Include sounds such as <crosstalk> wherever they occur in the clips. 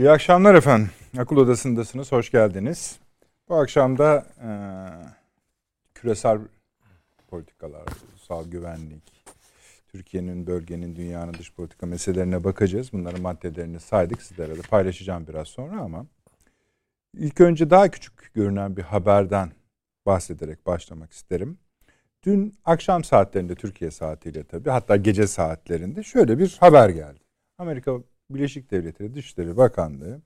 İyi akşamlar efendim. Akıl Odası'ndasınız. Hoş geldiniz. Bu akşam da e, küresel politikalar, ulusal güvenlik, Türkiye'nin, bölgenin, dünyanın dış politika meselelerine bakacağız. Bunların maddelerini saydık. Sizlere de paylaşacağım biraz sonra ama ilk önce daha küçük görünen bir haberden bahsederek başlamak isterim. Dün akşam saatlerinde Türkiye saatiyle tabii hatta gece saatlerinde şöyle bir haber geldi. Amerika Birleşik Devletleri Dışişleri Bakanlığı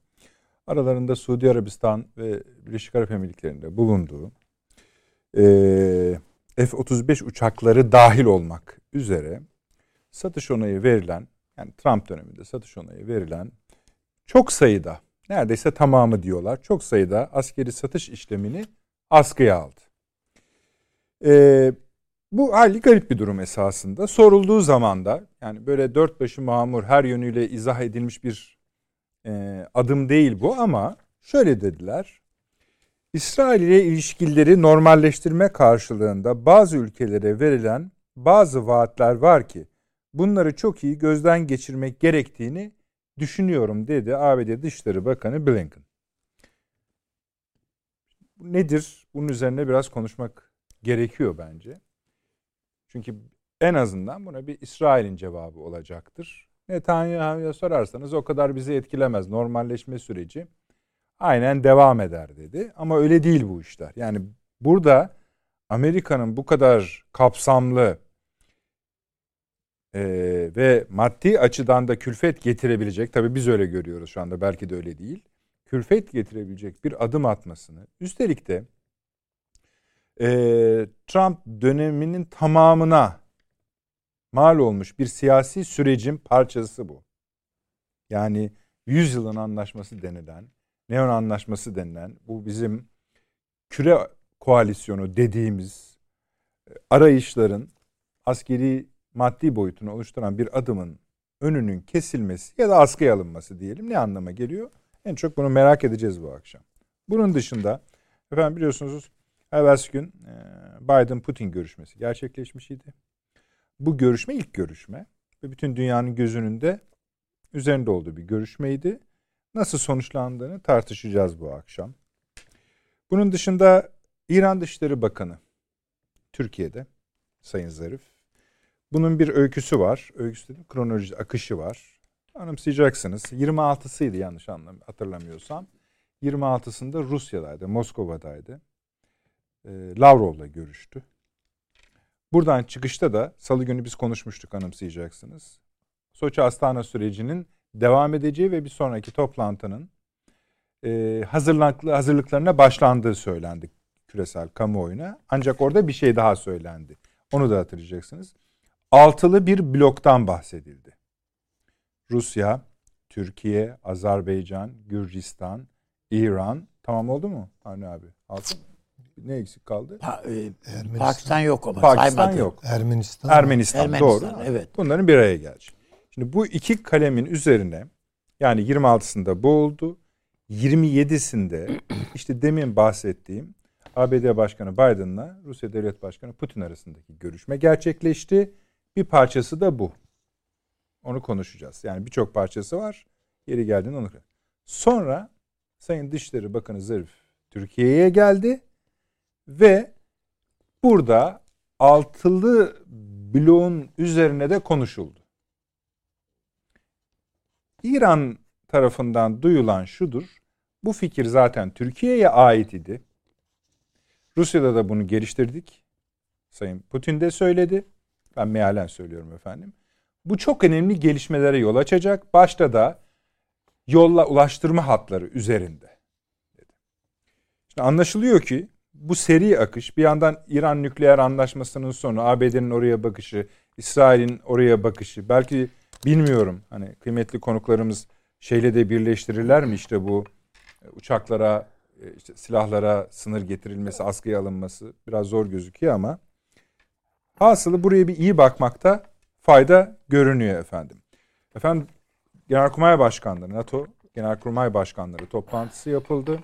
aralarında Suudi Arabistan ve Birleşik Arap Emirlikleri'nde bulunduğu e, F-35 uçakları dahil olmak üzere satış onayı verilen yani Trump döneminde satış onayı verilen çok sayıda neredeyse tamamı diyorlar çok sayıda askeri satış işlemini askıya aldı. Ee, bu hali garip bir durum esasında. Sorulduğu zaman da yani böyle dört başı mamur her yönüyle izah edilmiş bir e, adım değil bu ama şöyle dediler. İsrail ile ilişkileri normalleştirme karşılığında bazı ülkelere verilen bazı vaatler var ki bunları çok iyi gözden geçirmek gerektiğini düşünüyorum dedi ABD Dışişleri Bakanı Blinken. Nedir? Bunun üzerine biraz konuşmak gerekiyor bence. Çünkü en azından buna bir İsrail'in cevabı olacaktır. Netanyahu'ya sorarsanız o kadar bizi etkilemez. Normalleşme süreci aynen devam eder dedi. Ama öyle değil bu işler. Yani burada Amerika'nın bu kadar kapsamlı e, ve maddi açıdan da külfet getirebilecek, tabii biz öyle görüyoruz şu anda belki de öyle değil, külfet getirebilecek bir adım atmasını, üstelik de e, Trump döneminin tamamına mal olmuş bir siyasi sürecin parçası bu. Yani 100 yılın anlaşması denilen, Neon anlaşması denilen bu bizim küre koalisyonu dediğimiz e, arayışların askeri maddi boyutunu oluşturan bir adımın önünün kesilmesi ya da askıya alınması diyelim ne anlama geliyor? En çok bunu merak edeceğiz bu akşam. Bunun dışında efendim biliyorsunuz Evvelsi gün e, Biden-Putin görüşmesi gerçekleşmiş idi. Bu görüşme ilk görüşme ve bütün dünyanın gözünün de üzerinde olduğu bir görüşmeydi. Nasıl sonuçlandığını tartışacağız bu akşam. Bunun dışında İran Dışişleri Bakanı Türkiye'de Sayın Zarif. Bunun bir öyküsü var. Öyküsü dedim kronoloji akışı var. Anımsayacaksınız. 26'sıydı yanlış anlam hatırlamıyorsam. 26'sında Rusya'daydı, Moskova'daydı Lavrov'la görüştü. Buradan çıkışta da salı günü biz konuşmuştuk anımsayacaksınız. Soçi Astana sürecinin devam edeceği ve bir sonraki toplantının e, hazırlıklarına başlandığı söylendi küresel kamuoyuna. Ancak orada bir şey daha söylendi. Onu da hatırlayacaksınız. Altılı bir bloktan bahsedildi. Rusya, Türkiye, Azerbaycan, Gürcistan, İran. Tamam oldu mu Avni abi? Altı mı? Ne eksik kaldı? Pa, e, Pakistan yok ama Pakistan saymadı. yok. Ermenistan. Ermenistan, Ermenistan doğru. Evet. Bunların bir araya gelecek. Şimdi bu iki kalemin üzerine yani 26'sında bu oldu. 27'sinde <clears throat> işte demin bahsettiğim ABD Başkanı Biden'la Rusya Devlet Başkanı Putin arasındaki görüşme gerçekleşti. Bir parçası da bu. Onu konuşacağız. Yani birçok parçası var. Yeri geldiğinde onu. Sonra Sayın Dışişleri Bakanı Zarif Türkiye'ye geldi ve burada altılı bloğun üzerine de konuşuldu. İran tarafından duyulan şudur. Bu fikir zaten Türkiye'ye ait idi. Rusya'da da bunu geliştirdik. Sayın Putin de söyledi. Ben mealen söylüyorum efendim. Bu çok önemli gelişmelere yol açacak. Başta da yolla ulaştırma hatları üzerinde. Şimdi anlaşılıyor ki bu seri akış bir yandan İran nükleer anlaşmasının sonu, ABD'nin oraya bakışı, İsrail'in oraya bakışı, belki bilmiyorum hani kıymetli konuklarımız şeyle de birleştirirler mi işte bu e, uçaklara, e, işte silahlara sınır getirilmesi, askıya alınması biraz zor gözüküyor ama hasılı buraya bir iyi bakmakta fayda görünüyor efendim. Efendim Genelkurmay Başkanları, NATO Genelkurmay Başkanları toplantısı yapıldı.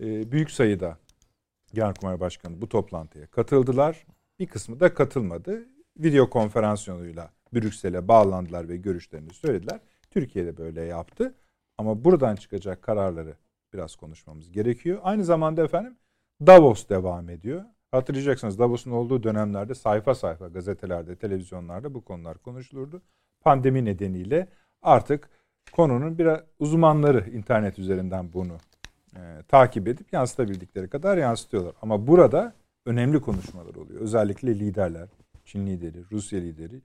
Ee, büyük sayıda Genelkurmay Başkanı bu toplantıya katıldılar. Bir kısmı da katılmadı. Video konferans yoluyla Brüksel'e bağlandılar ve görüşlerini söylediler. Türkiye de böyle yaptı. Ama buradan çıkacak kararları biraz konuşmamız gerekiyor. Aynı zamanda efendim Davos devam ediyor. Hatırlayacaksınız Davos'un olduğu dönemlerde sayfa sayfa gazetelerde, televizyonlarda bu konular konuşulurdu. Pandemi nedeniyle artık konunun biraz uzmanları internet üzerinden bunu e, takip edip yansıtabildikleri kadar yansıtıyorlar. Ama burada önemli konuşmalar oluyor. Özellikle liderler, Çin lideri, Rusya lideri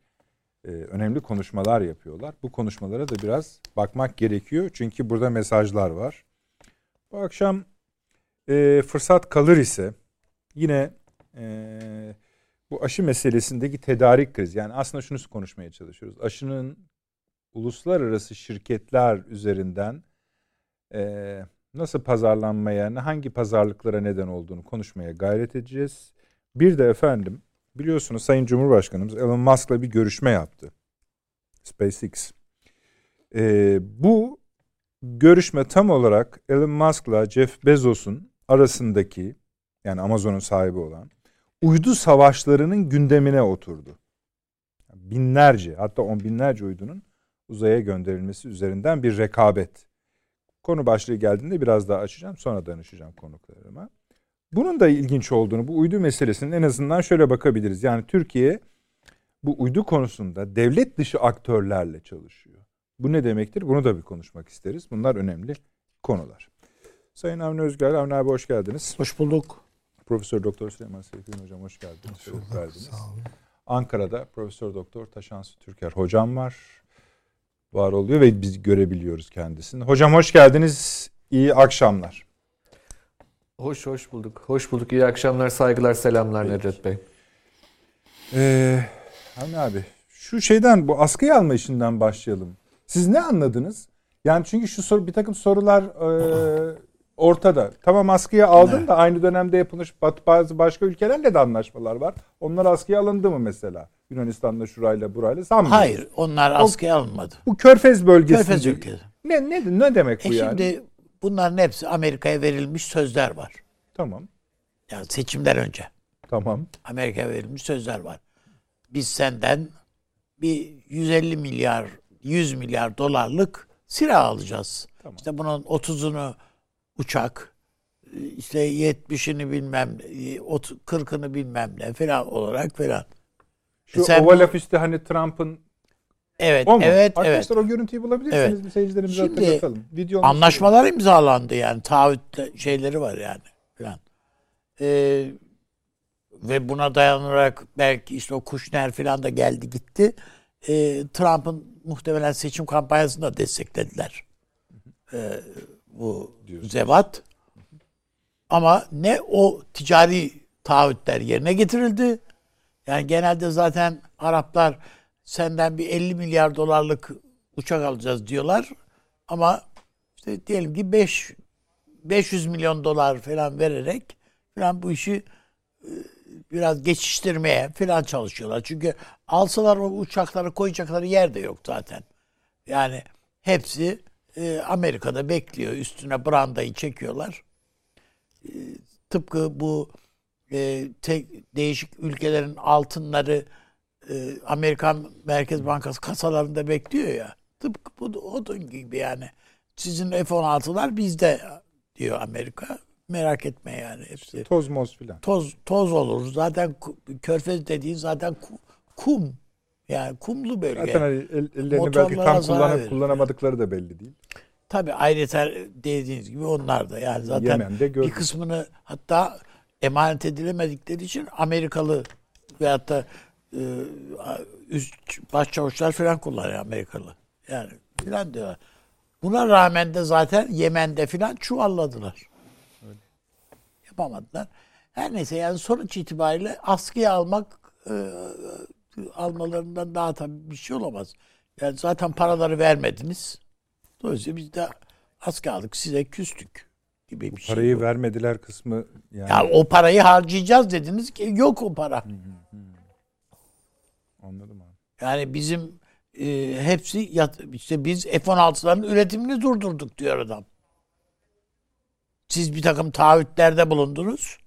e, önemli konuşmalar yapıyorlar. Bu konuşmalara da biraz bakmak gerekiyor. Çünkü burada mesajlar var. Bu akşam e, fırsat kalır ise yine e, bu aşı meselesindeki tedarik krizi. Yani aslında şunu konuşmaya çalışıyoruz. Aşının uluslararası şirketler üzerinden e, nasıl pazarlanmaya, hangi pazarlıklara neden olduğunu konuşmaya gayret edeceğiz. Bir de efendim biliyorsunuz Sayın Cumhurbaşkanımız Elon Musk'la bir görüşme yaptı. SpaceX. E, bu görüşme tam olarak Elon Musk'la Jeff Bezos'un arasındaki yani Amazon'un sahibi olan uydu savaşlarının gündemine oturdu. Binlerce hatta on binlerce uydunun uzaya gönderilmesi üzerinden bir rekabet. Konu başlığı geldiğinde biraz daha açacağım sonra danışacağım konuklarıma. Bunun da ilginç olduğunu bu uydu meselesinin en azından şöyle bakabiliriz. Yani Türkiye bu uydu konusunda devlet dışı aktörlerle çalışıyor. Bu ne demektir? Bunu da bir konuşmak isteriz. Bunlar önemli konular. Sayın Avni Özgür, Avni abi hoş geldiniz. Hoş bulduk. Profesör Doktor Süleyman Seyfi Hocam hoş geldiniz. Hoş bulduk. Sağ olun. Ankara'da Profesör Doktor Taşansı Türker hocam var. Var oluyor ve biz görebiliyoruz kendisini. Hocam hoş geldiniz. İyi akşamlar. Hoş hoş bulduk. Hoş bulduk. İyi akşamlar, saygılar, selamlar Peki. Nedret Bey. Ee, Avni abi şu şeyden bu askıya alma işinden başlayalım. Siz ne anladınız? Yani çünkü şu soru bir takım sorular e, ortada. Tamam askıya aldın evet. da aynı dönemde yapılmış bazı başka ülkelerle de anlaşmalar var. Onlar askıya alındı mı mesela? Yunanistan'da şurayla burayla sanmıyorum. Hayır onlar askıya alınmadı. Bu Körfez bölgesi. Körfez ülkesi. Ne, ne, ne demek bu e yani? Şimdi bunların hepsi Amerika'ya verilmiş sözler var. Tamam. Yani seçimden önce. Tamam. Amerika'ya verilmiş sözler var. Biz senden bir 150 milyar 100 milyar dolarlık silah alacağız. Tamam. İşte bunun 30'unu uçak, işte 70'ini bilmem, 40'ını bilmem ne falan olarak falan. Şu Sen oval ofiste hani Trump'ın Evet, o mu? evet, Arkadaşlar evet. o görüntüyü bulabilirsiniz. Evet. Seyircilerimize Şimdi, hatırlatalım. Video anlaşmalar şey. imzalandı yani. Taahhüt şeyleri var yani falan. Ee, ve buna dayanarak belki işte o Kushner falan da geldi gitti. Ee, Trump'ın muhtemelen seçim kampanyasını da desteklediler. Ee, bu Diyorsun. zevat. Ama ne o ticari taahhütler yerine getirildi. Yani genelde zaten Araplar senden bir 50 milyar dolarlık uçak alacağız diyorlar. Ama işte diyelim ki 5 500 milyon dolar falan vererek falan bu işi e, biraz geçiştirmeye falan çalışıyorlar. Çünkü alsalar o uçakları koyacakları yer de yok zaten. Yani hepsi e, Amerika'da bekliyor. Üstüne brandayı çekiyorlar. E, tıpkı bu e, tek, değişik ülkelerin altınları e, Amerikan Merkez Bankası kasalarında bekliyor ya. Tıpkı bu onun gibi yani. Sizin F-16'lar bizde diyor Amerika. Merak etme yani hepsi. Toz moz filan. Toz, toz olur. Zaten körfez dediğin zaten kum. Yani kumlu bölge. Zaten hani el, ellerini belki tam kullanıp kullanamadıkları da belli değil. Tabi ayrıca dediğiniz gibi onlar da yani zaten bir kısmını hatta emanet edilemedikleri için Amerikalı veyahut da e, üst başçavuşlar falan kullanıyor Amerikalı. Yani filan diyorlar. Buna rağmen de zaten Yemen'de filan çuvalladılar. Öyle. Yapamadılar. Her neyse yani sonuç itibariyle askıya almak e, almalarından daha tabii bir şey olamaz. Yani zaten paraları vermediniz. Dolayısıyla biz de asker aldık size küstük gibi bir şey. Parayı vermediler kısmı yani. Ya o parayı harcayacağız dediniz ki yok o para. Hı hı hı. Anladım abi. Yani bizim e, hepsi yat, işte biz F-16'ların üretimini durdurduk diyor adam. Siz bir takım taahhütlerde bulundunuz.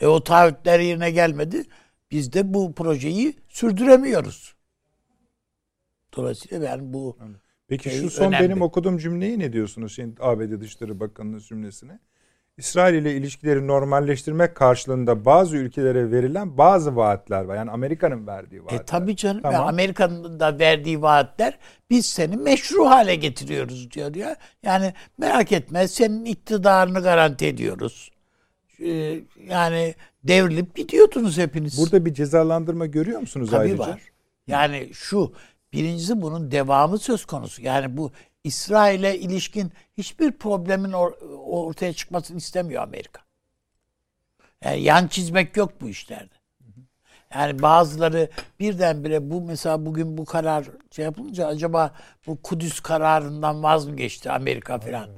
E o taahhütler yerine gelmedi. Biz de bu projeyi sürdüremiyoruz. Dolayısıyla ben bu Peki Şey şu son önemli. benim okuduğum cümleyi ne diyorsunuz? Şimdi ABD Dışişleri Bakanı'nın cümlesine. İsrail ile ilişkileri normalleştirmek karşılığında bazı ülkelere verilen bazı vaatler var. Yani Amerika'nın verdiği vaatler. E tabii canım. Tamam. Amerika'nın da verdiği vaatler biz seni meşru hale getiriyoruz diyor ya. Yani merak etme senin iktidarını garanti ediyoruz. Ee, yani devrilip gidiyordunuz hepiniz. Burada bir cezalandırma görüyor musunuz Tabii ayrıca? var. Yani şu birincisi bunun devamı söz konusu. Yani bu İsrail'e ilişkin hiçbir problemin or- ortaya çıkmasını istemiyor Amerika. Yani yan çizmek yok bu işlerde. Yani bazıları birdenbire bu mesela bugün bu karar şey yapılınca acaba bu Kudüs kararından vaz mı geçti Amerika filan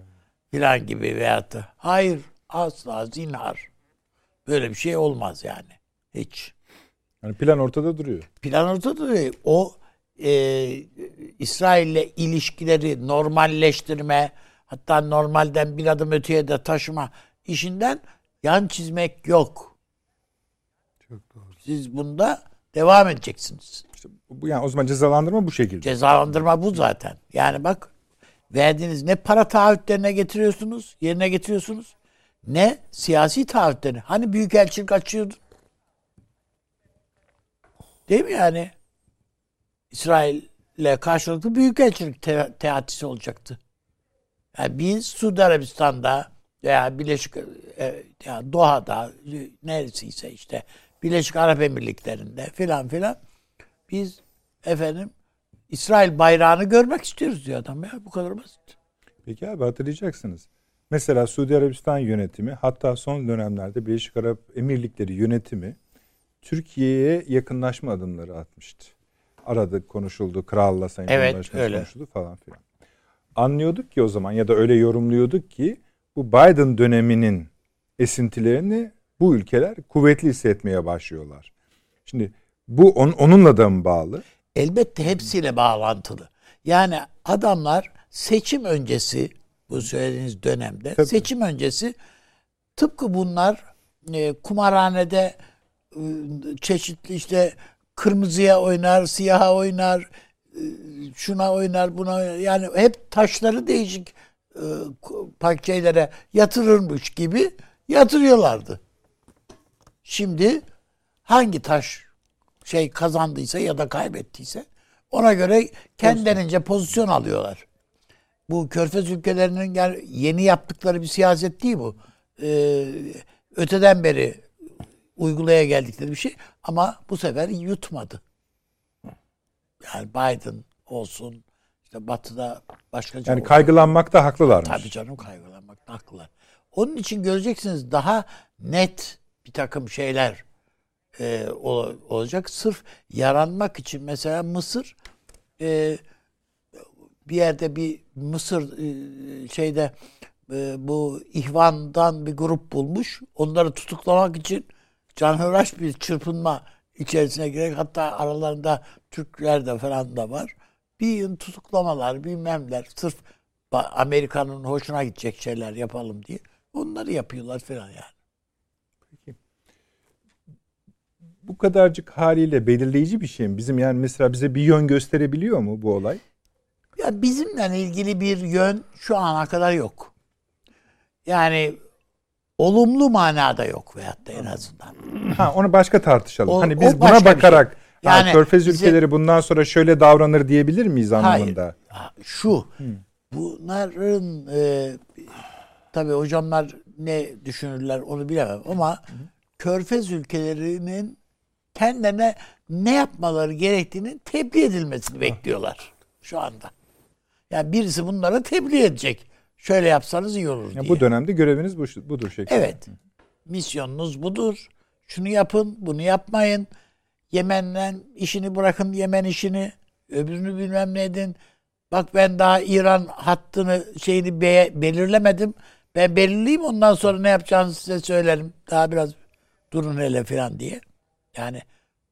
filan gibi veyahut da hayır asla zinhar. Böyle bir şey olmaz yani. Hiç. Yani plan ortada duruyor. Plan ortada duruyor. O e, İsrail'le ilişkileri normalleştirme hatta normalden bir adım öteye de taşıma işinden yan çizmek yok. Çok doğru. Siz bunda devam edeceksiniz. İşte bu yani o zaman cezalandırma bu şekilde. Cezalandırma bu zaten. Yani bak verdiğiniz ne para taahhütlerine getiriyorsunuz, yerine getiriyorsunuz ne siyasi taahhütlerini. Hani büyükelçilik açıyordun? Değil mi yani? İsrail'le karşılıklı büyükelçilik te- teatisi olacaktı. Yani biz Suudi Arabistan'da veya Birleşik e, ya Doha'da neresiyse işte Birleşik Arap Emirlikleri'nde filan filan biz efendim İsrail bayrağını görmek istiyoruz diyor adam ya. Bu kadar basit. Peki abi hatırlayacaksınız. Mesela Suudi Arabistan yönetimi hatta son dönemlerde Birleşik Arap Emirlikleri yönetimi Türkiye'ye yakınlaşma adımları atmıştı. Aradı konuşuldu. Kralla Sayın Evet, Cumhurbaşkanı öyle. konuşuldu falan filan. Anlıyorduk ki o zaman ya da öyle yorumluyorduk ki bu Biden döneminin esintilerini bu ülkeler kuvvetli hissetmeye başlıyorlar. Şimdi bu on- onunla da mı bağlı? Elbette hepsiyle bağlantılı. Yani adamlar seçim öncesi bu söylediğiniz dönemde Tabii. seçim öncesi tıpkı bunlar e, kumarhanede e, çeşitli işte kırmızıya oynar, siyaha oynar, e, şuna oynar, buna oynar. Yani hep taşları değişik e, şeylere yatırırmış gibi yatırıyorlardı. Şimdi hangi taş şey kazandıysa ya da kaybettiyse ona göre kendilerince pozisyon alıyorlar. Bu körfez ülkelerinin yani yeni yaptıkları bir siyaset değil bu. Ee, öteden beri uygulaya geldikleri bir şey ama bu sefer yutmadı. Yani Biden olsun işte Batı'da başkaca Yani kaygılanmakta haklılarmış. Tabii canım kaygılanmakta haklılar. Onun için göreceksiniz daha net bir takım şeyler e, ol- olacak. Sırf yaranmak için mesela Mısır e, bir yerde bir Mısır e, şeyde e, bu ihvandan bir grup bulmuş. Onları tutuklamak için canhıraş bir çırpınma içerisine girerek hatta aralarında Türkler de falan da var. Bir yıl tutuklamalar bilmemler sırf Amerika'nın hoşuna gidecek şeyler yapalım diye. Onları yapıyorlar falan yani. Bu kadarcık haliyle belirleyici bir şey mi? Bizim yani mesela bize bir yön gösterebiliyor mu bu olay? Ya bizimle ilgili bir yön şu ana kadar yok. Yani olumlu manada yok veyahut da en azından. Ha onu başka tartışalım. O- hani biz buna bir bakarak şey. ha, Yani Körfez bize- ülkeleri bundan sonra şöyle davranır diyebilir miyiz Hayır. anlamında? Ha, Şu bunların e, tabii hocamlar ne düşünürler onu bilemem ama Körfez ülkelerinin kendilerine ne yapmaları gerektiğini tebliğ edilmesini bekliyorlar şu anda. Yani birisi bunlara tebliğ edecek. Şöyle yapsanız iyi olur Ya diye. bu dönemde göreviniz bu, budur şeklinde. Evet. Misyonunuz budur. Şunu yapın, bunu yapmayın. Yemen'den işini bırakın, Yemen işini. Öbürünü bilmem ne edin. Bak ben daha İran hattını şeyini be- belirlemedim. Ben belirleyeyim ondan sonra ne yapacağınızı size söylerim. Daha biraz durun hele falan diye. Yani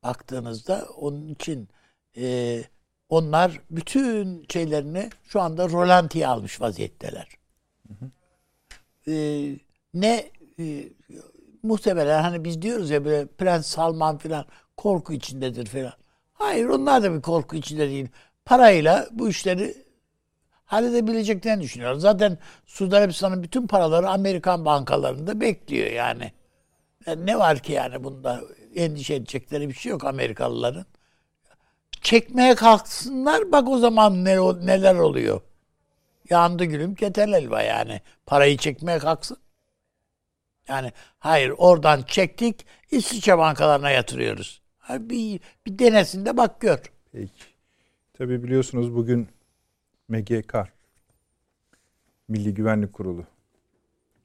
baktığınızda onun için e, onlar bütün şeylerini şu anda rolantiye almış vaziyetteler. E, ne e, muhtemelen hani biz diyoruz ya böyle Prens Salman filan korku içindedir filan. Hayır onlar da bir korku içinde değil. Parayla bu işleri halledebileceklerini düşünüyorum. Zaten Suudi Arabistan'ın bütün paraları Amerikan bankalarında bekliyor yani. Yani ne var ki yani bunda endişe edecekleri bir şey yok Amerikalıların. Çekmeye kalksınlar bak o zaman ne, neler oluyor. Yandı gülüm keten elva yani. Parayı çekmeye kalksın. Yani hayır oradan çektik İsviçre bankalarına yatırıyoruz. Bir, bir denesin de bak gör. Peki. Tabii biliyorsunuz bugün MGK Milli Güvenlik Kurulu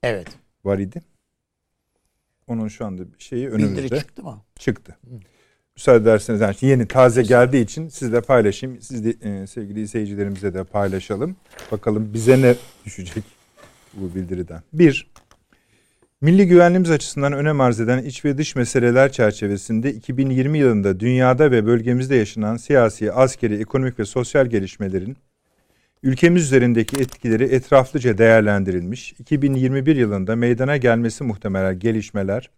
Evet. var idi. Onun şu anda şeyi önümüzde. Bildiri çıktı mı? Çıktı. Müsaade ederseniz yani yeni taze geldiği için sizle paylaşayım. Siz de e, sevgili izleyicilerimize de paylaşalım. Bakalım bize ne düşecek bu bildiriden. Bir, Milli güvenliğimiz açısından önem arz eden iç ve dış meseleler çerçevesinde 2020 yılında dünyada ve bölgemizde yaşanan siyasi, askeri, ekonomik ve sosyal gelişmelerin ülkemiz üzerindeki etkileri etraflıca değerlendirilmiş, 2021 yılında meydana gelmesi muhtemel gelişmeler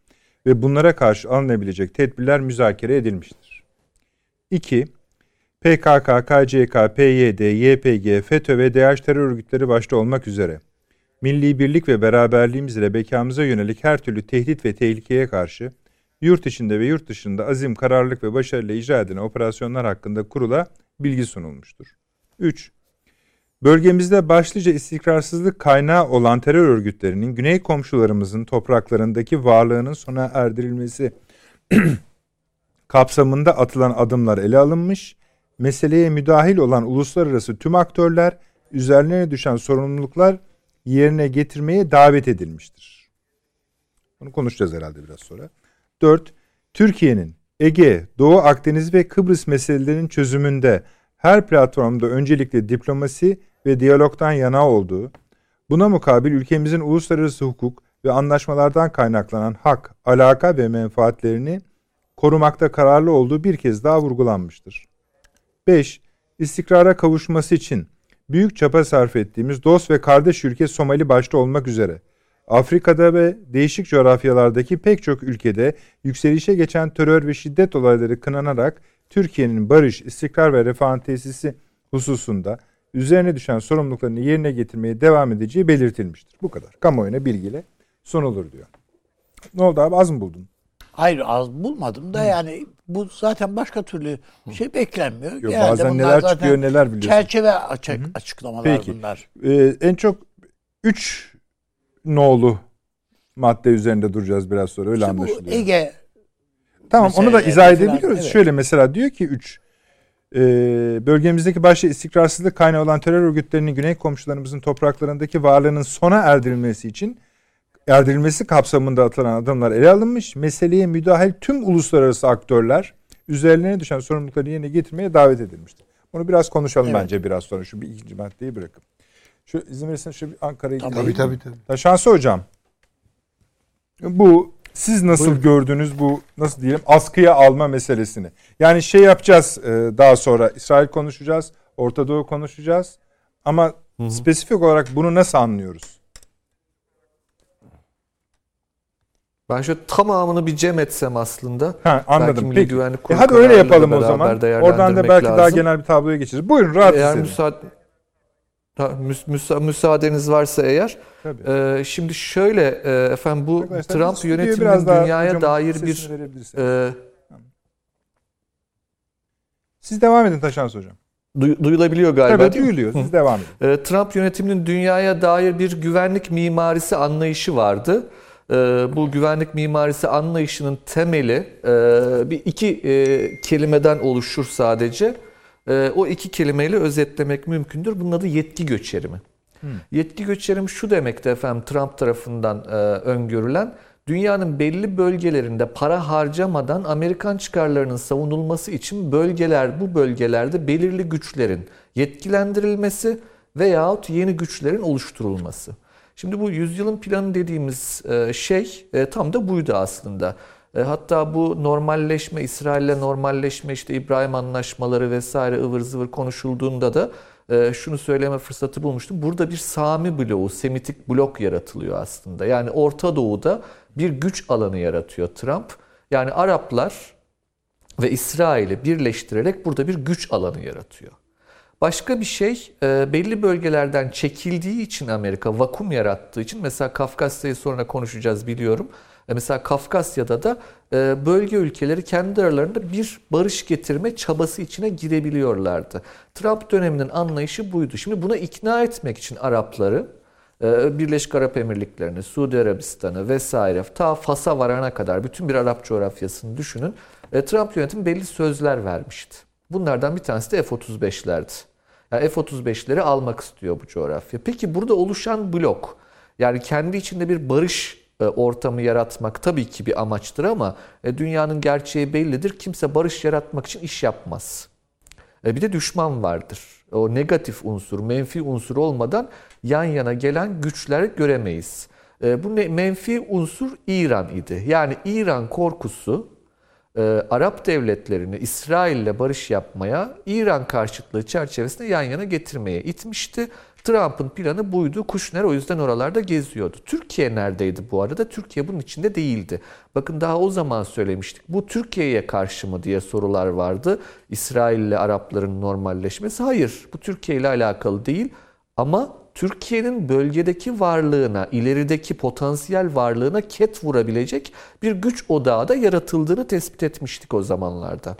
ve bunlara karşı alınabilecek tedbirler müzakere edilmiştir. 2. PKK, KCK, PYD, YPG, FETÖ ve DH terör örgütleri başta olmak üzere milli birlik ve beraberliğimiz ile bekamıza yönelik her türlü tehdit ve tehlikeye karşı yurt içinde ve yurt dışında azim, kararlılık ve başarıyla icra edilen operasyonlar hakkında kurula bilgi sunulmuştur. 3. Bölgemizde başlıca istikrarsızlık kaynağı olan terör örgütlerinin güney komşularımızın topraklarındaki varlığının sona erdirilmesi <clears throat> kapsamında atılan adımlar ele alınmış, meseleye müdahil olan uluslararası tüm aktörler üzerlerine düşen sorumluluklar yerine getirmeye davet edilmiştir. Bunu konuşacağız herhalde biraz sonra. 4. Türkiye'nin Ege, Doğu Akdeniz ve Kıbrıs meselelerinin çözümünde her platformda öncelikle diplomasi ve diyalogtan yana olduğu, buna mukabil ülkemizin uluslararası hukuk ve anlaşmalardan kaynaklanan hak, alaka ve menfaatlerini korumakta kararlı olduğu bir kez daha vurgulanmıştır. 5. İstikrara kavuşması için büyük çaba sarf ettiğimiz dost ve kardeş ülke Somali başta olmak üzere Afrika'da ve değişik coğrafyalardaki pek çok ülkede yükselişe geçen terör ve şiddet olayları kınanarak Türkiye'nin barış, istikrar ve refahın tesisi hususunda üzerine düşen sorumluluklarını yerine getirmeye devam edeceği belirtilmiştir. Bu kadar. Kamuoyuna bilgiyle sunulur diyor. Ne oldu abi az mı buldun? Hayır az bulmadım da yani bu zaten başka türlü bir şey beklenmiyor. Yok, Genelde bazen neler çıkıyor neler biliyorsun. Çerçeve açık, açıklamalar Peki. bunlar. Ee, en çok 3 nolu madde üzerinde duracağız biraz sonra öyle İşte bu anlaşılıyor. Ege Tamam onu da izah falan, edebiliyoruz. evet. Şöyle mesela diyor ki 3 bölgemizdeki başta istikrarsızlık kaynağı olan terör örgütlerinin güney komşularımızın topraklarındaki varlığının sona erdirilmesi için erdirilmesi kapsamında atılan adımlar ele alınmış. Meseleye müdahil tüm uluslararası aktörler üzerlerine düşen sorumlulukları yerine getirmeye davet edilmiştir. Bunu biraz konuşalım Evet. bence biraz sonra şu bir ikinci maddeyi bırakın. Şu izin verirseniz şu bir Ankara'yı Tabii, gidelim. Tabii tabii tabii. Taşansı hocam. Bu siz nasıl Buyurun. gördünüz bu nasıl diyelim askıya alma meselesini? Yani şey yapacağız e, daha sonra İsrail konuşacağız, Orta Doğu konuşacağız. Ama spesifik olarak bunu nasıl anlıyoruz? Ben şöyle tamamını bir cem etsem aslında. Ha, Belki anladım. Milli Peki. Güvenlik E hadi öyle yapalım o zaman. Oradan da belki daha lazım. genel bir tabloya geçeriz. Buyurun rahat Eğer müsaade, Ha, müs- müsa- müsaadeniz varsa eğer. Tabii. e, şimdi şöyle e, efendim bu Arkadaşlar, Trump yönetiminin dünyaya dair bir e, Siz devam edin Taşans hocam. duy- duyulabiliyor galiba Tabii duyuluyor. Siz devam edin. E, Trump yönetiminin dünyaya dair bir güvenlik mimarisi anlayışı vardı. E, Bu güvenlik mimarisi anlayışının temeli e, bir iki e, kelimeden oluşur sadece. E, O iki kelimeyle özetlemek mümkündür. Bunun adı yetki göçerimi. Yetki göçerimi şu demekti efendim Trump tarafından e, öngörülen dünyanın belli bölgelerinde para harcamadan Amerikan çıkarlarının savunulması için bölgeler bu bölgelerde belirli güçlerin yetkilendirilmesi veyahut yeni güçlerin oluşturulması. Şimdi bu yüzyılın planı dediğimiz e, şey e, tam da buydu aslında. E, Hatta bu normalleşme, İsrail'le normalleşme, işte İbrahim anlaşmaları vesaire ıvır zıvır konuşulduğunda da e, şunu söyleme fırsatı bulmuştum. Burada bir Sami bloğu, Semitik blok yaratılıyor aslında. Yani Orta Doğu'da bir güç alanı yaratıyor Trump. Yani Araplar ve İsrail'i birleştirerek burada bir güç alanı yaratıyor. Başka bir şey e, belli bölgelerden çekildiği için Amerika vakum yarattığı için mesela Kafkasya'yı sonra konuşacağız biliyorum. E, mesela Kafkasya'da da e, bölge ülkeleri kendi aralarında bir barış getirme çabası içine girebiliyorlardı. Trump döneminin anlayışı buydu. Şimdi buna ikna etmek için Arapları Birleşik Arap Emirlikleri'ni, Suudi Arabistan'ı vesaire ta Fas'a varana kadar bütün bir Arap coğrafyasını düşünün. Trump yönetimi belli sözler vermişti. Bunlardan bir tanesi de F-35'lerdi. Yani F-35'leri almak istiyor bu coğrafya. Peki burada oluşan blok yani kendi içinde bir barış e, ortamı yaratmak tabii ki bir amaçtır ama e, dünyanın gerçeği bellidir. Kimse barış yaratmak için iş yapmaz. E, bir de düşman vardır. O negatif unsur, menfi unsur olmadan yan yana gelen güçler göremeyiz. Bu menfi unsur İran idi. Yani İran korkusu e, Arap devletlerini İsrail'le barış yapmaya, İran karşıtlığı çerçevesinde yan yana getirmeye itmişti. Trump'ın planı buydu. Kuşner o yüzden oralarda geziyordu. Türkiye neredeydi bu arada? Türkiye bunun içinde değildi. Bakın daha o zaman söylemiştik. Bu Türkiye'ye karşı mı diye sorular vardı. İsrail ile Arapların normalleşmesi. Hayır, bu Türkiye ile alakalı değil. Ama Türkiye'nin bölgedeki varlığına, ilerideki potansiyel varlığına ket vurabilecek bir güç odağı da yaratıldığını tespit etmiştik o zamanlarda.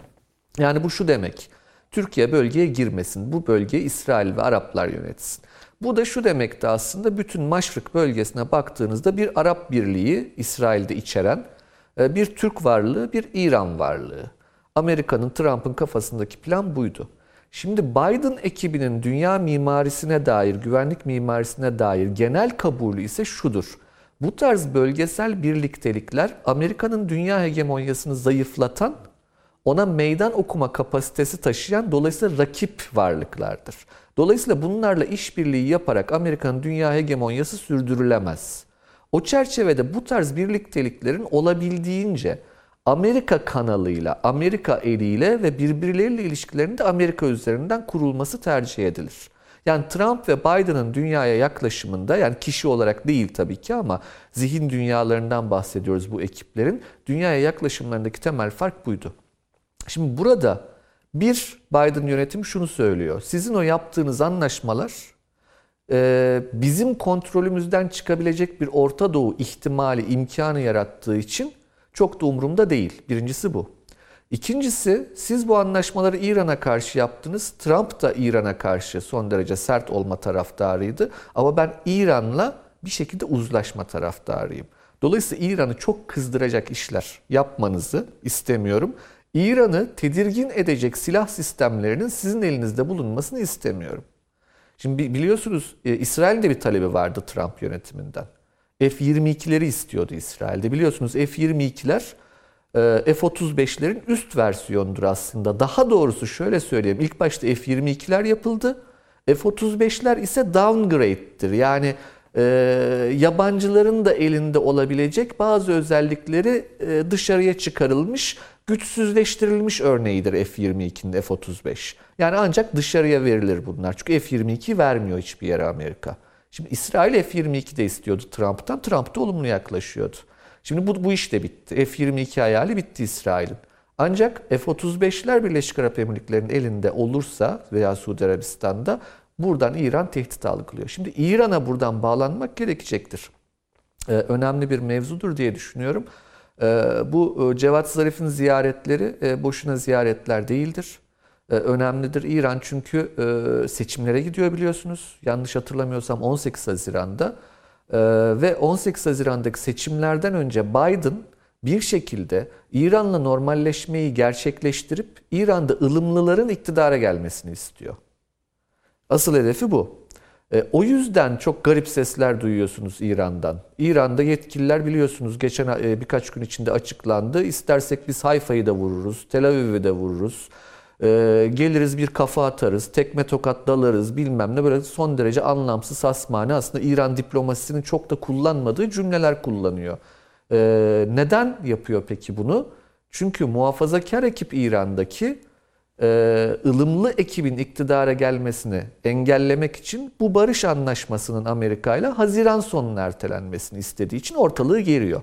Yani bu şu demek. Türkiye bölgeye girmesin. Bu bölgeyi İsrail ve Araplar yönetsin. Bu da şu demekti aslında bütün Maşrık bölgesine baktığınızda bir Arap birliği İsrail'de içeren e, bir Türk varlığı, bir İran varlığı. Amerika'nın Trump'ın kafasındaki plan buydu. Şimdi Biden ekibinin dünya mimarisine dair, güvenlik mimarisine dair genel kabulü ise şudur. Bu tarz bölgesel birliktelikler Amerika'nın dünya hegemonyasını zayıflatan, ona meydan okuma kapasitesi taşıyan dolayısıyla rakip varlıklardır. Dolayısıyla bunlarla işbirliği yaparak Amerika'nın dünya hegemonyası sürdürülemez. O çerçevede bu tarz birlikteliklerin olabildiğince Amerika kanalıyla, Amerika eliyle ve birbirleriyle ilişkilerinin de Amerika üzerinden kurulması tercih edilir. Yani Trump ve Biden'ın dünyaya yaklaşımında yani kişi olarak değil tabii ki ama zihin dünyalarından bahsediyoruz bu ekiplerin. Dünyaya yaklaşımlarındaki temel fark buydu. Şimdi burada bir Biden yönetimi şunu söylüyor. Sizin o yaptığınız anlaşmalar bizim kontrolümüzden çıkabilecek bir Orta Doğu ihtimali, imkanı yarattığı için çok da umurumda değil. Birincisi bu. İkincisi siz bu anlaşmaları İran'a karşı yaptınız. Trump da İran'a karşı son derece sert olma taraftarıydı. Ama ben İran'la bir şekilde uzlaşma taraftarıyım. Dolayısıyla İran'ı çok kızdıracak işler yapmanızı istemiyorum. İran'ı tedirgin edecek silah sistemlerinin sizin elinizde bulunmasını istemiyorum. Şimdi biliyorsunuz e, İsrail'in de bir talebi vardı Trump yönetiminden. F-22'leri istiyordu İsrail'de. Biliyorsunuz F-22'ler e, F-35'lerin üst versiyonudur aslında. Daha doğrusu şöyle söyleyeyim. İlk başta F-22'ler yapıldı. F-35'ler ise downgrade'dir. Yani e, yabancıların da elinde olabilecek bazı özellikleri e, dışarıya çıkarılmış, güçsüzleştirilmiş örneğidir F-22'nin F-35. Yani ancak dışarıya verilir bunlar. Çünkü F-22 vermiyor hiçbir yere Amerika. Şimdi İsrail F-22 de istiyordu Trump'tan. Trump da olumlu yaklaşıyordu. Şimdi bu, bu iş de bitti. F-22 hayali bitti İsrail'in. Ancak F-35'ler Birleşik Arap Emirlikleri'nin elinde olursa veya Suudi Arabistan'da buradan İran tehdit algılıyor. Şimdi İran'a buradan bağlanmak gerekecektir. Ee, önemli bir mevzudur diye düşünüyorum. Ee, bu e, Cevat Zarif'in ziyaretleri e, boşuna ziyaretler değildir. E, önemlidir. İran çünkü seçimlere gidiyor biliyorsunuz. Yanlış hatırlamıyorsam 18 Haziran'da ve 18 Haziran'daki seçimlerden önce Biden bir şekilde İran'la normalleşmeyi gerçekleştirip İran'da ılımlıların iktidara gelmesini istiyor. Asıl hedefi bu. O yüzden çok garip sesler duyuyorsunuz İran'dan. İran'da yetkililer biliyorsunuz geçen birkaç gün içinde açıklandı. İstersek biz Hayfa'yı da vururuz, Tel Aviv'i de vururuz. Ee, geliriz bir kafa atarız, tekme tokat dalarız bilmem ne böyle son derece anlamsız hasmane aslında İran diplomasisinin çok da kullanmadığı cümleler kullanıyor. Ee, neden yapıyor peki bunu? Çünkü muhafazakar ekip İran'daki e, ılımlı ekibin iktidara gelmesini engellemek için bu barış anlaşmasının Amerika ile Haziran sonuna ertelenmesini istediği için ortalığı geriyor.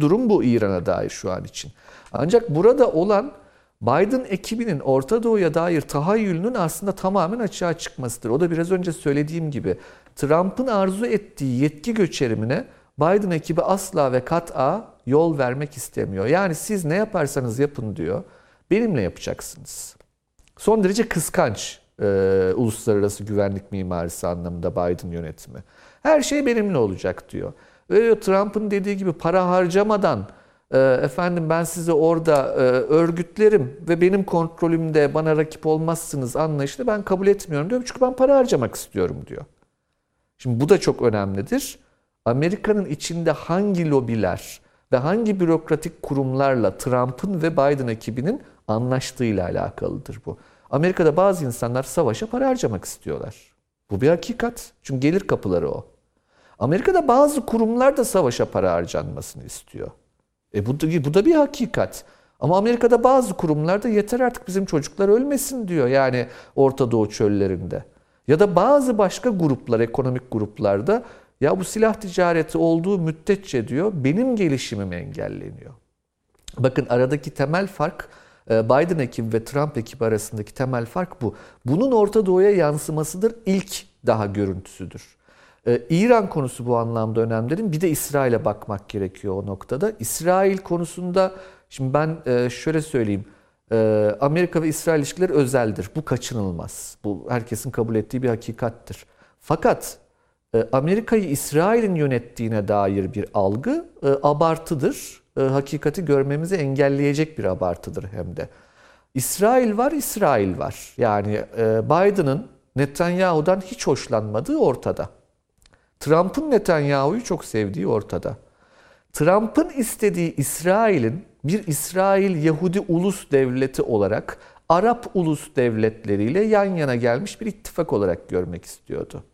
Durum bu İran'a dair şu an için. Ancak burada olan Biden ekibinin Orta Doğu'ya dair tahayyülünün aslında tamamen açığa çıkmasıdır. O da biraz önce söylediğim gibi Trump'ın arzu ettiği yetki göçerimine Biden ekibi asla ve kat'a yol vermek istemiyor. Yani siz ne yaparsanız yapın diyor. Benimle yapacaksınız. Son derece kıskanç e, uluslararası güvenlik mimarisi anlamında Biden yönetimi. Her şey benimle olacak diyor. Ve Trump'ın dediği gibi para harcamadan e, efendim ben sizi orada e, örgütlerim ve benim kontrolümde bana rakip olmazsınız anlayışını ben kabul etmiyorum diyor. Çünkü ben para harcamak istiyorum diyor. Şimdi bu da çok önemlidir. Amerika'nın içinde hangi lobiler ve hangi bürokratik kurumlarla Trump'ın ve Biden ekibinin anlaştığıyla alakalıdır bu. Amerika'da bazı insanlar savaşa para harcamak istiyorlar. Bu bir hakikat. Çünkü gelir kapıları o. Amerika'da bazı kurumlar da savaşa para harcanmasını istiyor. E bu da, bu da bir hakikat. Ama Amerika'da bazı kurumlar da yeter artık bizim çocuklar ölmesin diyor. Yani Orta Doğu çöllerinde. Ya da bazı başka gruplar, ekonomik gruplarda ya bu silah ticareti olduğu müddetçe diyor benim gelişimim engelleniyor. Bakın aradaki temel fark Biden ekibi ve Trump ekibi arasındaki temel fark bu. Bunun Orta Doğu'ya yansımasıdır. İlk daha görüntüsüdür. Ee, İran konusu bu anlamda önemli Bir de İsrail'e bakmak gerekiyor o noktada. İsrail konusunda şimdi ben e, şöyle söyleyeyim. E, Amerika ve İsrail ilişkileri özeldir. Bu kaçınılmaz. Bu herkesin kabul ettiği bir hakikattir. Fakat e, Amerika'yı İsrail'in yönettiğine dair bir algı abartıdır. Hakikati görmemizi engelleyecek bir abartıdır hem de. İsrail var, İsrail var. Yani Biden'ın Netanyahu'dan hiç hoşlanmadığı ortada. Trump'ın Netanyahu'yu çok sevdiği ortada. Trump'ın istediği İsrail'in bir İsrail Yahudi ulus devleti olarak Arap ulus devletleriyle yan yana gelmiş bir ittifak olarak görmek istiyordu.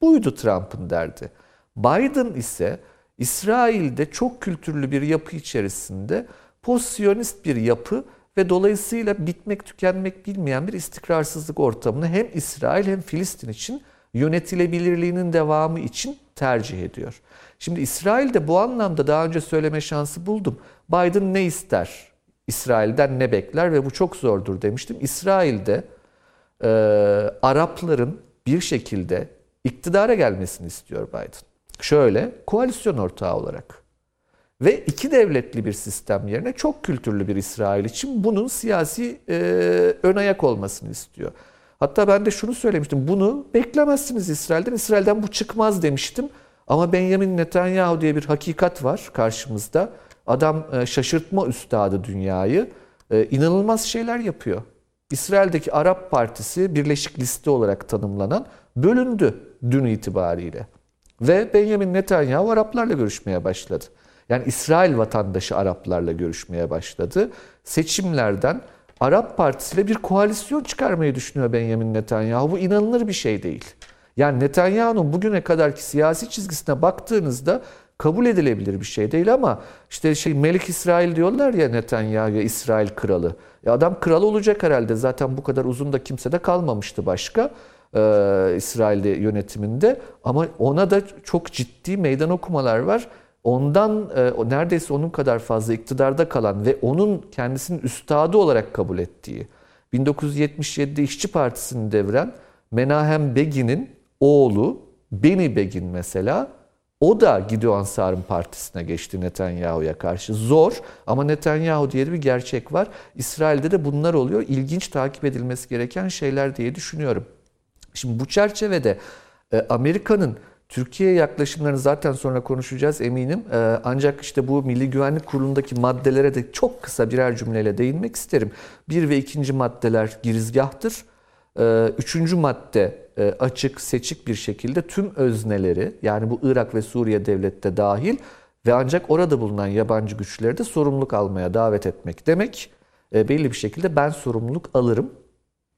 Buydu Trump'ın derdi. Biden ise İsrail'de çok kültürlü bir yapı içerisinde pozisyonist bir yapı ve dolayısıyla bitmek tükenmek bilmeyen bir istikrarsızlık ortamını hem İsrail hem Filistin için yönetilebilirliğinin devamı için tercih ediyor. Şimdi İsrail de bu anlamda daha önce söyleme şansı buldum. Biden ne ister? İsrail'den ne bekler ve bu çok zordur demiştim. İsrail'de e, Arapların bir şekilde iktidara gelmesini istiyor Biden. Şöyle koalisyon ortağı olarak. Ve iki devletli bir sistem yerine çok kültürlü bir İsrail için bunun siyasi e, ön ayak olmasını istiyor. Hatta ben de şunu söylemiştim. Bunu beklemezsiniz İsrail'den. İsrail'den bu çıkmaz demiştim. Ama Benjamin Netanyahu diye bir hakikat var karşımızda. Adam e, şaşırtma üstadı dünyayı. E, inanılmaz şeyler yapıyor. İsrail'deki Arap Partisi Birleşik Liste olarak tanımlanan bölündü dün itibariyle. Ve Benjamin Netanyahu Araplarla görüşmeye başladı. Yani İsrail vatandaşı Araplarla görüşmeye başladı. Seçimlerden Arap Partisi ile bir koalisyon çıkarmayı düşünüyor Benjamin Netanyahu. Bu inanılır bir şey değil. Yani Netanyahu'nun bugüne kadarki siyasi çizgisine baktığınızda kabul edilebilir bir şey değil ama işte şey Melik İsrail diyorlar ya Netanyahu'ya İsrail kralı. Ya adam kral olacak herhalde. Zaten bu kadar uzun da kimse de kalmamıştı başka e, İsrail'de yönetiminde. Ama ona da çok ciddi meydan okumalar var ondan e, neredeyse onun kadar fazla iktidarda kalan ve onun kendisinin üstadı olarak kabul ettiği 1977'de İşçi Partisi'ni deviren Menahem Begin'in oğlu Beni Begin mesela o da Gideon Sar'ın partisine geçti Netanyahu'ya karşı. Zor ama Netanyahu diye bir gerçek var. İsrail'de de bunlar oluyor. İlginç takip edilmesi gereken şeyler diye düşünüyorum. Şimdi bu çerçevede e, Amerika'nın Türkiye yaklaşımlarını zaten sonra konuşacağız eminim. Ee, ancak işte bu Milli Güvenlik Kurulu'ndaki maddelere de çok kısa birer cümleyle değinmek isterim. Bir ve ikinci maddeler girizgahtır. Ee, üçüncü madde e, açık, seçik bir şekilde tüm özneleri yani bu Irak ve Suriye devlette dahil ve ancak orada bulunan yabancı güçleri de sorumluluk almaya davet etmek demek. E, belli bir şekilde ben sorumluluk alırım.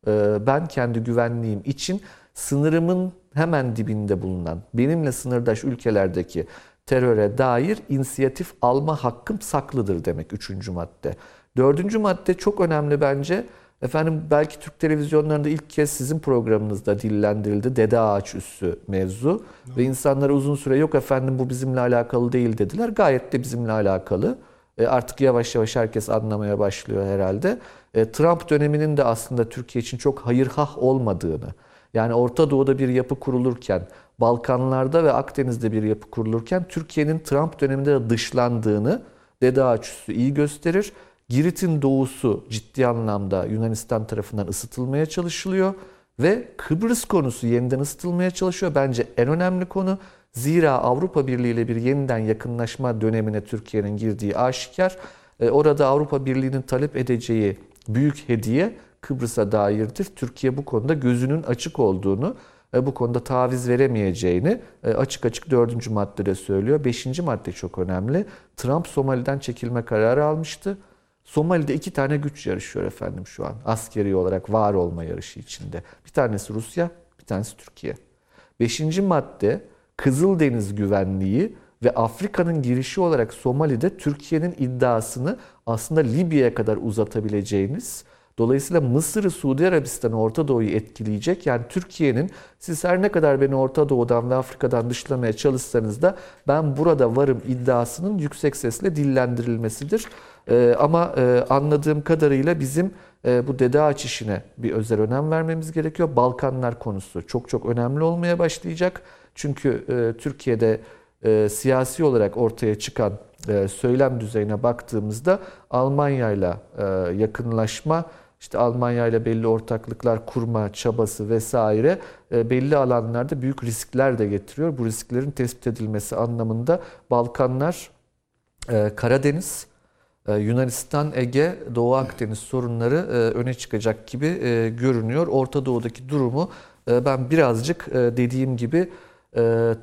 E, ben kendi güvenliğim için sınırımın hemen dibinde bulunan benimle sınırdaş ülkelerdeki teröre dair inisiyatif alma hakkım saklıdır demek üçüncü madde. Dördüncü madde çok önemli bence. Efendim belki Türk televizyonlarında ilk kez sizin programınızda dillendirildi. Dede ağaç üssü mevzu. Evet. Ve insanlara uzun süre yok efendim bu bizimle alakalı değil dediler. Gayet de bizimle alakalı. E, artık yavaş yavaş herkes anlamaya başlıyor herhalde. E, Trump döneminin de aslında Türkiye için çok hayırhah olmadığını, yani Orta Doğu'da bir yapı kurulurken, Balkanlarda ve Akdeniz'de bir yapı kurulurken Türkiye'nin Trump döneminde de dışlandığını Dede Ağaçüstü iyi gösterir. Girit'in doğusu ciddi anlamda Yunanistan tarafından ısıtılmaya çalışılıyor ve Kıbrıs konusu yeniden ısıtılmaya çalışıyor. Bence en önemli konu zira Avrupa Birliği ile bir yeniden yakınlaşma dönemine Türkiye'nin girdiği aşikar. E, orada Avrupa Birliği'nin talep edeceği büyük hediye Kıbrıs'a dairdir. Türkiye bu konuda gözünün açık olduğunu, e, bu konuda taviz veremeyeceğini e, açık açık dördüncü maddede söylüyor. Beşinci madde çok önemli. Trump Somali'den çekilme kararı almıştı. Somali'de iki tane güç yarışıyor efendim şu an. Askeri olarak var olma yarışı içinde. Bir tanesi Rusya, bir tanesi Türkiye. Beşinci madde Kızıldeniz güvenliği ve Afrika'nın girişi olarak Somali'de Türkiye'nin iddiasını aslında Libya'ya kadar uzatabileceğiniz Dolayısıyla Mısır'ı, Suudi Arabistan'ı, Orta Doğu'yu etkileyecek. Yani Türkiye'nin siz her ne kadar beni Orta Doğu'dan ve Afrika'dan dışlamaya çalışsanız da ben burada varım iddiasının yüksek sesle dillendirilmesidir. Ee, ama e, anladığım kadarıyla bizim e, bu dede ağaç işine bir özel önem vermemiz gerekiyor. Balkanlar konusu çok çok önemli olmaya başlayacak. Çünkü e, Türkiye'de e, siyasi olarak ortaya çıkan e, söylem düzeyine baktığımızda Almanya ile yakınlaşma, işte Almanya ile belli ortaklıklar kurma çabası vesaire e, belli alanlarda büyük riskler de getiriyor. Bu risklerin tespit edilmesi anlamında Balkanlar, e, Karadeniz, e, Yunanistan, Ege, Doğu Akdeniz sorunları öne çıkacak gibi görünüyor. Orta Doğu'daki durumu ben birazcık dediğim gibi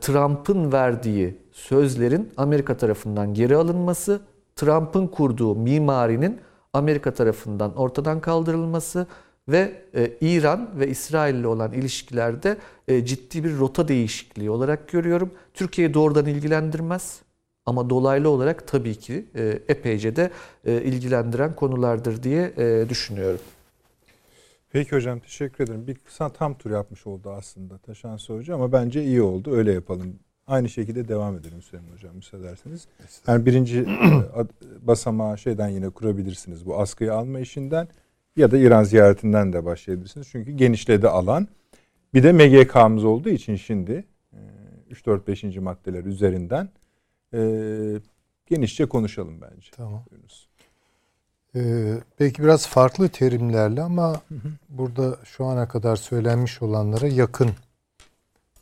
Trump'ın verdiği sözlerin Amerika tarafından geri alınması, Trump'ın kurduğu mimarinin Amerika tarafından ortadan kaldırılması ve e, İran ve İsrail ile olan ilişkilerde e, ciddi bir rota değişikliği olarak görüyorum. Türkiye'yi doğrudan ilgilendirmez ama dolaylı olarak tabii ki e, epeyce de e, ilgilendiren konulardır diye e, düşünüyorum. Peki hocam teşekkür ederim. Bir kısa tam tur yapmış oldu aslında Taşan Sorucu ama bence iyi oldu. Öyle yapalım. Aynı şekilde devam edelim Süleyman Hocam müsaade ederseniz. Yani birinci e, basamağı şeyden yine kurabilirsiniz bu askıyı alma işinden ya da İran ziyaretinden de başlayabilirsiniz. Çünkü genişledi alan. Bir de MGK'mız olduğu için şimdi 3 4 5. maddeler üzerinden e, genişçe konuşalım bence. Tamam. Ee, belki biraz farklı terimlerle ama hı hı. burada şu ana kadar söylenmiş olanlara yakın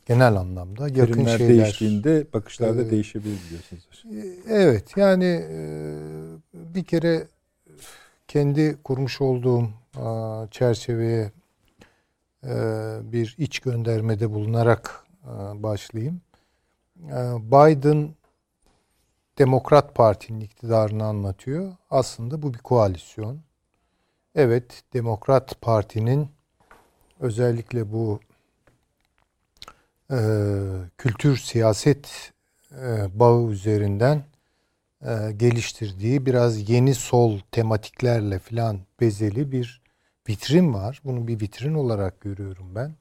genel anlamda yakın Terimler şeyler. değiştiğinde bakışlar da e, değişebilir diyorsunuz. Evet yani e, bir kere kendi kurmuş olduğum çerçeveye e, bir iç göndermede bulunarak başlayayım. E, Biden Demokrat Parti'nin iktidarını anlatıyor. Aslında bu bir koalisyon. Evet, Demokrat Parti'nin özellikle bu e, kültür siyaset e, bağı üzerinden e, geliştirdiği biraz yeni sol tematiklerle filan bezeli bir vitrin var. Bunu bir vitrin olarak görüyorum ben.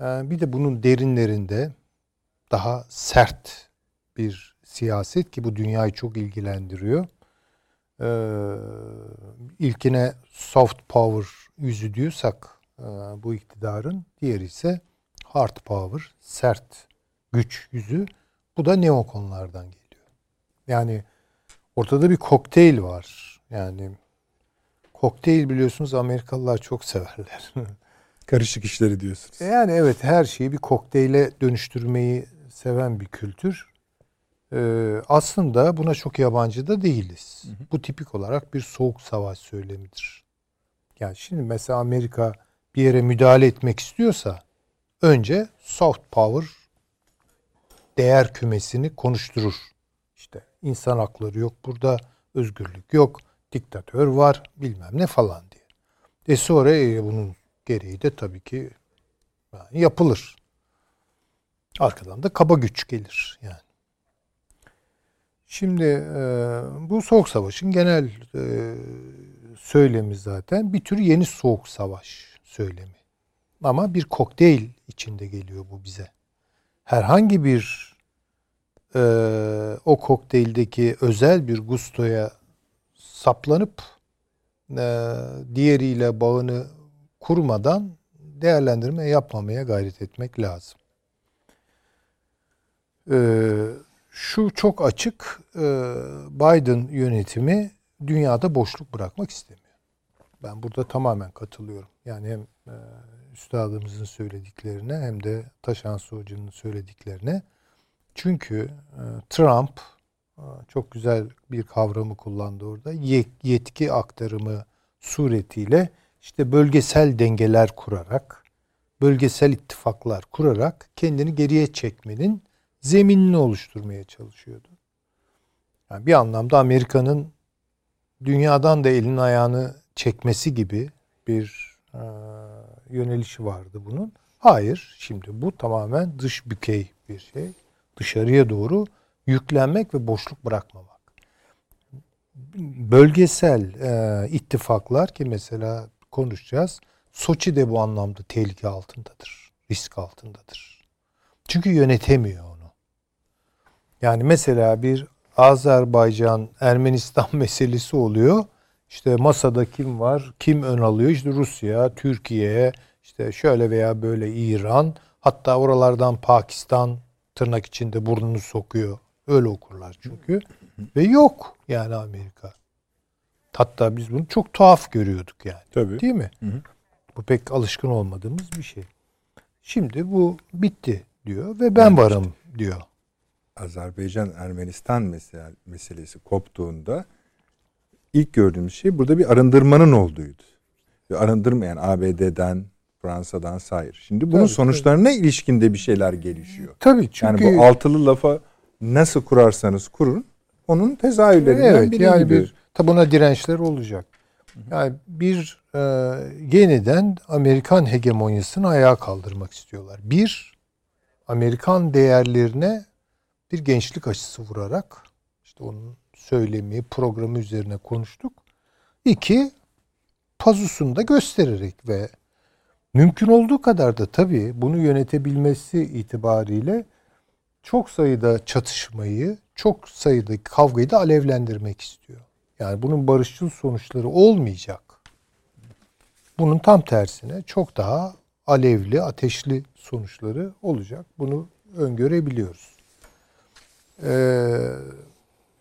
E, bir de bunun derinlerinde daha sert bir siyaset ki bu dünyayı çok ilgilendiriyor. Ee, ilkine soft power yüzü diyorsak e, bu iktidarın, diğeri ise hard power, sert güç yüzü. Bu da neokonlardan geliyor. Yani ortada bir kokteyl var. Yani kokteyl biliyorsunuz Amerikalılar çok severler. <laughs> Karışık işleri diyorsunuz. Yani evet her şeyi bir kokteyle dönüştürmeyi seven bir kültür. Ee, aslında buna çok yabancı da değiliz. Hı hı. Bu tipik olarak bir soğuk savaş söylemidir. Yani şimdi mesela Amerika bir yere müdahale etmek istiyorsa önce soft power değer kümesini konuşturur. İşte insan hakları yok burada, özgürlük yok, diktatör var, bilmem ne falan diye. E sonra e, bunun gereği de tabii ki yani yapılır. Arkadan da kaba güç gelir yani. Şimdi e, bu soğuk savaşın genel e, söylemi zaten bir tür yeni soğuk savaş söylemi. Ama bir kokteyl içinde geliyor bu bize. Herhangi bir e, o kokteyldeki özel bir gustoya saplanıp e, diğeriyle bağını kurmadan değerlendirme yapmamaya gayret etmek lazım. E, şu çok açık e, Biden yönetimi dünyada boşluk bırakmak istemiyor. Ben burada tamamen katılıyorum. Yani hem e, üstadımızın söylediklerine hem de Taşan Hoca'nın söylediklerine. Çünkü e, Trump çok güzel bir kavramı kullandı orada. Yetki aktarımı suretiyle işte bölgesel dengeler kurarak, bölgesel ittifaklar kurarak kendini geriye çekmenin zeminini oluşturmaya çalışıyordu. Yani bir anlamda Amerika'nın dünyadan da elin ayağını çekmesi gibi bir e, yönelişi vardı bunun. Hayır, şimdi bu tamamen dış bükey bir şey. Dışarıya doğru yüklenmek ve boşluk bırakmamak. Bölgesel e, ittifaklar ki mesela konuşacağız. Soçi de bu anlamda tehlike altındadır. Risk altındadır. Çünkü yönetemiyor. Yani mesela bir Azerbaycan Ermenistan <laughs> meselesi oluyor. İşte masada kim var? Kim ön alıyor? İşte Rusya, Türkiye, işte şöyle veya böyle İran, hatta oralardan Pakistan tırnak içinde burnunu sokuyor. Öyle okurlar çünkü. Ve yok yani Amerika. Hatta biz bunu çok tuhaf görüyorduk yani. Tabii. Değil mi? Hı hı. Bu pek alışkın olmadığımız bir şey. Şimdi bu bitti diyor ve ben varım diyor. Azerbaycan Ermenistan mesela meselesi koptuğunda ilk gördüğümüz şey burada bir arındırmanın olduğuydu. Ve arındırmayan ABD'den, Fransa'dan sayır. Şimdi bunun Tabii, sonuçlarına ilişkinde bir şeyler gelişiyor. Tabii çünkü Yani bu altılı lafa nasıl kurarsanız kurun onun tezahürlerinden evet, biri yani gibi. bir tabi buna dirençler olacak. Yani bir e, yeniden Amerikan hegemonyasını ayağa kaldırmak istiyorlar. Bir Amerikan değerlerine bir gençlik aşısı vurarak işte onun söylemi, programı üzerine konuştuk. İki, pazusunu da göstererek ve mümkün olduğu kadar da tabii bunu yönetebilmesi itibariyle çok sayıda çatışmayı, çok sayıda kavgayı da alevlendirmek istiyor. Yani bunun barışçıl sonuçları olmayacak. Bunun tam tersine çok daha alevli, ateşli sonuçları olacak. Bunu öngörebiliyoruz. Ee,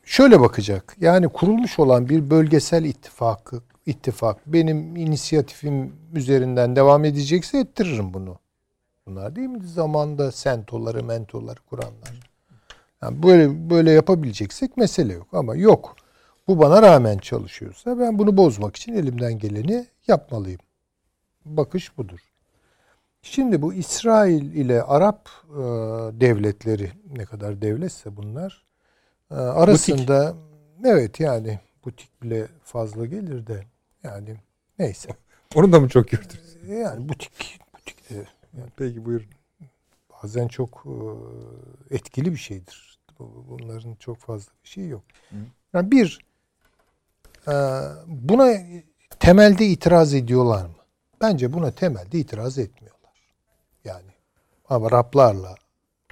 şöyle bakacak. Yani kurulmuş olan bir bölgesel ittifakı ittifak benim inisiyatifim üzerinden devam edecekse ettiririm bunu. Bunlar değil mi zamanda sentoları, mentoları kuranlar. Yani böyle böyle yapabileceksek mesele yok ama yok. Bu bana rağmen çalışıyorsa ben bunu bozmak için elimden geleni yapmalıyım. Bakış budur. Şimdi bu İsrail ile Arap e, devletleri ne kadar devletse bunlar e, arasında butik. evet yani butik bile fazla gelir de yani neyse. <laughs> Onu da mı çok gördünüz? Yani butik butik de yani Peki buyurun. Bazen çok e, etkili bir şeydir. Bunların çok fazla bir şey yok. Yani bir e, buna temelde itiraz ediyorlar mı? Bence buna temelde itiraz etmiyorlar. Ama Rablarla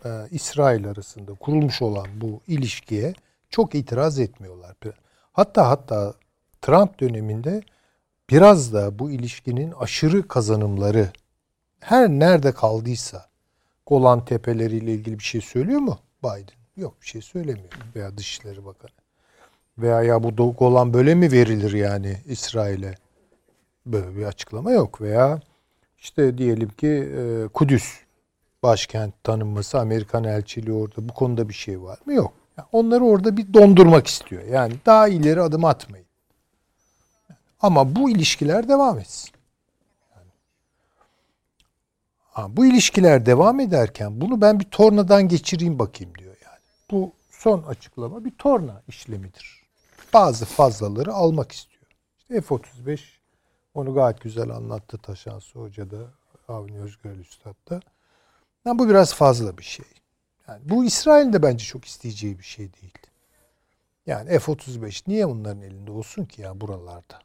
e, İsrail arasında kurulmuş olan bu ilişkiye çok itiraz etmiyorlar. Hatta hatta Trump döneminde biraz da bu ilişkinin aşırı kazanımları her nerede kaldıysa Golan Tepeleri ile ilgili bir şey söylüyor mu Biden? Yok bir şey söylemiyor. Veya Dışişleri Bakanı. Veya ya bu Golan böyle mi verilir yani İsrail'e? Böyle bir açıklama yok. Veya işte diyelim ki e, Kudüs başkent tanınması, Amerikan elçiliği orada bu konuda bir şey var mı? Yok. Yani onları orada bir dondurmak istiyor. Yani daha ileri adım atmayın. Ama bu ilişkiler devam etsin. Ha, bu ilişkiler devam ederken bunu ben bir tornadan geçireyim bakayım diyor yani. Bu son açıklama bir torna işlemidir. Bazı fazlaları almak istiyor. İşte F-35 onu gayet güzel anlattı Taşansı Hoca da Avni Özgürel Üstad da. Yani bu biraz fazla bir şey. Yani bu İsrail'in de bence çok isteyeceği bir şey değil. Yani F-35 niye onların elinde olsun ki ya buralarda?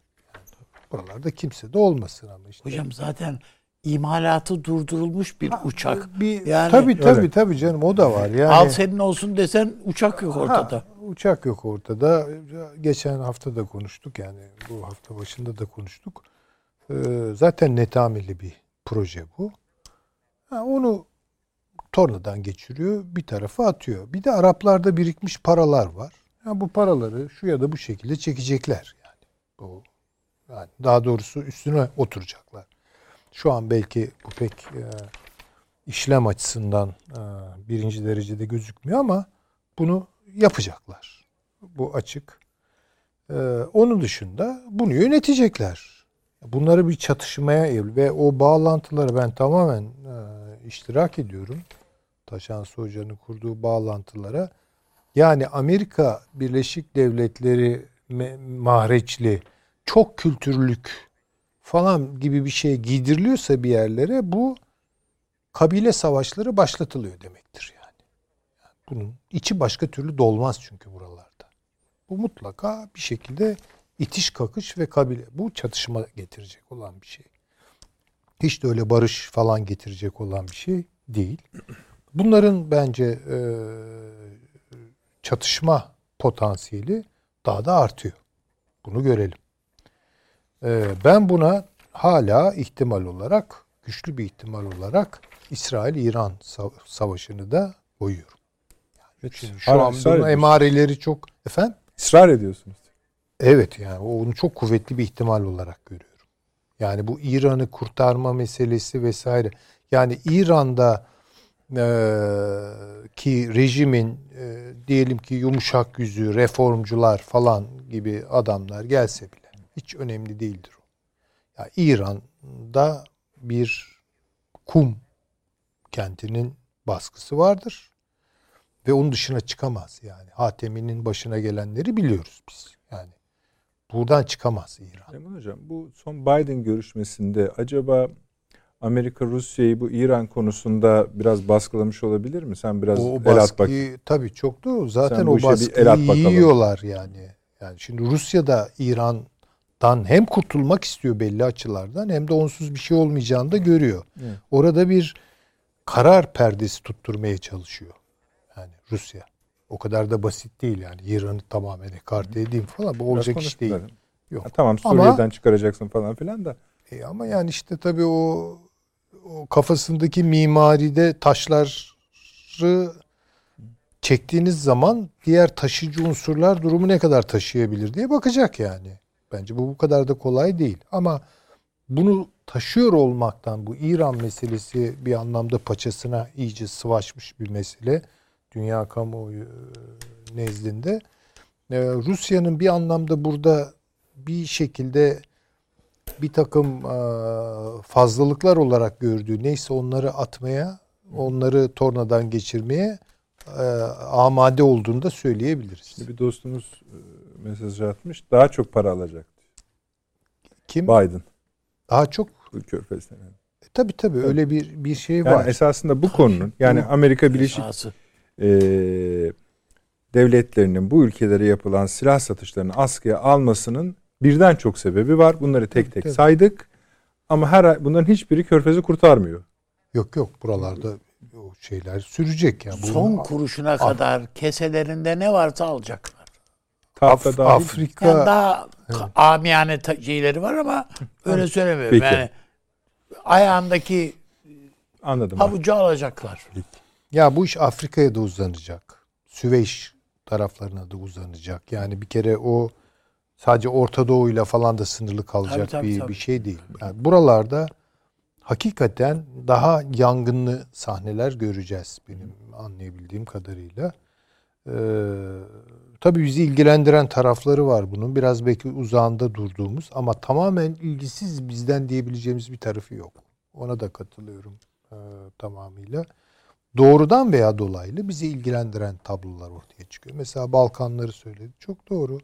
Buralarda kimse de olmasın ama işte. Hocam zaten imalatı durdurulmuş bir uçak. Bir, Yani- tabii tabii Öyle. tabii canım o da var. Yani, Al senin olsun desen uçak yok ortada. Ha, uçak yok ortada. Geçen hafta da konuştuk yani bu hafta başında da konuştuk. Ee, zaten netameli bir proje bu. Ha, onu tornadan geçiriyor bir tarafa atıyor. Bir de Araplarda birikmiş paralar var. Ya bu paraları şu ya da bu şekilde çekecekler yani. Bu yani daha doğrusu üstüne oturacaklar. Şu an belki bu pek e, işlem açısından e, birinci derecede gözükmüyor ama bunu yapacaklar. Bu açık. Ee, onun dışında bunu yönetecekler. Bunları bir çatışmaya evli ve o bağlantıları ben tamamen e, iştirak ediyorum. Taşansı Hoca'nın kurduğu bağlantılara. Yani Amerika Birleşik Devletleri mahreçli çok kültürlük falan gibi bir şey giydiriliyorsa bir yerlere bu kabile savaşları başlatılıyor demektir yani. Bunun içi başka türlü dolmaz çünkü buralarda. Bu mutlaka bir şekilde itiş kakış ve kabile. Bu çatışma getirecek olan bir şey. Hiç de öyle barış falan getirecek olan bir şey değil. Bunların bence e, çatışma potansiyeli daha da artıyor. Bunu görelim. E, ben buna hala ihtimal olarak, güçlü bir ihtimal olarak İsrail-İran sav- savaşını da koyuyorum. Şimdi şu an bunun emareleri çok efendim. Israr ediyorsunuz. Evet yani onu çok kuvvetli bir ihtimal olarak görüyorum. Yani bu İran'ı kurtarma meselesi vesaire. Yani İran'da ki rejimin eee, diyelim ki yumuşak yüzü, reformcular falan gibi adamlar gelse bile hiç önemli değildir. Ya İran'da bir kum kentinin baskısı vardır ve onun dışına çıkamaz yani. Hatemi'nin başına gelenleri biliyoruz biz. Yani buradan çıkamaz İran. Emin Hocam bu son Biden görüşmesinde acaba Amerika Rusya'yı bu İran konusunda biraz baskılamış olabilir mi? Sen biraz o el at bak. baskıyı tabii çok doğru. Zaten Sen o baskıyı el at yiyorlar yani. Yani şimdi Rusya da İran'dan hem kurtulmak istiyor belli açılardan hem de onsuz bir şey olmayacağını da görüyor. Evet. Orada bir karar perdesi tutturmaya çalışıyor. Yani Rusya. O kadar da basit değil yani. İran'ı tamamen ekarte edeyim falan. Bu olacak iş değil. Yok. Ha, tamam Ama- Suriye'den çıkaracaksın falan filan da. E ama yani işte tabii o, o kafasındaki mimaride taşları çektiğiniz zaman diğer taşıyıcı unsurlar durumu ne kadar taşıyabilir diye bakacak yani. Bence bu bu kadar da kolay değil. Ama bunu taşıyor olmaktan bu İran meselesi bir anlamda paçasına iyice sıvaşmış bir mesele. Dünya kamuoyu e, nezdinde. E, Rusya'nın bir anlamda burada bir şekilde bir takım e, fazlalıklar olarak gördüğü neyse onları atmaya, onları tornadan geçirmeye e, amade olduğunu da söyleyebiliriz. Şimdi bir dostumuz e, mesaj atmış. Daha çok para alacak. Kim? Biden. Daha çok körfezden. e, tabii tabii öyle bir bir şey Yani var. esasında bu konunun yani Amerika Birleşik e, devletlerinin bu ülkelere yapılan silah satışlarını askıya almasının birden çok sebebi var. Bunları tek tek Tabii. saydık. Ama her bunların hiçbiri körfezi kurtarmıyor. Yok yok buralarda o şeyler sürecek yani. Son kuruşuna kadar keselerinde ne varsa alacaklar. Tahta Af- dahil. Afrika Yani daha ka- amiyane şeyleri var ama <laughs> öyle söylemiyorum. Peki. Yani ayağındaki Anladım. havucu alacaklar. Ya bu iş Afrika'ya da uzanacak. Süveyş taraflarına da uzanacak. Yani bir kere o sadece Orta Doğu'yla falan da sınırlı kalacak Tabii, tabii, bir tabii. bir şey değil. Yani buralarda hakikaten daha yangınlı sahneler göreceğiz benim anlayabildiğim kadarıyla. Ee, tabii bizi ilgilendiren tarafları var bunun. Biraz belki uzağında durduğumuz ama tamamen ilgisiz bizden diyebileceğimiz bir tarafı yok. Ona da katılıyorum e, tamamıyla doğrudan veya dolaylı bizi ilgilendiren tablolar ortaya çıkıyor. Mesela Balkanları söyledi. Çok doğru.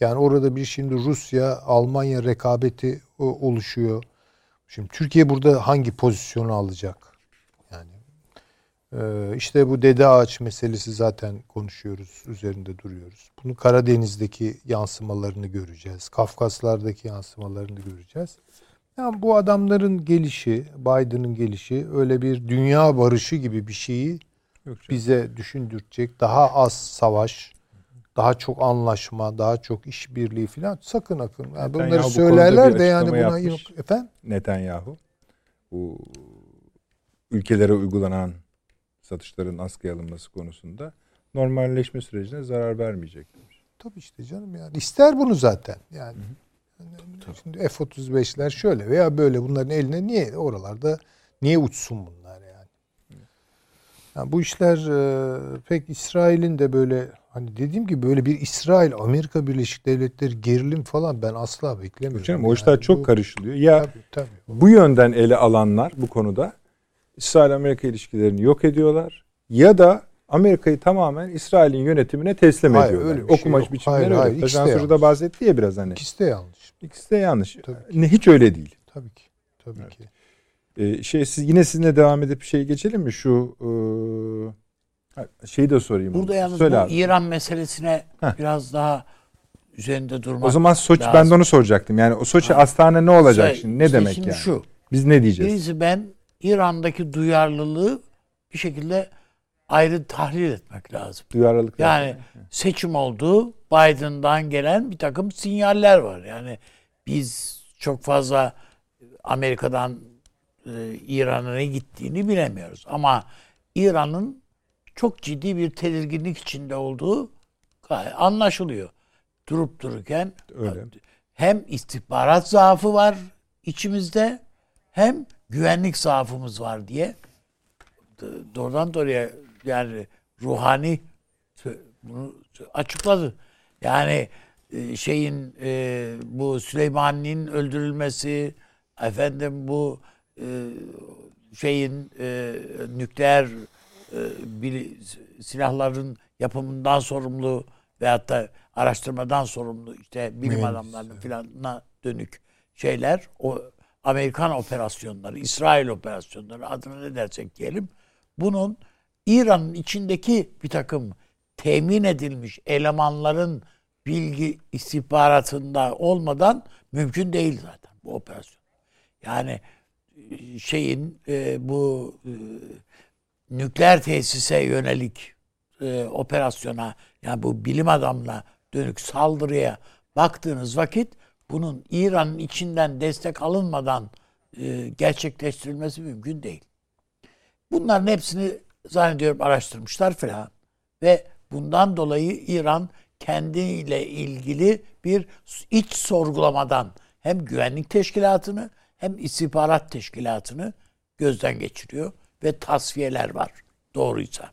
Yani orada bir şimdi Rusya, Almanya rekabeti o- oluşuyor. Şimdi Türkiye burada hangi pozisyonu alacak? Yani e, işte bu dede ağaç meselesi zaten konuşuyoruz, üzerinde duruyoruz. Bunu Karadeniz'deki yansımalarını göreceğiz. Kafkaslardaki yansımalarını göreceğiz. Yani bu adamların gelişi, Biden'ın gelişi öyle bir dünya barışı gibi bir şeyi Yok canım. bize düşündürecek. Daha az savaş, daha çok anlaşma, daha çok işbirliği falan sakın akın. Yani Netanyahu bunları bu söylerler de yani buna yapmış. yok. Efendim? Netanyahu bu ülkelere uygulanan satışların askıya alınması konusunda normalleşme sürecine zarar vermeyecek. Tabii işte canım yani. ister bunu zaten. Yani şimdi F-35'ler şöyle veya böyle bunların eline niye oralarda niye uçsun bunlar yani? Yani bu işler e, pek İsrail'in de böyle hani dediğim gibi böyle bir İsrail Amerika Birleşik Devletleri gerilim falan ben asla beklemiyorum. Canım, o Yani işler çok bu- karışılıyor. Ya Tabii tabii. bu yönden ele alanlar bu konuda İsrail-Amerika ilişkilerini yok ediyorlar ya da Amerika'yı tamamen İsrail'in yönetimine teslim Hayır, ediyorlar. öyle şey Okuma yok. biçimleri Hayır, öyle. hayır, Taşan Soru da bahsetti ya biraz hani. İkisi de yanlış. İkisi de yanlış. Tabii Ne hiç öyle değil. Tabii ki. Tabii Evet. ki. Ee, şey siz yine sizinle devam edip şey geçelim mi şu e, şeyi de sorayım. Burada yalnız Söyle bu abi. İran meselesine Heh. biraz daha üzerinde durmak O zaman Soçi lazım. ben de onu soracaktım. Yani o Soçi Ha. Astana ne olacak İşte- şimdi? Ne işte demek şimdi yani? şu. Biz ne diyeceğiz? Birisi ben İran'daki duyarlılığı bir şekilde ayrı tahlil etmek lazım. Duyarlılık. Yani seçim oldu. Biden'dan gelen bir takım sinyaller var. Yani biz çok fazla Amerika'dan e, İran'a ne gittiğini bilemiyoruz. Ama İran'ın çok ciddi bir tedirginlik içinde olduğu anlaşılıyor. Durup dururken Öyle. hem istihbarat zaafı var içimizde hem güvenlik zaafımız var diye doğrudan doğruya yani ruhani bunu açıkladı. Yani e, şeyin e, bu Süleymani'nin öldürülmesi efendim bu e, şeyin e, nükleer silahların yapımından sorumlu veyahut da araştırmadan sorumlu işte bilim Mühendis, adamlarının filanına dönük şeyler o Amerikan operasyonları, İsrail operasyonları adına ne dersek diyelim bunun İran'ın içindeki bir takım temin edilmiş elemanların bilgi istihbaratında olmadan mümkün değil zaten bu operasyon. Yani e, şeyin e, bu e, nükleer tesise yönelik e, operasyona yani bu bilim adamına dönük saldırıya baktığınız vakit bunun İran'ın içinden destek alınmadan e, gerçekleştirilmesi mümkün değil. Bunların hepsini zannediyorum araştırmışlar falan ve bundan dolayı İran kendiyle ilgili bir iç sorgulamadan hem güvenlik teşkilatını hem istihbarat teşkilatını gözden geçiriyor ve tasfiyeler var doğruysa.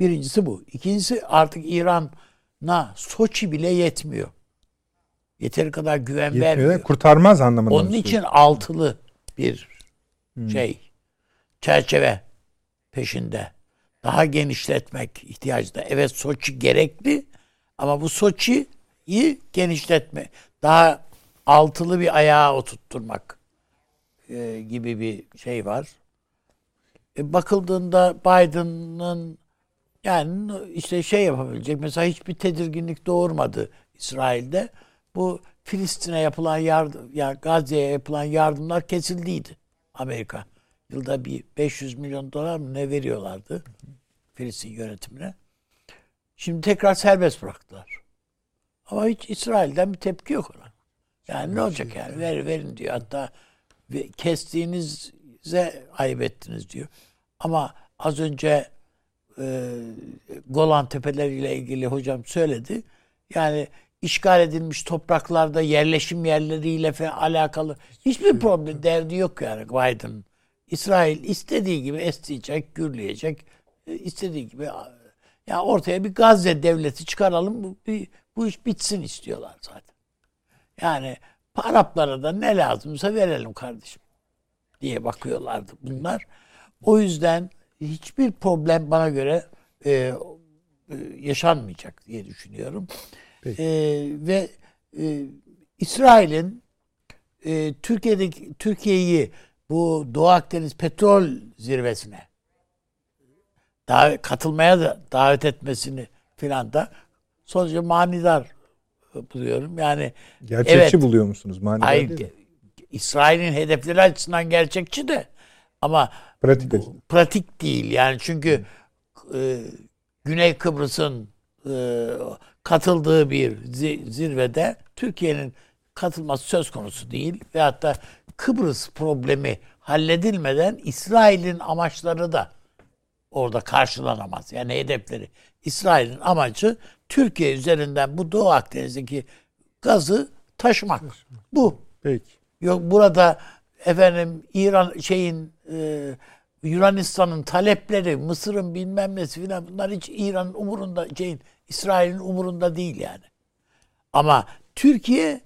Birincisi bu. İkincisi artık İran'a Soçi bile yetmiyor. Yeteri kadar güven Yetmiyor vermiyor. kurtarmaz anlamında. Onun için altılı bir şey çerçeve peşinde. Daha genişletmek ihtiyacı da. Evet Soçi gerekli ama bu Soçi'yi genişletme. Daha altılı bir ayağa oturtturmak e, gibi bir şey var. E, bakıldığında Biden'ın yani işte şey yapabilecek mesela hiçbir tedirginlik doğurmadı İsrail'de. Bu Filistin'e yapılan yardım, ya Gazze'ye yapılan yardımlar kesildiydi Amerika. Yılda bir 500 milyon dolar mı ne veriyorlardı Filistin yönetimine. Şimdi tekrar serbest bıraktılar. Ama hiç İsrail'den bir tepki yok ona. Yani ne olacak yani ver, verin diyor. Hatta kestiğinize ayıp ettiniz diyor. Ama az önce e, Golan Tepeleriyle ilgili hocam söyledi. Yani işgal edilmiş topraklarda yerleşim yerleriyle falan alakalı hiçbir problem derdi yok yani Biden. İsrail istediği gibi esneyecek, gürleyecek, e, istediği gibi ya ortaya bir Gazze devleti çıkaralım bu, bir, bu iş bitsin istiyorlar zaten. Yani Araplara da ne lazımsa verelim kardeşim diye bakıyorlardı bunlar. O yüzden hiçbir problem bana göre e, e, yaşanmayacak diye düşünüyorum. Peki. E, ve e, İsrail'in e, Türkiye'deki Türkiye'yi bu Doğu Akdeniz petrol zirvesine davet, katılmaya da davet etmesini filan da sonuçta manidar buluyorum. Yani Gerçekçi Evet. buluyor musunuz? Manidar Hayır, değil mi? ge- İsrail'in hedefleri açısından gerçekçi de ama Pratik bu pratik değil. Yani çünkü e, Güney Kıbrıs'ın e, katıldığı bir zi- zirvede Türkiye'nin katılması söz konusu değil ve hatta Kıbrıs problemi halledilmeden İsrail'in amaçları da orada karşılanamaz. Yani hedefleri. İsrail'in amacı Türkiye üzerinden bu Doğu Akdeniz'deki gazı taşımak. Bu. Peki. Yok burada efendim İran şeyin e, Yunanistan'ın talepleri, Mısır'ın bilmem nesi filan bunlar hiç İran'ın umurunda, şeyin İsrail'in umurunda değil yani. Ama Türkiye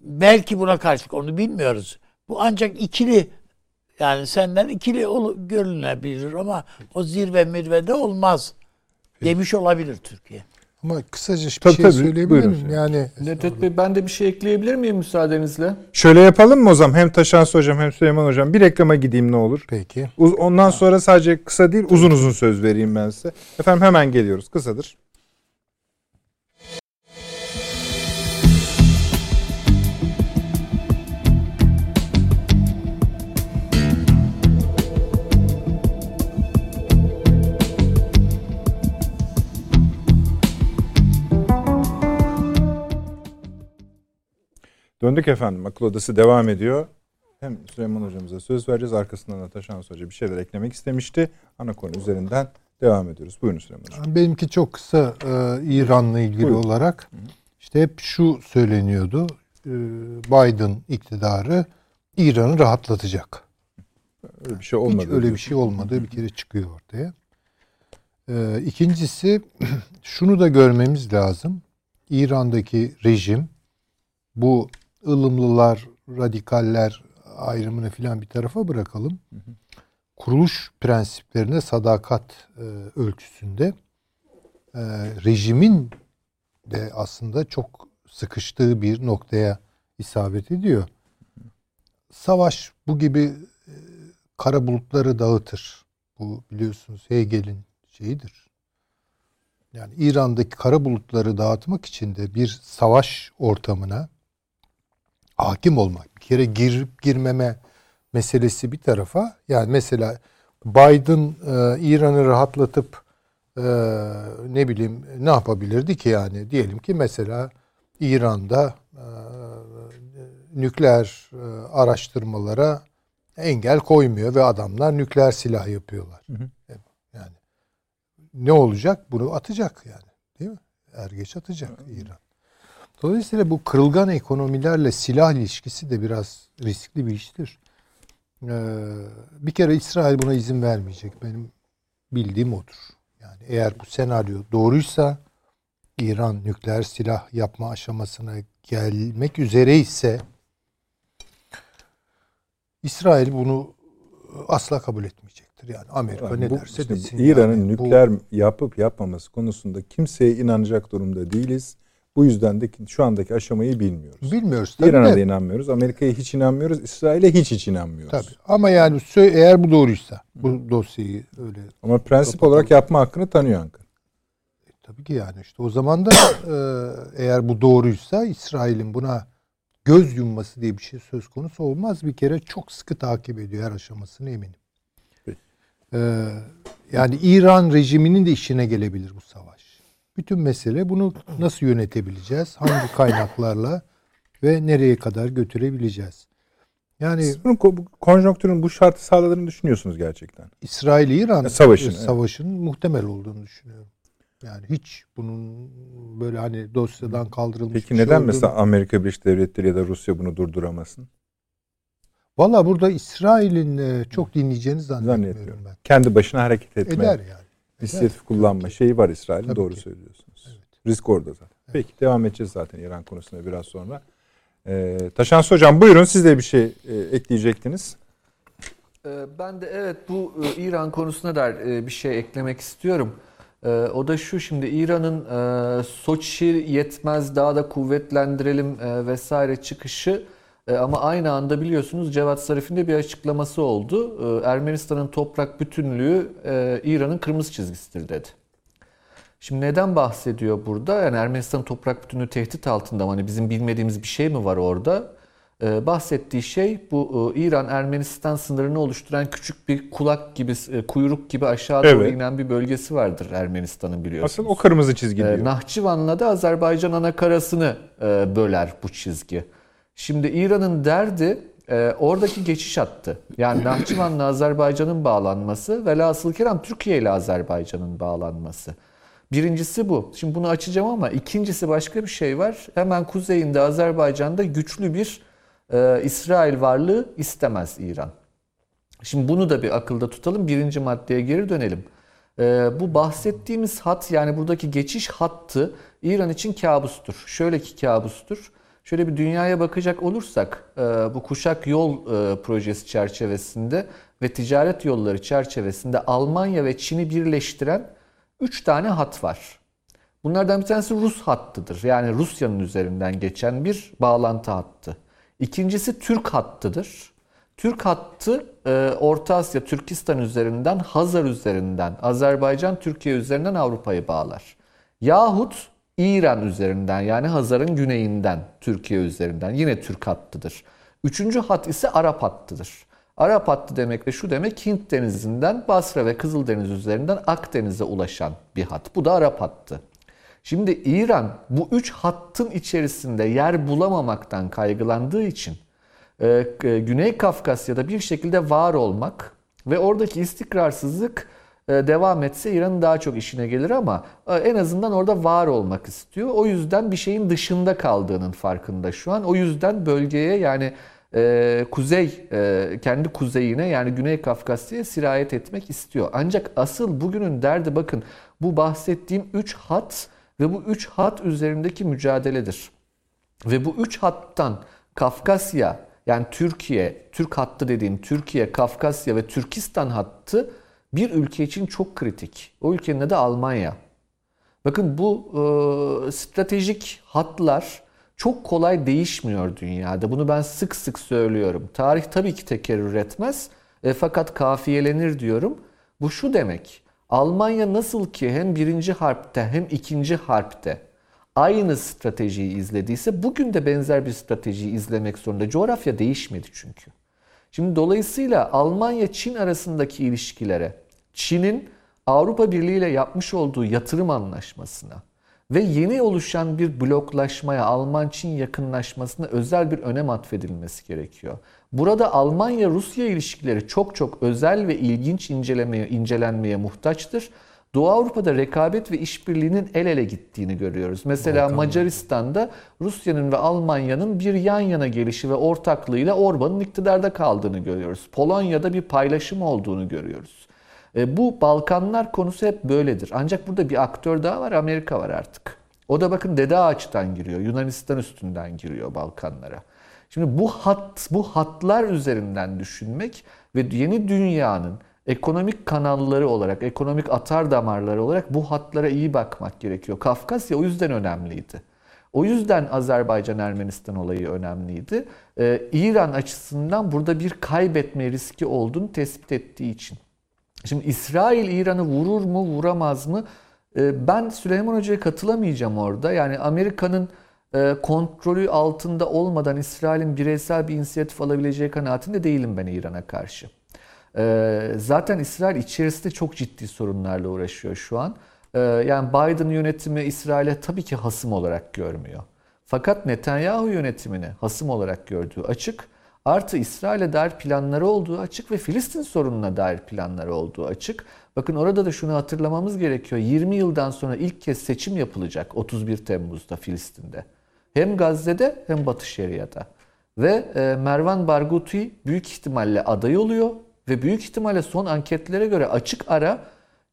belki buna karşılık onu bilmiyoruz. Bu ancak ikili yani senden ikili ol- görünebilir ama o zirve mirvede olmaz demiş olabilir Türkiye. Ama kısaca bir Tabii, şey tabii. söyleyebilir Buyurun miyim? Yani Nedret Bey ben de bir şey ekleyebilir miyim müsaadenizle? Şöyle yapalım mı o zaman? Hem Taşansı Hocam hem Süleyman Hocam. Bir reklama gideyim ne olur. peki. Ondan sonra sadece kısa değil uzun uzun söz vereyim ben size. Efendim hemen geliyoruz. Kısadır. Döndük efendim. Akıl Odası devam ediyor. Hem Süleyman hocamıza söz vereceğiz. Arkasından da Taşans Hoca bir şeyler eklemek istemişti. Ana konu üzerinden devam ediyoruz. Buyurun Süleyman Hocam. Benimki çok kısa e, İran'la ilgili Buyurun. olarak. işte hep şu söyleniyordu. E, Biden iktidarı İran'ı rahatlatacak. Öyle bir şey olmadı. Hiç öyle bir şey olmadığı bir kere çıkıyor ortaya. Ee, ikincisi <clears throat> şunu da görmemiz lazım. İran'daki rejim bu ılımlılar, radikaller ayrımını filan bir tarafa bırakalım. Kuruluş prensiplerine sadakat e, ölçüsünde e, rejimin de aslında çok sıkıştığı bir noktaya isabet ediyor. Savaş bu gibi e, kara bulutları dağıtır. Bu biliyorsunuz Hegel'in şeyidir. Yani İran'daki kara bulutları dağıtmak için de bir savaş ortamına hakim olmak. Bir kere girip girmeme meselesi bir tarafa. Yani mesela Biden e, İran'ı rahatlatıp e, ne bileyim ne yapabilirdi ki yani diyelim ki mesela İran'da e, nükleer e, araştırmalara engel koymuyor ve adamlar nükleer silah yapıyorlar. hı. Yani ne olacak? Bunu atacak yani. Değil mi? Er geç atacak İran. Dolayısıyla bu kırılgan ekonomilerle silah ilişkisi de biraz riskli bir iştir. Ee, bir kere İsrail buna izin vermeyecek. Benim bildiğim odur. Yani eğer bu senaryo doğruysa İran nükleer silah yapma aşamasına gelmek üzere ise İsrail bunu asla kabul etmeyecektir. Yani Amerika Yani ne bu- derse işte desin. İran'ın yani. Bu- nükleer yapıp yapmaması konusunda kimseye inanacak durumda değiliz. Bu yüzden de şu andaki aşamayı bilmiyoruz. bilmiyoruz tabii İran'a da inanmıyoruz. Amerika'ya hiç inanmıyoruz. İsrail'e hiç hiç inanmıyoruz. Tabii. Ama yani eğer bu doğruysa bu dosyayı öyle Ama prensip Kapatalım. olarak yapma hakkını tanıyor Ankara. tabii ki yani işte o zaman da <coughs> e, eğer bu doğruysa İsrail'in buna göz yumması diye bir şey söz konusu olmaz. Bir kere çok sıkı takip ediyor her aşamasını eminim. Peki. E, yani İran rejiminin de işine gelebilir bu savaş. Bütün mesele bunu nasıl yönetebileceğiz? Hangi kaynaklarla ve nereye kadar götürebileceğiz? Yani Siz bunun ko- bu konjonktürün bu şartı sağladığını düşünüyorsunuz gerçekten. İsrail-İran E, savaşın, evet. savaşın muhtemel olduğunu düşünüyorum. Yani hiç bunun böyle hani dosyadan kaldırılmış Peki bir şey neden olduğunu- mesela Amerika Birleşik Devletleri ya da Rusya bunu durduramasın? Valla burada İsrail'in e, çok dinleyeceğini zannetmiyorum Zannetmiyorum. ben. Kendi başına hareket etme, Eder yani. İnisiyatif kullanma şeyi var İsrail'in Tabii doğru ki. söylüyorsunuz. Risk orada zaten. Peki devam edeceğiz zaten İran konusuna biraz sonra. Ee, Taşans Hocam buyurun siz de bir şey e, ekleyecektiniz. Ee, Ben de evet bu e, İran konusuna da e, bir şey eklemek istiyorum. Ee, O da şu şimdi İran'ın e, Soçi yetmez daha da kuvvetlendirelim vesaire çıkışı ama aynı anda biliyorsunuz Cevat Zarif'in de bir açıklaması oldu. Ee, Ermenistan'ın toprak bütünlüğü e, İran'ın kırmızı çizgisidir dedi. Şimdi neden bahsediyor burada? Yani Ermenistan'ın toprak bütünlüğü tehdit altında mı? Hani bizim bilmediğimiz bir şey mi var orada? Bahsettiği şey bu e, İran-Ermenistan sınırını oluşturan küçük bir kulak gibi, e, kuyruk gibi aşağı doğru Evet. inen bir bölgesi vardır Ermenistan'ın biliyorsunuz. Asıl o kırmızı çizgi diyor. Nahçıvan'la da Azerbaycan anakarasını e, böler bu çizgi. Şimdi İran'ın derdi e, oradaki geçiş hattı. Yani <clears throat> Nahçıvan'la Azerbaycan'ın bağlanması velhasıl kelam Türkiye ile Azerbaycan'ın bağlanması. Birincisi bu. Şimdi bunu açacağım ama ikincisi başka bir şey var. Hemen kuzeyinde Azerbaycan'da güçlü bir e, İsrail varlığı istemez İran. Şimdi bunu da bir akılda tutalım. Birinci maddeye geri dönelim. Ee, bu bahsettiğimiz hat yani buradaki geçiş hattı İran için kabustur. Şöyle ki kabustur. Şöyle bir dünyaya bakacak olursak e, bu kuşak yol e, projesi çerçevesinde ve ticaret yolları çerçevesinde Almanya ve Çin'i birleştiren 3 tane hat var. Bunlardan bir tanesi Rus hattıdır. Yani Rusya'nın üzerinden geçen bir bağlantı hattı. İkincisi Türk hattıdır. Türk hattı e, Orta Asya, Türkistan üzerinden, Hazar üzerinden, Azerbaycan, Türkiye üzerinden Avrupa'yı bağlar. Yahut İran üzerinden yani Hazar'ın güneyinden Türkiye üzerinden yine Türk hattıdır. Üçüncü hat ise Arap hattıdır. Arap hattı demek de şu demek Hint denizinden Basra ve Kızıldeniz üzerinden Akdeniz'e ulaşan bir hat. Bu da Arap hattı. Şimdi İran bu üç hattın içerisinde yer bulamamaktan kaygılandığı için e, e, Güney Kafkasya'da bir şekilde var olmak ve oradaki istikrarsızlık devam etse İran'ın daha çok işine gelir ama e, en azından orada var olmak istiyor. O yüzden bir şeyin dışında kaldığının farkında şu an. O yüzden bölgeye yani e, kuzey e, kendi kuzeyine yani Güney Kafkasya'ya sirayet etmek istiyor. Ancak asıl bugünün derdi bakın bu bahsettiğim 3 hat ve bu 3 hat üzerindeki mücadeledir. Ve bu üç hattan Kafkasya yani Türkiye, Türk hattı dediğim Türkiye, Kafkasya ve Türkistan hattı bir ülke için çok kritik. O ülkenin adı Almanya. Bakın bu e, stratejik hatlar çok kolay değişmiyor dünyada. Bunu ben sık sık söylüyorum. Tarih tabii ki tekerrür etmez e, fakat kafiyelenir diyorum. Bu şu demek. Almanya nasıl ki hem birinci harpte hem ikinci harpte aynı stratejiyi izlediyse bugün de benzer bir stratejiyi izlemek zorunda. Coğrafya değişmedi çünkü. Şimdi dolayısıyla Almanya-Çin arasındaki ilişkilere, Çin'in Avrupa Birliği ile yapmış olduğu yatırım anlaşmasına ve yeni oluşan bir bloklaşmaya, Alman-Çin yakınlaşmasına özel bir önem atfedilmesi gerekiyor. Burada Almanya-Rusya ilişkileri çok çok özel ve ilginç incelemeye, incelenmeye muhtaçtır. Doğu Avrupa'da rekabet ve işbirliğinin el ele gittiğini görüyoruz. Mesela Macaristan'da Rusya'nın ve Almanya'nın bir yan yana gelişi ve ortaklığıyla Orban'ın iktidarda kaldığını görüyoruz. Polonya'da bir paylaşım olduğunu görüyoruz. E, bu Balkanlar konusu hep böyledir. Ancak burada bir aktör daha var, Amerika var artık. O da bakın Dede Ağaç'tan giriyor, Yunanistan üstünden giriyor Balkanlara. Şimdi bu hat, bu hatlar üzerinden düşünmek ve yeni dünyanın ekonomik kanalları olarak, ekonomik atar damarları olarak bu hatlara iyi bakmak gerekiyor. Kafkasya o yüzden önemliydi. O yüzden Azerbaycan-Ermenistan olayı önemliydi. Ee, İran açısından burada bir kaybetme riski olduğunu tespit ettiği için. Şimdi İsrail İran'ı vurur mu, vuramaz mı? Ee, ben Süleyman Hoca'ya katılamayacağım orada. Yani Amerika'nın e, kontrolü altında olmadan İsrail'in bireysel bir inisiyatif alabileceği kanaatinde değilim ben İran'a karşı. Ee, zaten İsrail içerisinde çok ciddi sorunlarla uğraşıyor şu an. Ee, yani Biden yönetimi İsrail'e tabii ki hasım olarak görmüyor. Fakat Netanyahu yönetimini hasım olarak gördüğü açık. Artı İsrail'e dair planları olduğu açık ve Filistin sorununa dair planları olduğu açık. Bakın orada da şunu hatırlamamız gerekiyor. 20 yıldan sonra ilk kez seçim yapılacak 31 Temmuz'da Filistin'de. Hem Gazze'de hem Batı Şeria'da. Ve e, Mervan Barghouti büyük ihtimalle aday oluyor ve büyük ihtimalle son anketlere göre açık ara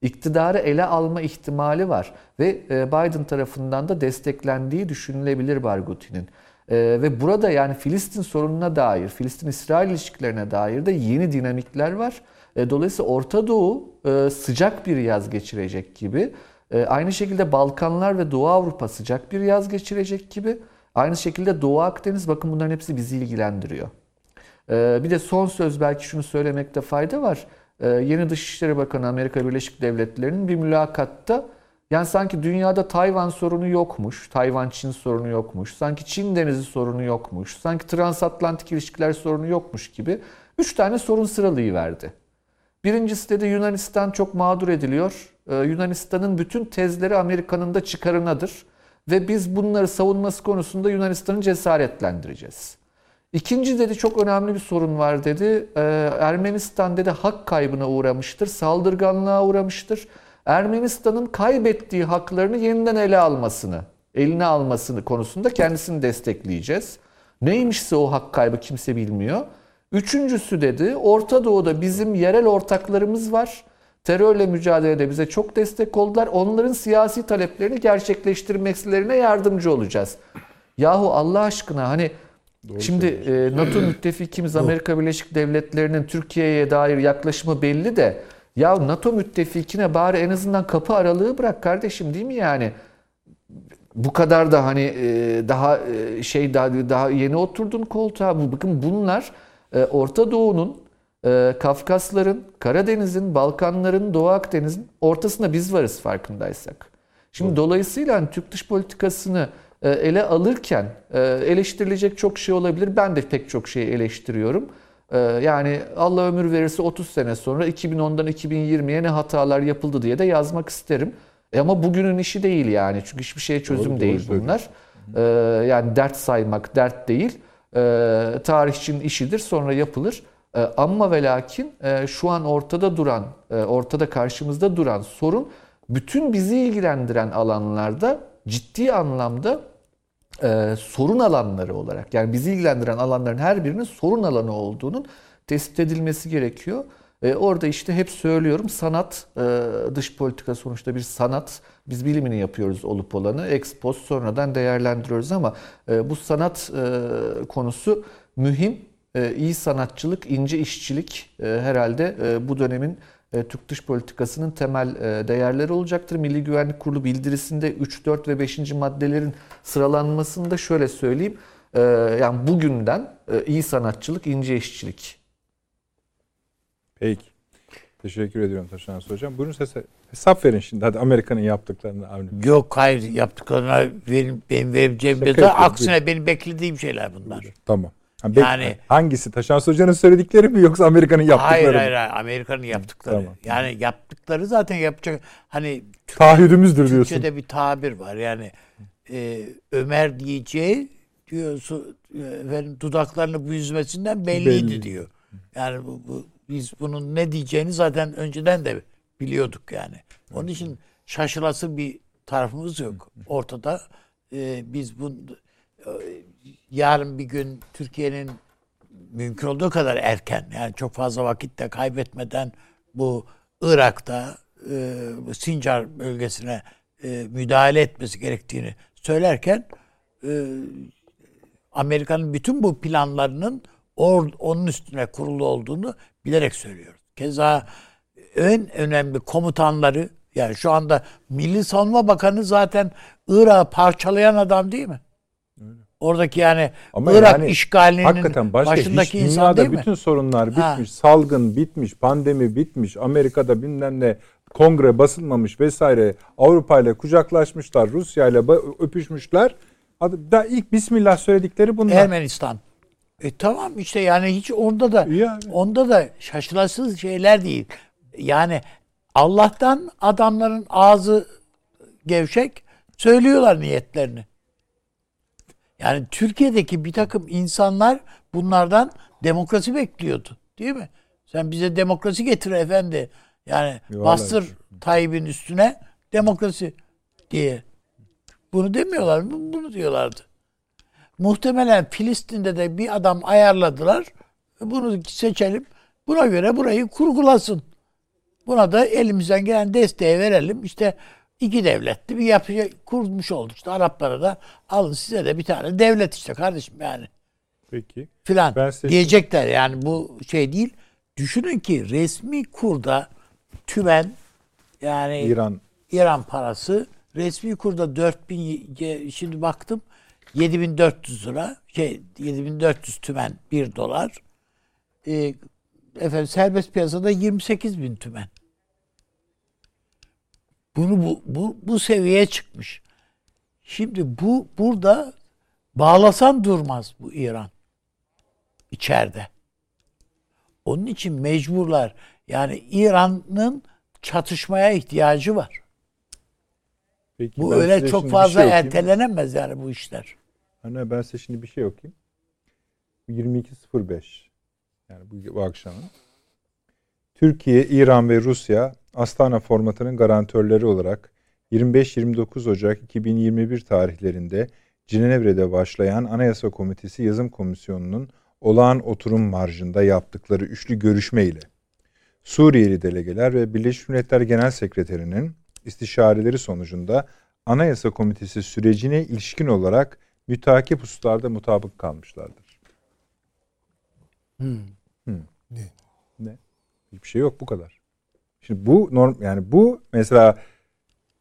iktidarı ele alma ihtimali var. Ve e, Biden tarafından da desteklendiği düşünülebilir Barghouti'nin. E, ve burada yani Filistin sorununa dair, Filistin-İsrail ilişkilerine dair de yeni dinamikler var. E, dolayısıyla Orta Doğu e, sıcak bir yaz geçirecek gibi. E, aynı şekilde Balkanlar ve Doğu Avrupa sıcak bir yaz geçirecek gibi. Aynı şekilde Doğu Akdeniz bakın bunların hepsi bizi ilgilendiriyor. Ee, bir de son söz belki şunu söylemekte fayda var. Ee, yeni Dışişleri Bakanı Amerika Birleşik Devletleri'nin bir mülakatta Yani sanki dünyada Tayvan sorunu yokmuş, Tayvan-Çin sorunu yokmuş, sanki Çin denizi sorunu yokmuş, sanki transatlantik ilişkiler sorunu yokmuş gibi üç tane sorun sıralayıverdi. Birincisi dedi Yunanistan çok mağdur ediliyor. Ee, Yunanistan'ın bütün tezleri Amerika'nın da çıkarınadır. Ve biz bunları savunması konusunda Yunanistan'ı cesaretlendireceğiz. İkinci dedi çok önemli bir sorun var dedi. Ee, Ermenistan dedi hak kaybına uğramıştır, saldırganlığa uğramıştır. Ermenistan'ın kaybettiği haklarını yeniden ele almasını, eline almasını konusunda kendisini destekleyeceğiz. Neymişse o hak kaybı kimse bilmiyor. Üçüncüsü dedi Orta Doğu'da bizim yerel ortaklarımız var. Terörle mücadelede bize çok destek oldular. Onların siyasi taleplerini gerçekleştirmeklerine yardımcı olacağız. Yahu Allah aşkına hani şimdi e, NATO müttefikimiz Amerika Birleşik Devletleri'nin Türkiye'ye dair yaklaşımı belli de ya NATO müttefikine bari en azından kapı aralığı bırak kardeşim değil mi yani? Bu kadar da hani e, daha e, şey daha daha yeni oturdun koltuğa. Bu bakın bunlar e, Orta Doğu'nun, Kafkasların, Karadeniz'in, Balkanların, Doğu Akdeniz'in ortasında biz varız farkındaysak. Şimdi dolayısıyla hani Türk dış politikasını ele alırken eleştirilecek çok şey olabilir. Ben de pek çok şeyi eleştiriyorum. E, yani Allah ömür verirse 30 sene sonra 2010'dan 2020'ye ne hatalar yapıldı diye de yazmak isterim. E ama bugünün işi değil yani. Çünkü hiçbir şeye çözüm Doğru, değil doğru bunlar. E, yani dert saymak dert değil. E, tarihçinin işidir sonra yapılır. E, ama ve lakin e, şu an ortada duran, e, ortada karşımızda duran sorun bütün bizi ilgilendiren alanlarda ciddi anlamda e, sorun alanları olarak yani bizi ilgilendiren alanların her birinin sorun alanı olduğunun tespit edilmesi gerekiyor. E, orada işte hep söylüyorum sanat, e, dış politika sonuçta bir sanat. Biz bilimini yapıyoruz olup olanı. Ex sonradan değerlendiriyoruz ama e, bu sanat e, konusu mühim. E, iyi sanatçılık, ince işçilik e, herhalde e, bu dönemin Türk dış politikasının temel e, değerleri olacaktır. Milli Güvenlik Kurulu bildirisinde 3, 4 ve 5. maddelerin sıralanmasını da şöyle söyleyeyim. E, yani bugünden e, iyi sanatçılık, ince işçilik. Peki. Teşekkür ediyorum Taşan Hocam. Buyurun sese. Hesap verin şimdi hadi Amerika'nın yaptıklarını Avni. Yok hayır yaptıklarına benim, benim vereceğim bir aksine benim beklediğim şeyler bunlar. Tamam. Bek- Yani- hangisi? Taşan Hoca'nın söyledikleri mi yoksa Amerika'nın yaptıkları Hayır mı? hayır hayır Amerika'nın yaptıkları. Tamam. Yani yaptıkları zaten yapacak. Hani Taahhüdümüzdür diyorsun. Türkçe'de bir tabir var yani e, Ömer diyeceği diyorsun efendim dudaklarını büzmesinden belliydi Belli. diyor. Yani bu, bu biz bunun ne diyeceğini zaten önceden de biliyorduk yani. Onun için şaşılası bir tarafımız yok. Ortada e, biz bu e, yarın bir gün Türkiye'nin mümkün olduğu kadar erken yani çok fazla vakit de kaybetmeden bu Irak'ta e, Sincar bölgesine e, müdahale etmesi gerektiğini söylerken e, Amerika'nın bütün bu planlarının or, onun üstüne kurulu olduğunu bilerek söylüyoruz. Keza en önemli komutanları yani şu anda Milli Savunma Bakanı zaten Irak'ı parçalayan adam değil mi? Oradaki yani Ama Irak yani işgalinin Hakikaten başka başındaki hiç insan değil mi? bütün sorunlar bitmiş, Ha. salgın bitmiş, pandemi bitmiş, Amerika'da bilmem ne kongre basılmamış vesaire. Avrupa ile kucaklaşmışlar, Rusya ile öpüşmüşler. Da ilk Bismillah söyledikleri bunlar. Ermenistan. E tamam işte yani hiç onda da Yani. onda da şaşılasız şeyler değil. Yani Allah'tan adamların ağzı gevşek söylüyorlar niyetlerini. Yani Türkiye'deki bir takım insanlar bunlardan demokrasi bekliyordu. Değil mi? Sen bize demokrasi getir efendi. Yani Vallahi. bastır Tayyip'in üstüne demokrasi diye. Bunu demiyorlar mı? Bunu diyorlardı. Muhtemelen Filistin'de de bir adam ayarladılar. Bunu seçelim. Buna göre burayı kurgulasın. Buna da elimizden gelen desteği verelim. İşte iki devletli bir yapı kurmuş olduk. İşte Araplara da alın size de bir tane devlet işte kardeşim yani Peki. filan size- diyecekler. Yani bu şey değil. Düşünün ki resmi kurda tümen yani İran İran parası resmi kurda 4000 ye- şimdi baktım 7400 lira şey 7400 tümen 1 dolar. Ee, efendim serbest piyasada 28 bin tümen. Bunu bu, bu, bu seviyeye çıkmış. Şimdi bu burada bağlasan durmaz bu İran içeride. Onun için mecburlar. Yani İran'ın çatışmaya ihtiyacı var. Peki, Bu öyle çok bir fazla şey ertelenemez yani bu işler. Anne ben size şimdi bir şey okuyayım. 22.05 yani bu, bu akşamın. Türkiye, İran ve Rusya Astana formatının garantörleri olarak 25-29 Ocak 2021 tarihlerinde Cenevre'de başlayan Anayasa Komitesi Yazım Komisyonu'nun olağan oturum marjında yaptıkları üçlü görüşme ile Suriyeli delegeler ve Birleşmiş Milletler Genel Sekreterinin istişareleri sonucunda Anayasa Komitesi sürecine ilişkin olarak mütakip hususlarda mutabık kalmışlardır. Hmm. Ne? Hiçbir şey yok bu kadar. Şimdi bu norm yani bu mesela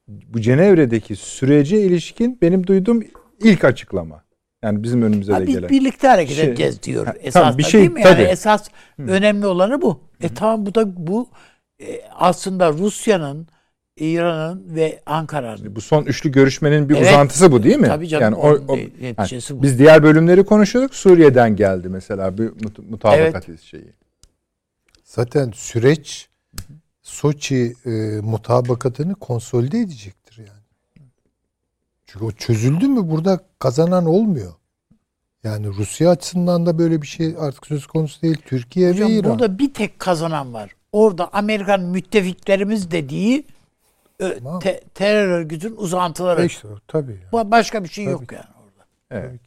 bu Cenevre'deki sürece ilişkin benim duyduğum ilk açıklama. Yani bizim önümüze Ha, de biz gelen. birlikte hareket Şey- edeceğiz diyor. Ha, Esas tamam, bir şey- değil mi? Yani tabii. esas önemli olanı bu. E tamam bu da bu e, aslında Rusya'nın, İran'ın ve Ankara'nın Bu son üçlü görüşmenin bir Evet. uzantısı bu değil mi? Tabii canım, Yani o, o- yani bu. Biz diğer bölümleri konuşuyorduk. Suriye'den geldi mesela bir mut- mutabakat şeyi. Zaten süreç Soçi e, mutabakatını konsolide edecektir yani. Çünkü o çözüldü mü burada kazanan olmuyor. Yani Rusya açısından da böyle bir şey artık söz konusu değil. Türkiye Hocam ve İran. burada bir tek kazanan var. Orada Amerikan müttefiklerimiz dediği ö, Tamam. te- terör örgütün uzantıları. E işte, tabii. yani. Başka bir şey Tabii yok yani orada. Evet.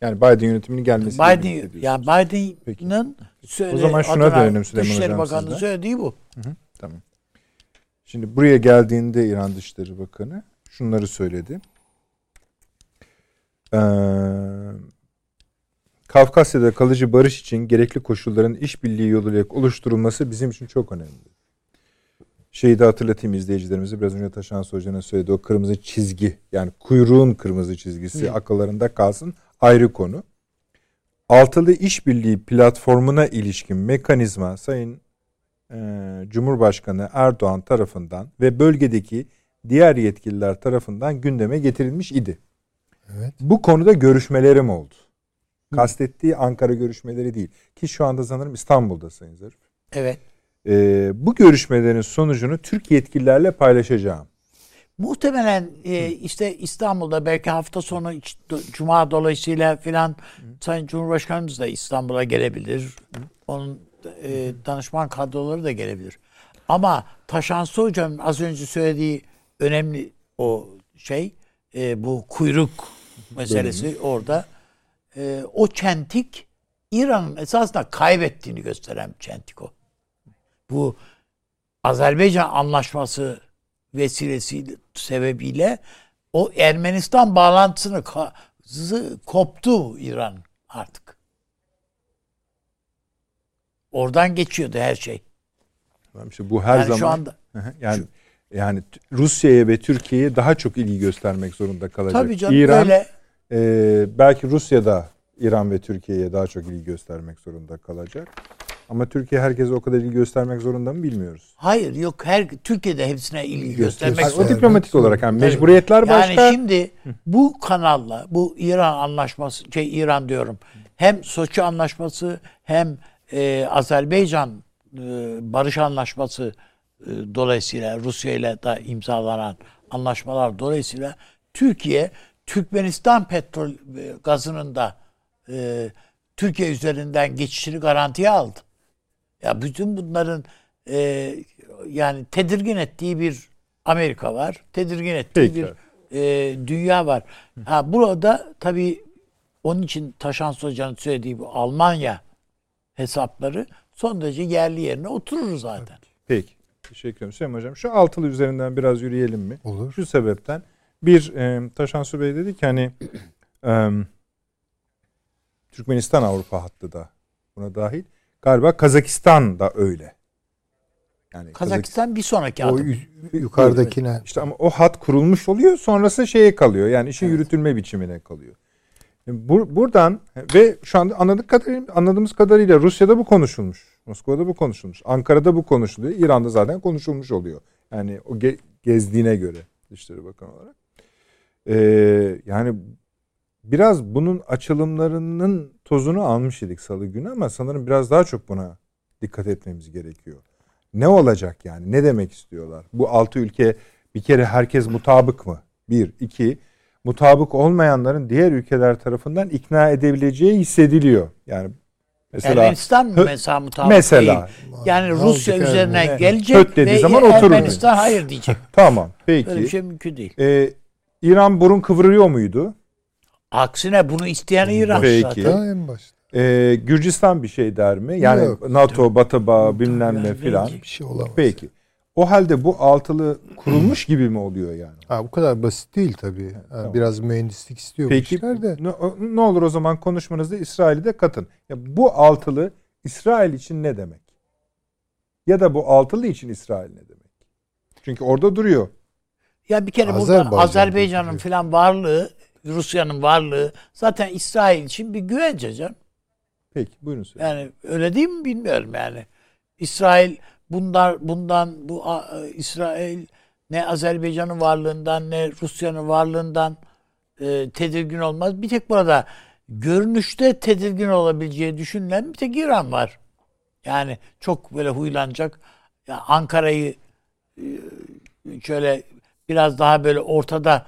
Yani Biden yönetiminin gelmesi. Biden, yani Biden'ın söyle, O zaman şuna dönelim Süleyman Dışişleri Bakanı'nın söylediği bu. Tamam. Şimdi buraya geldiğinde İran Dışişleri Bakanı şunları söyledi. Ee, Kafkasya'da kalıcı barış için gerekli koşulların işbirliği yoluyla oluşturulması bizim için çok önemli. Şeyi de hatırlatayım izleyicilerimize. Biraz önce Taşan Hoca'nın söylediği o kırmızı çizgi yani kuyruğun kırmızı çizgisi akıllarında kalsın ayrı konu. Altılı işbirliği platformuna ilişkin mekanizma Sayın Cumhurbaşkanı Erdoğan tarafından ve bölgedeki diğer yetkililer tarafından gündeme getirilmiş idi. Evet. Bu konuda görüşmelerim oldu. Kastettiği Ankara görüşmeleri değil. Ki şu anda sanırım İstanbul'da Sayın Zarif. Evet. E, bu görüşmelerin sonucunu Türk yetkililerle paylaşacağım. Muhtemelen e, işte İstanbul'da belki hafta sonu Cuma dolayısıyla filan Sayın Cumhurbaşkanımız da İstanbul'a gelebilir. Onun e, danışman kadroları da gelebilir. Ama Taşansı Hocam'ın az önce söylediği önemli o şey e, bu kuyruk meselesi orada. E, o çentik İran'ın esasında kaybettiğini gösteren çentik o. Bu Azerbaycan anlaşması vesilesiyle sebebiyle o Ermenistan bağlantısını koptu İran artık. Oradan geçiyordu her şey. Tamam, işte bu her yani zaman şu anda yani yani t- Rusya'ya ve Türkiye'ye daha çok ilgi göstermek zorunda kalacak. tabii canım İran öyle e, belki Rusya'da İran ve Türkiye'ye daha çok ilgi göstermek zorunda kalacak. Ama Türkiye herkese o kadar ilgi göstermek zorunda mı bilmiyoruz. hayır yok her Türkiye'de hepsine ilgi Göster- göstermek Hayır, o zorunda. diplomatik olarak yani mecburiyetler başka. Yani şimdi bu kanalla bu İran anlaşması şey İran diyorum. Hem Soçi anlaşması hem e, Azerbaycan e, barış anlaşması e, dolayısıyla Rusya ile de imzalanan anlaşmalar dolayısıyla Türkiye Türkmenistan petrol e, gazının da e, Türkiye üzerinden geçişini garantiye aldı. Ya bütün bunların e, yani tedirgin ettiği bir Amerika var. Tedirgin ettiği Peki. bir e, dünya var. Ha, burada tabii onun için Taşan Hoca'nın söylediği bu Almanya hesapları son derece yerli yerine oturur zaten. Peki. Teşekkür ederim. Süleyman Hocam şu altılı üzerinden biraz yürüyelim mi? Olur. Şu sebepten bir e, Taşansu Bey dedi ki hani <clears throat> e, Türkmenistan Avrupa hattı da buna dahil. Galiba Kazakistan da öyle. Yani Kazakistan bir sonraki O adım. yu- yukarıdakine İşte ama o hat kurulmuş oluyor sonrası şeye kalıyor. Yani işin yürütülme biçimine kalıyor. Bur- buradan ve şu anda anladık kadarıyla, anladığımız kadarıyla Rusya'da bu konuşulmuş. Moskova'da bu konuşulmuş. Ankara'da bu konuşuluyor. İran'da zaten konuşulmuş oluyor. Yani o ge- gezdiğine göre Dışişleri Bakanı olarak. Ee, yani biraz bunun açılımlarının tozunu almış idik salı günü ama sanırım biraz daha çok buna dikkat etmemiz gerekiyor. Ne olacak yani? Ne demek istiyorlar? Bu altı ülke bir kere herkes mutabık mı? Bir. iki mutabık olmayanların diğer ülkeler tarafından ikna edebileceği hissediliyor. Yani mesela Ermenistan mı mesela mutabık mesela değil? Yani Ne Rusya üzerine Ermeni? gelecek Höt dediği ve zaman oturur. Ermenistan hayır diyecek. <laughs> tamam peki. Böyle bir şey mümkün değil. Ee, İran burun kıvırıyor muydu? Aksine bunu isteyen İran Peki. zaten. En başta. Ee, Gürcistan bir şey der mi? Yani Yok. NATO, Batı bağı bilmem ne Yani filan. Bir şey olamaz. Peki. O halde bu altılı kurulmuş gibi mi oluyor yani? Ha, bu kadar basit değil tabii. Ha, tamam. Biraz mühendislik istiyor bu Peki işler de. ne, ne olur o zaman konuşmanızda İsrail'i de katın. Ya bu altılı İsrail için ne demek? Ya da bu altılı için İsrail ne demek? Çünkü orada duruyor. Ya bir kere burada Azerbaycan Azerbaycan'ın götürüyor. filan varlığı, Rusya'nın varlığı zaten İsrail için bir güvence canım. Peki buyurun söyleyin. Yani öyle değil mi bilmiyorum yani. İsrail bundan bundan bu a- e, İsrail ne Azerbaycan'ın varlığından ne Rusya'nın varlığından e, tedirgin olmaz. Bir tek burada görünüşte tedirgin olabileceği düşünülen bir tek İran var. Yani çok böyle huylanacak. Ya Ankara'yı e, şöyle biraz daha böyle ortada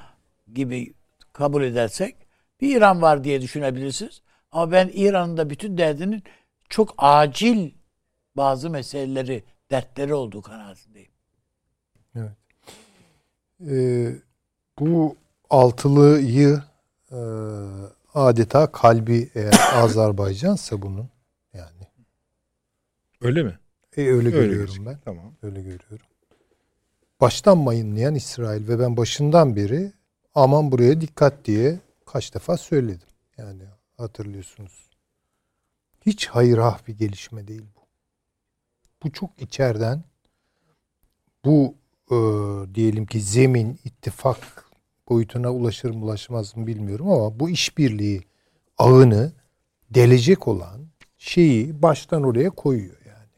gibi kabul edersek bir İran var diye düşünebilirsiniz. Ama ben İran'ın da bütün derdinin çok acil bazı meseleleri, dertleri olduğu kanaatindeyim. Ee, bu altılıyı e, adeta kalbi eğer <coughs> Azerbaycansa bunun yani Öyle mi? e, öyle, Öyle görüyorum gözüküyor. ben. Tamam. Öyle görüyorum. Baştan mayınlayan İsrail ve ben başından beri aman buraya dikkat diye kaç defa söyledim. Yani hatırlıyorsunuz. Hiç hayırah bir gelişme değil bu. Bu çok içeriden bu e, diyelim ki zemin ittifak boyutuna ulaşır mı ulaşmaz mı bilmiyorum ama bu işbirliği ağını delecek olan şeyi baştan oraya koyuyor yani.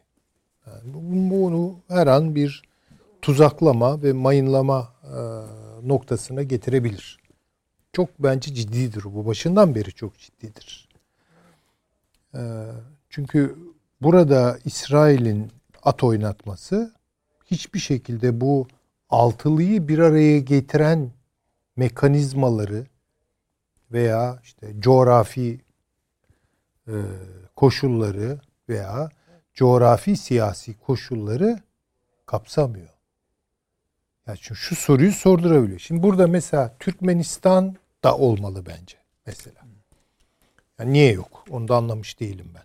yani bu- bunu her an bir tuzaklama ve mayınlama e, noktasına getirebilir. Çok bence ciddidir bu. Başından beri çok ciddidir. E, çünkü burada İsrail'in at oynatması hiçbir şekilde bu altılıyı bir araya getiren mekanizmaları veya işte coğrafi e, koşulları veya coğrafi siyasi koşulları kapsamıyor. Ya çünkü şu soruyu sordurabiliyor. Şimdi burada mesela Türkmenistan da olmalı bence mesela. Yani niye yok? Onu da anlamış değilim ben.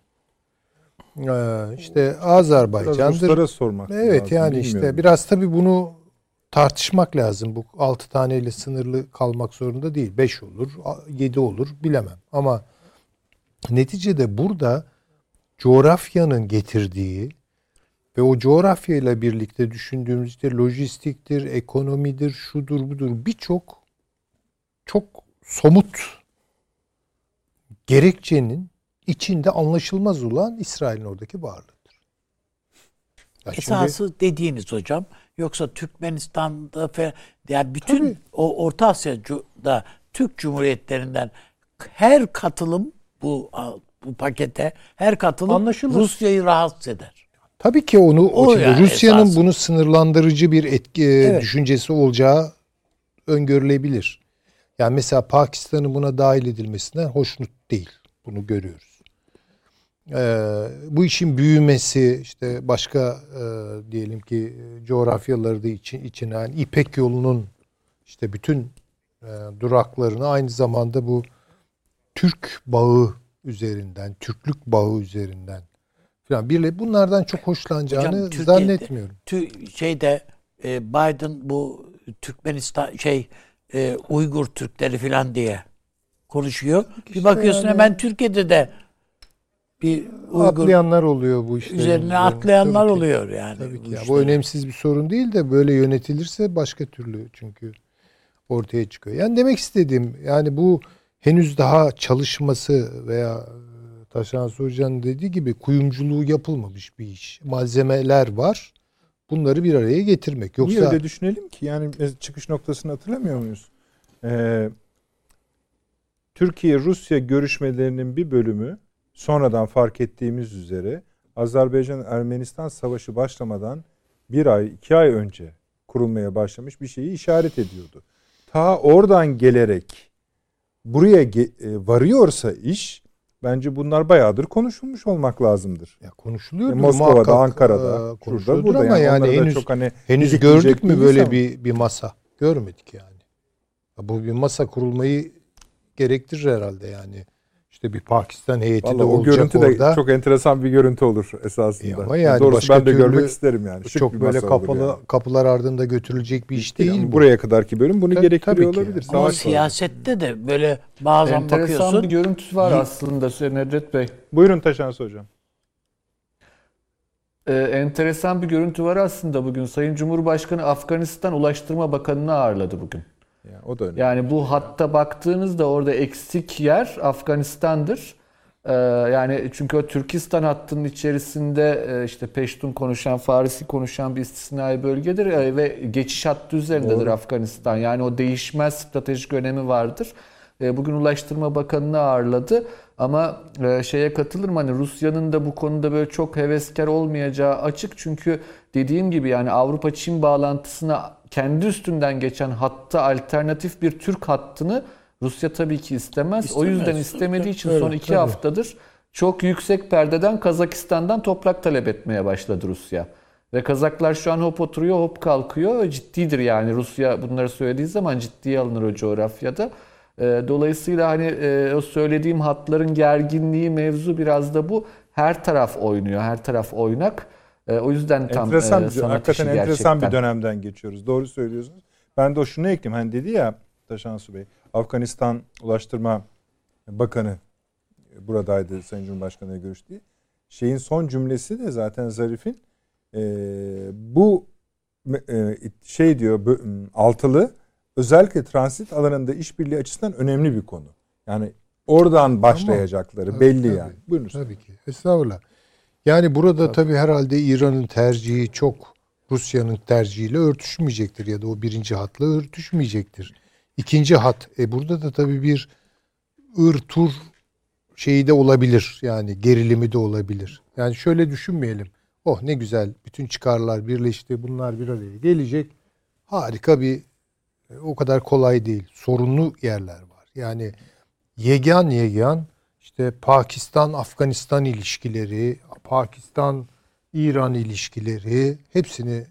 Ee, işte Biraz Azerbaycan'dır. Ruslara sormak Evet lazım, yani işte bilmiyorum. biraz tabii bunu tartışmak lazım. Bu 6 taneyle sınırlı kalmak zorunda değil. 5 olur, 7 olur bilemem. Ama neticede burada coğrafyanın getirdiği ve o coğrafyayla birlikte düşündüğümüz işte lojistiktir, ekonomidir, şudur budur birçok çok somut gerekçenin içinde anlaşılmaz olan İsrail'in oradaki varlığıdır. Ya şimdi- Esası dediğiniz hocam yoksa Türkmenistan'da fe, yani bütün Tabii. o Orta Asya'da Türk Cumhuriyetlerinden her katılım bu bu pakete her katılım Anlaşılır. Rusya'yı rahatsız eder. Tabii ki onu o O şimdi yani Rusya'nın esas. bunu sınırlandırıcı bir etki Evet. düşüncesi olacağı öngörülebilir. Yani mesela Pakistan'ın buna dahil edilmesinden hoşnut değil. Bunu görüyoruz. Ee, bu işin büyümesi işte başka e, diyelim ki e, coğrafyaları da için, içine yani İpek yolunun işte bütün e, duraklarını aynı zamanda bu Türk bağı üzerinden, Türklük bağı üzerinden falan birle bunlardan çok hoşlanacağını Hocam, Türkiye'de- zannetmiyorum. Tü, şeyde e, Biden bu Türkmenistan şey e, Uygur Türkleri falan diye konuşuyor. bir bakıyorsun yani- hemen Türkiye'de de bir Uygur Atlayanlar oluyor bu işlerin üzerine atlayanlar Tabii ki. oluyor yani. Tabii ki. bu ya. Bu önemsiz bir sorun değil de böyle yönetilirse başka türlü çünkü ortaya çıkıyor. Yani demek istediğim yani bu henüz daha çalışması veya e, Taşan Hoca'nın dediği gibi kuyumculuğu yapılmamış bir iş. Malzemeler var. bunları bir araya getirmek. Yoksa Niye öyle düşünelim ki? Yani biz çıkış noktasını hatırlamıyor muyuz? Ee, Türkiye-Rusya görüşmelerinin bir bölümü sonradan fark ettiğimiz üzere Azerbaycan-Ermenistan savaşı başlamadan bir ay, iki ay önce kurulmaya başlamış bir şeyi işaret ediyordu. Ta oradan gelerek buraya ge- e, varıyorsa iş bence bunlar bayağıdır konuşulmuş olmak lazımdır. ya konuşuluyor E, Moskova'da, Ankara'da, şurada burada ama yani, da henüz çok hani henüz gördük mü böyle ama. bir bir masa? Görmedik yani. Ya Bu bir masa kurulmayı gerektirir herhalde yani. İşte bir Pakistan heyeti de Vallahi o olacak görüntü de orada. çok enteresan bir görüntü olur esasında. E ama yani Doğrusu başka ben de görmek isterim yani. Şık çok böyle kapalı yani. kapılar ardında götürülecek bir iş değil. Ama bu. buraya kadarki bölüm bunu Tabii- gerektiriyor tabii ki. olabilir. Ama Savaş var. siyasette de böyle bazen Enteresan bakıyorsun. bir görüntüsü var aslında Nedret Bey. Buyurun Taşansı Hocam. Ee, enteresan bir görüntü var aslında bugün. Sayın Cumhurbaşkanı Afganistan Ulaştırma Bakanı'nı ağırladı bugün. Yani o da önemli. Yani bu hatta baktığınızda orada eksik yer Afganistan'dır. Ee, yani çünkü o Türkistan hattının içerisinde e, işte Peştun konuşan, Farisi konuşan bir istisnai bölgedir e, ve geçiş hattı üzerindedir Doğru. Afganistan. Yani o değişmez stratejik önemi vardır. E, Bugün Ulaştırma Bakanı'nı ağırladı ama e, şeye katılırım hani Rusya'nın da bu konuda böyle çok heveskar olmayacağı açık. Çünkü dediğim gibi yani Avrupa-Çin bağlantısına kendi üstünden geçen hatta alternatif bir Türk hattını Rusya tabii ki istemez. O İstemez. yüzden istemediği için son iki tabii. haftadır çok yüksek perdeden Kazakistan'dan toprak talep etmeye başladı Rusya. Ve Kazaklar şu an hop oturuyor hop kalkıyor. Ciddidir yani Rusya bunları söylediği zaman ciddiye alınır o coğrafyada. Ee, Dolayısıyla hani e, o söylediğim hatların gerginliği mevzu biraz da bu. Her taraf oynuyor, her taraf oynak. E, O yüzden tam enteresan e, bir, sanat hakikaten işi enteresan bir gerçekten. dönemden geçiyoruz. Doğru söylüyorsunuz. Ben de o şunu ekleyeyim. Hani dedi ya Taşansu Bey, Afganistan Ulaştırma Bakanı buradaydı Sayın Cumhurbaşkanı'yla görüştü. Şeyin son cümlesi de zaten Zarif'in e, bu e, şey diyor altılı özellikle transit alanında işbirliği açısından önemli bir konu. Yani oradan başlayacakları Tabii, belli tabii. yani. Buyurun. Tabii ki. Estağfurullah. Yani burada tabii herhalde İran'ın tercihi çok Rusya'nın tercihiyle örtüşmeyecektir ya da o birinci hatla örtüşmeyecektir. İkinci hat. E burada da tabii bir ır tur şeyi de olabilir. Yani gerilimi de olabilir. Yani şöyle düşünmeyelim. Oh ne güzel bütün çıkarlar birleşti. Bunlar bir araya gelecek. Harika bir o kadar kolay değil. Sorunlu yerler var. Yani yegan yegan işte Pakistan-Afganistan ilişkileri, Pakistan-İran ilişkileri hepsini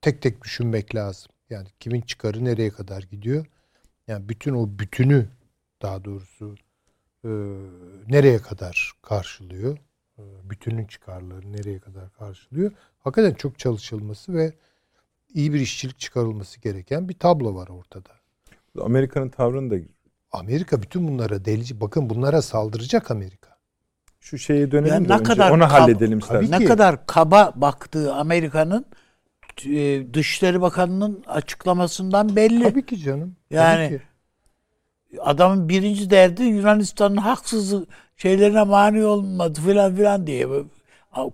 tek tek düşünmek lazım. Yani kimin çıkarı nereye kadar gidiyor? Yani bütün o bütünü daha doğrusu e, nereye kadar karşılıyor? E, bütünün çıkarları nereye kadar karşılıyor? Hakikaten çok çalışılması ve iyi bir işçilik çıkarılması gereken bir tablo var ortada. Amerika'nın tavrını da Amerika bütün bunlara delici. Bakın bunlara saldıracak Amerika. şu şeye dönelim Ya de ne önce kadar onu kab- halledelim Tabii istersen. Ne ki. kadar kaba baktığı Amerika'nın e, Dışişleri Bakanı'nın açıklamasından belli. Tabii ki canım. Tabii Yani ki. Adamın birinci derdi Yunanistan'ın haksız şeylerine mani olmadı filan filan diye.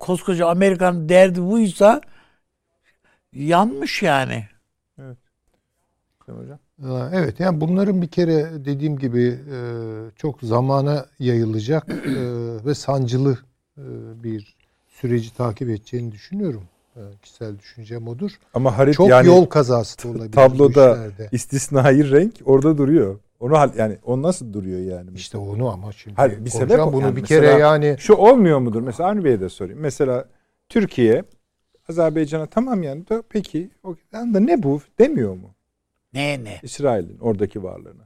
Koskoca Amerika'nın derdi buysa yanmış yani. Hocam. Ha, Evet yani bunların bir kere dediğim gibi e, çok zamana yayılacak e, <clears throat> ve sancılı e, bir süreci takip edeceğini düşünüyorum. Kişisel düşüncem odur. Ama harit Çok yani yol kazası da olabilir tabloda istisnai renk orada duruyor. Onu hal yani o nasıl duruyor yani? İşte onu ama şimdi Hayır, bir hocam sebep bunu Yani bir mesela- kere yani Şu olmuyor mudur? Mesela Avni Bey'e de sorayım. Mesela Türkiye Azerbaycan'a tamam yani da peki o da ne bu demiyor mu? Ne ne? İsrail'in oradaki varlığını.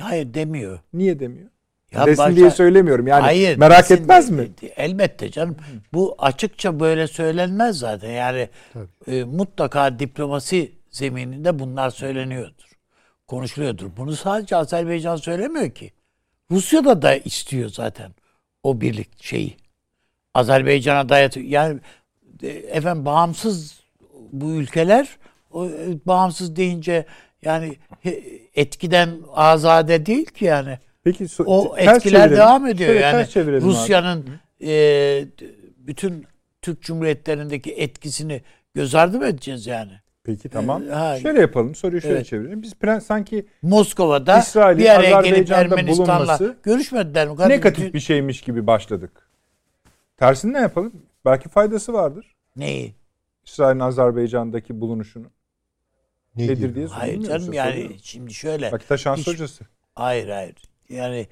Hayır demiyor. Niye demiyor? Ya Desin başka- diye söylemiyorum. Yani Hayır, merak desin etmez mi? Elbette canım. Bu açıkça böyle söylenmez zaten. Yani Tabii. e, mutlaka diplomasi zemininde bunlar söyleniyordur. Konuşuluyordur. Bunu sadece Azerbaycan söylemiyor ki. Rusya'da da istiyor zaten o birlik şeyi. Azerbaycan'a dayatıyor. Yani efendim bağımsız bu ülkeler o, e, bağımsız deyince yani etkiden azade değil ki yani. Peki so- O etkiler devam ediyor. Şöyle yani. Rusya'nın e, bütün Türk Cumhuriyetlerindeki etkisini göz ardı mı edeceğiz yani? Peki tamam. Ee, ha. şöyle yapalım. Soruyu şöyle Evet. çevirelim. Biz plan, sanki Moskova'da İsrail'in bir araya gelip Ermenistan'la bulunması görüşmediler mi? Kardeşim, negatif bir şeymiş gibi başladık. Tersini ne yapalım? Belki faydası vardır. Neyi? İsrail'in Azerbaycan'daki bulunuşunu. Ne Nedir gibi? diye Hayır canım yani şimdi şöyle. Vakit Taşans Hiç- hocası. Hayır hayır. Yani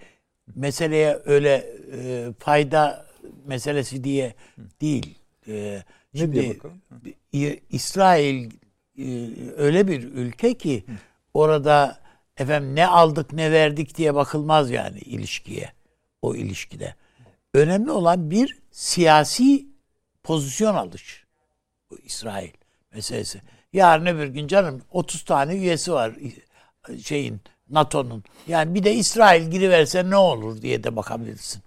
meseleye öyle e, fayda meselesi diye değil. E, Ne şimdi diye bakalım? İ- İsrail e, öyle bir ülke ki orada efendim ne aldık ne verdik diye bakılmaz yani ilişkiye. O ilişkide. Önemli olan bir siyasi pozisyon alış. Bu İsrail meselesi. Yarın öbür gün canım 30 tane üyesi var şeyin NATO'nun. Yani bir de İsrail giriverse ne olur diye de bakabilirsin.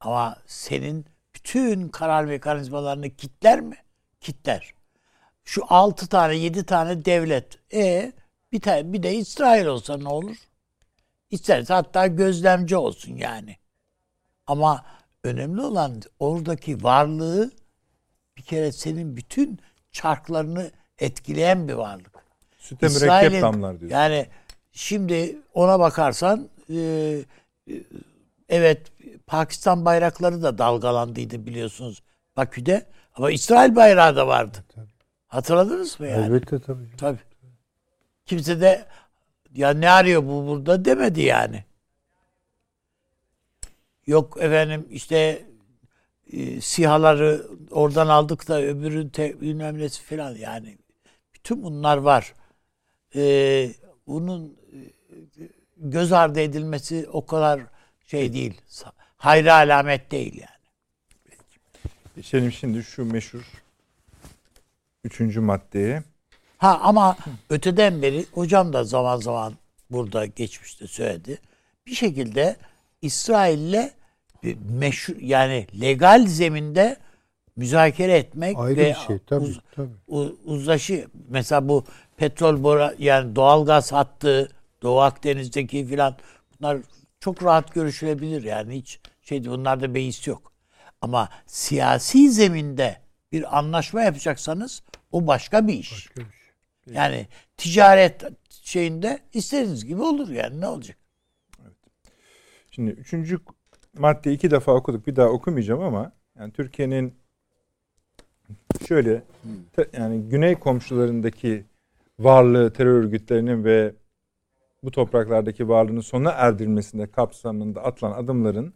Ama senin bütün karar mekanizmalarını kitler mi? Kitler. Şu 6 tane 7 tane devlet. E bir tane bir de İsrail olsa ne olur? İsterse hatta gözlemci olsun yani. Ama önemli olan oradaki varlığı bir kere senin bütün çarklarını etkileyen bir varlık. Süte mürekkep damlar diyorsun. Yani şimdi ona bakarsan e, e, evet Pakistan bayrakları da dalgalandıydı biliyorsunuz Bakü'de ama İsrail bayrağı da vardı. Hatırladınız mı yani? Elbette tabii. Tabii. Kimse de ya ne arıyor bu burada demedi yani. Yok efendim işte e, sihaları oradan aldık da öbürü te, bilmem nesi falan yani. Bütün bunlar var. E, bunun e, göz ardı edilmesi o kadar şey değil. Hayra alamet değil yani. Geçelim şimdi şu meşhur üçüncü maddeye. Ha ama öteden beri hocam da zaman zaman burada geçmişte söyledi. Bir şekilde İsrail'le meşhur yani legal zeminde müzakere etmek Ayrı ve bir şey tabii. uz- tabii. uzlaşı mesela bu petrol bora yani doğalgaz hattı Doğu Akdeniz'deki filan bunlar çok rahat görüşülebilir yani hiç şey bunlarda beis yok. Ama siyasi zeminde bir anlaşma yapacaksanız o başka bir iş. Başka bir şey. Yani ticaret şeyinde istediğiniz gibi olur yani ne olacak? Şimdi üçüncü madde iki defa okuduk. Bir daha okumayacağım ama yani Türkiye'nin şöyle yani güney komşularındaki varlığı terör örgütlerinin ve bu topraklardaki varlığının sona erdirilmesinde kapsamında atılan adımların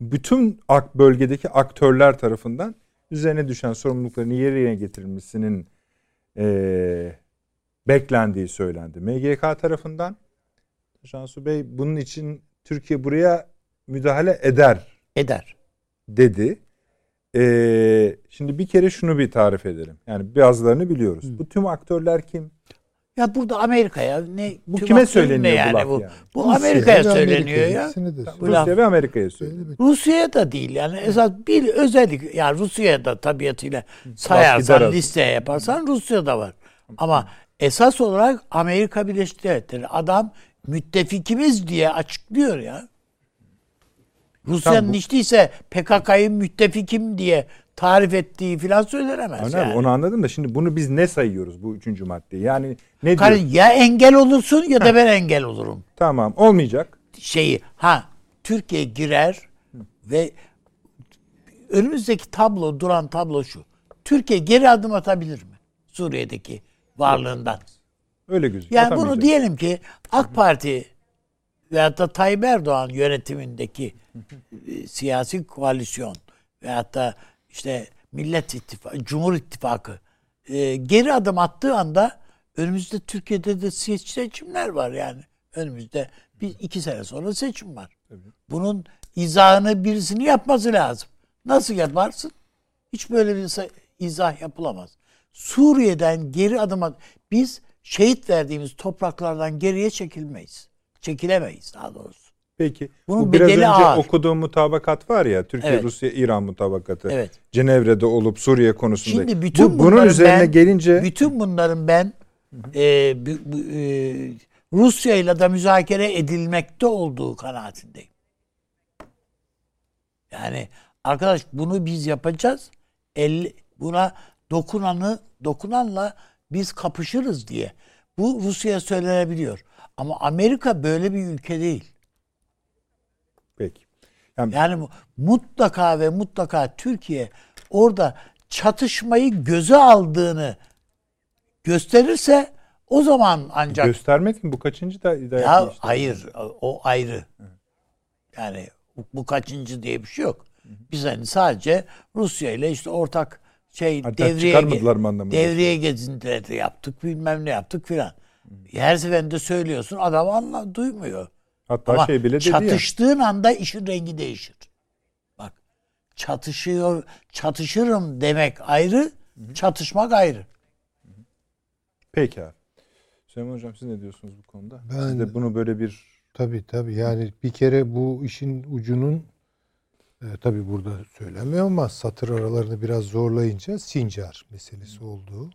bütün ak bölgedeki aktörler tarafından üzerine düşen sorumlulukların yerine getirilmesinin eee, beklendiği söylendi. MGK tarafından Şansu Bey bunun için Türkiye buraya müdahale eder Eder. dedi. Ee, şimdi bir kere şunu bir tarif edelim. Yani bazılarını biliyoruz. Bu tüm aktörler kim? Ya burada Amerika'ya ne Bu tüm kime söyleniyor ne bu yani laf bu? yani? Bu Amerika'ya söyleniyor Amerika'ya, ya. söyleniyor. Rusya ve Amerika'ya. Elbette. Rusya'ya da değil yani esas bir özellik yani Rusya'ya da tabiatıyla sayarsan listeye yaparsan Rusya'da var. Ama esas olarak Amerika Birleşik Devletleri adam müttefikimiz diye açıklıyor ya. Rusya'nın Tamam, bu- hiç değilse PKK'yı müttefikim diye tarif ettiği filan söylenemez Anladın yani. Onu anladım da şimdi bunu biz ne sayıyoruz bu üçüncü maddeyi? Yani ne Karı diyor? ya engel olursun ya da ben engel olurum. Tamam olmayacak. şeyi ha Türkiye girer ve önümüzdeki tablo duran tablo şu. Türkiye geri adım atabilir mi? Suriye'deki varlığından. Öyle gözüküyor. Yani bunu diyelim ki AK Parti veyahut da Tayyip Erdoğan yönetimindeki e, siyasi koalisyon veyahut da işte Millet İttifakı, Cumhur İttifakı e, geri adım attığı anda önümüzde Türkiye'de de se- seçimler var yani. Önümüzde bir iki sene sonra seçim var. Bunun izahını birisini yapması lazım. Nasıl yaparsın? Hiç böyle bir izah yapılamaz. Suriye'den geri adım at. Biz şehit verdiğimiz topraklardan geriye çekilmeyiz. Çekilemeyiz daha doğrusu. Peki. Bunun bu biraz önce ağır. okuduğum mutabakat var ya Türkiye Evet. Rusya İran mutabakatı. Evet. Cenevre'de olup Suriye konusunda. Şimdi bütün bu, bunun üzerine ben- gelince Bütün bunların ben e, bu- bu- e, Rusya ile de müzakere edilmekte olduğu kanaatindeyim. Yani arkadaş bunu biz yapacağız. El, Buna dokunanı dokunanla biz kapışırız diye. Bu Rusya'ya söylenebiliyor. Ama Amerika böyle bir ülke değil. Peki. Yani, Yani mu- mutlaka ve mutlaka Türkiye orada çatışmayı göze aldığını gösterirse o zaman ancak göstermek mi bu kaçıncı da, da ya hayır o ayrı. Yani bu, bu kaçıncı diye bir şey yok. Biz hani sadece Rusya ile işte ortak şey Hatta devreye çıkarmadılar mı anlamında? devreye gezintileri yaptık bilmem ne yaptık filan. Her seferinde söylüyorsun adam anla duymuyor. Hatta Ama şey bile dedi ya. çatıştığın anda işin rengi değişir. Bak çatışıyor çatışırım demek ayrı, çatışmak ayrı. Peki abi. Süleyman Hocam siz ne diyorsunuz bu konuda? Ben- Siz de bunu böyle bir Tabii tabii yani bir kere bu işin ucunun e, tabii burada söylemiyor ama satır aralarını biraz zorlayınca Sincar meselesi olduğu.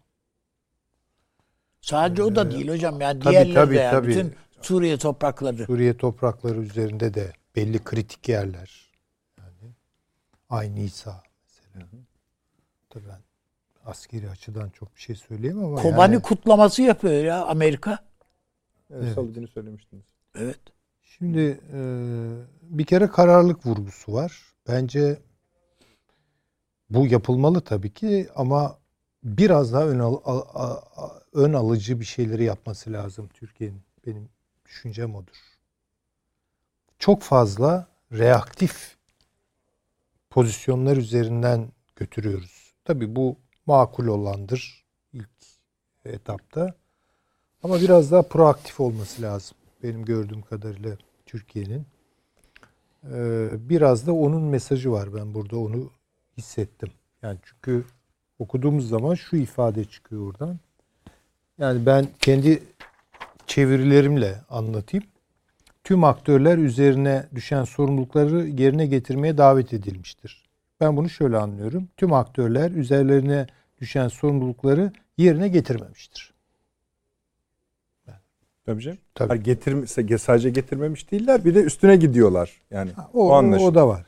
Sadece o da değil hocam. Yani tabii, diğerleri tabii, de yani tabii. bütün Suriye toprakları. Suriye toprakları üzerinde de belli kritik yerler. Yani aynı İsa mesela. Tabii ben askeri açıdan çok bir şey söyleyemem ama Kobani yani- kutlaması yapıyor ya Amerika. evet, Evet. salı günü söylemiştiniz. Evet. Şimdi e, bir kere kararlılık vurgusu var. Bence bu yapılmalı tabii ki ama biraz daha ön, al- a- ön alıcı bir şeyleri yapması lazım Türkiye'nin. Benim düşüncem odur. Çok fazla reaktif pozisyonlar üzerinden götürüyoruz. Tabii bu makul olandır ilk etapta. Ama biraz daha proaktif olması lazım. Benim gördüğüm kadarıyla Türkiye'nin. Ee, biraz da onun mesajı var. Ben burada onu hissettim. Yani çünkü okuduğumuz zaman şu ifade çıkıyor oradan. Yani ben kendi çevirilerimle anlatayım. Tüm aktörler üzerine düşen sorumlulukları yerine getirmeye davet edilmiştir. Ben bunu şöyle anlıyorum. Tüm aktörler üzerlerine düşen sorumlulukları yerine getirmemiştir. Tabii canım. Tabii. Getirme, sadece getirmemiş değiller bir de üstüne gidiyorlar. Yani O, o, o, anlaşılıyor. o da var.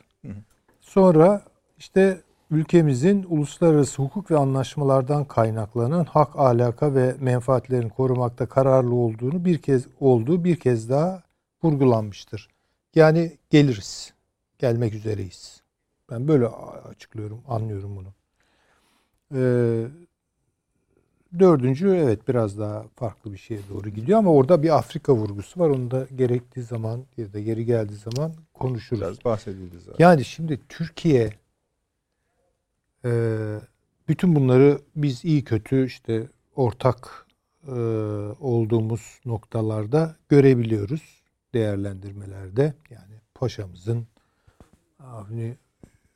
Sonra işte ülkemizin uluslararası hukuk ve anlaşmalardan kaynaklanan hak, alaka ve menfaatlerini korumakta kararlı olduğunu bir kez olduğu bir kez daha vurgulanmıştır. Yani geliriz. Gelmek üzereyiz. Ben böyle açıklıyorum, anlıyorum bunu. Ee, dördüncü evet biraz daha farklı bir şeye doğru gidiyor ama orada bir Afrika vurgusu var. Onu da gerektiği zaman ya da geri geldiği zaman konuşuruz. Biraz bahsedildi zaten. Yani şimdi Türkiye e, bütün bunları biz iyi kötü işte ortak e, olduğumuz noktalarda görebiliyoruz değerlendirmelerde. Yani paşamızın Avni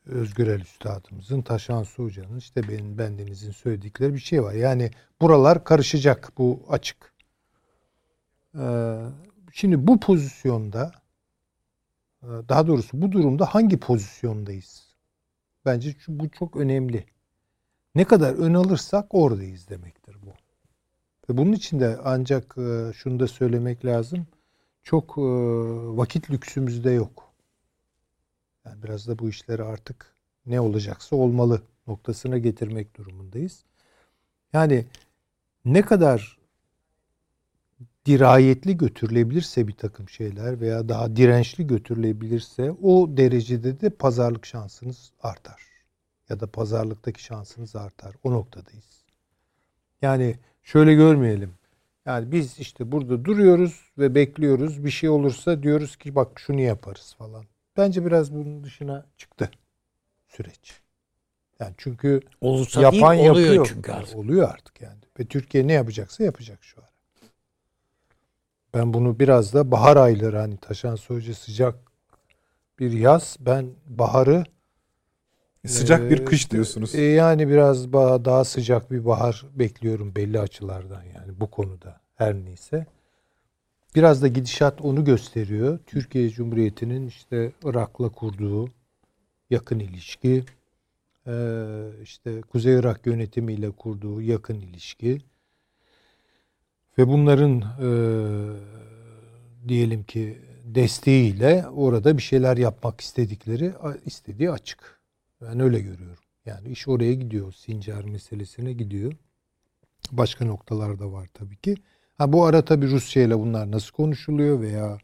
Özgürel Üstadımızın, Taşan Su Hoca'nın, işte benim bendenizin söyledikleri bir şey var. Yani buralar karışacak. Bu açık. Ee, şimdi bu pozisyonda ee, daha doğrusu bu durumda hangi pozisyondayız? Bence bu çok önemli. Ne kadar ön alırsak oradayız demektir bu. Ve bunun için de ancak e, şunu da söylemek lazım. Çok e, vakit lüksümüz de yok. Yani biraz da bu işleri artık ne olacaksa olmalı noktasına getirmek durumundayız. Yani ne kadar dirayetli götürülebilirse bir takım şeyler veya daha dirençli götürülebilirse o derecede de pazarlık şansınız artar. Ya da pazarlıktaki şansınız artar. O noktadayız. Yani şöyle görmeyelim. Yani biz işte burada duruyoruz ve bekliyoruz. Bir şey olursa diyoruz ki bak şunu yaparız falan. Bence biraz bunun dışına çıktı süreç. Yani çünkü Olursa yapan değil oluyor yapıyor. çünkü artık. Oluyor artık yani. Ve Türkiye ne yapacaksa yapacak şu an. Ben bunu biraz da bahar ayları hani taşan soğucu sıcak bir yaz. Ben baharı Sıcak bir e, kış diyorsunuz. e, yani biraz ba- daha sıcak bir bahar bekliyorum belli açılardan yani bu konuda her neyse. Biraz da gidişat onu gösteriyor. Türkiye Cumhuriyeti'nin işte Irak'la kurduğu yakın ilişki, e, işte Kuzey Irak yönetimiyle kurduğu yakın ilişki ve bunların e, diyelim ki desteğiyle orada bir şeyler yapmak istedikleri istediği açık. Ben öyle görüyorum. Yani iş oraya gidiyor. Sincar meselesine gidiyor. Başka noktalar da var tabii ki. Ha bu ara tabii Rusya ile bunlar nasıl konuşuluyor veya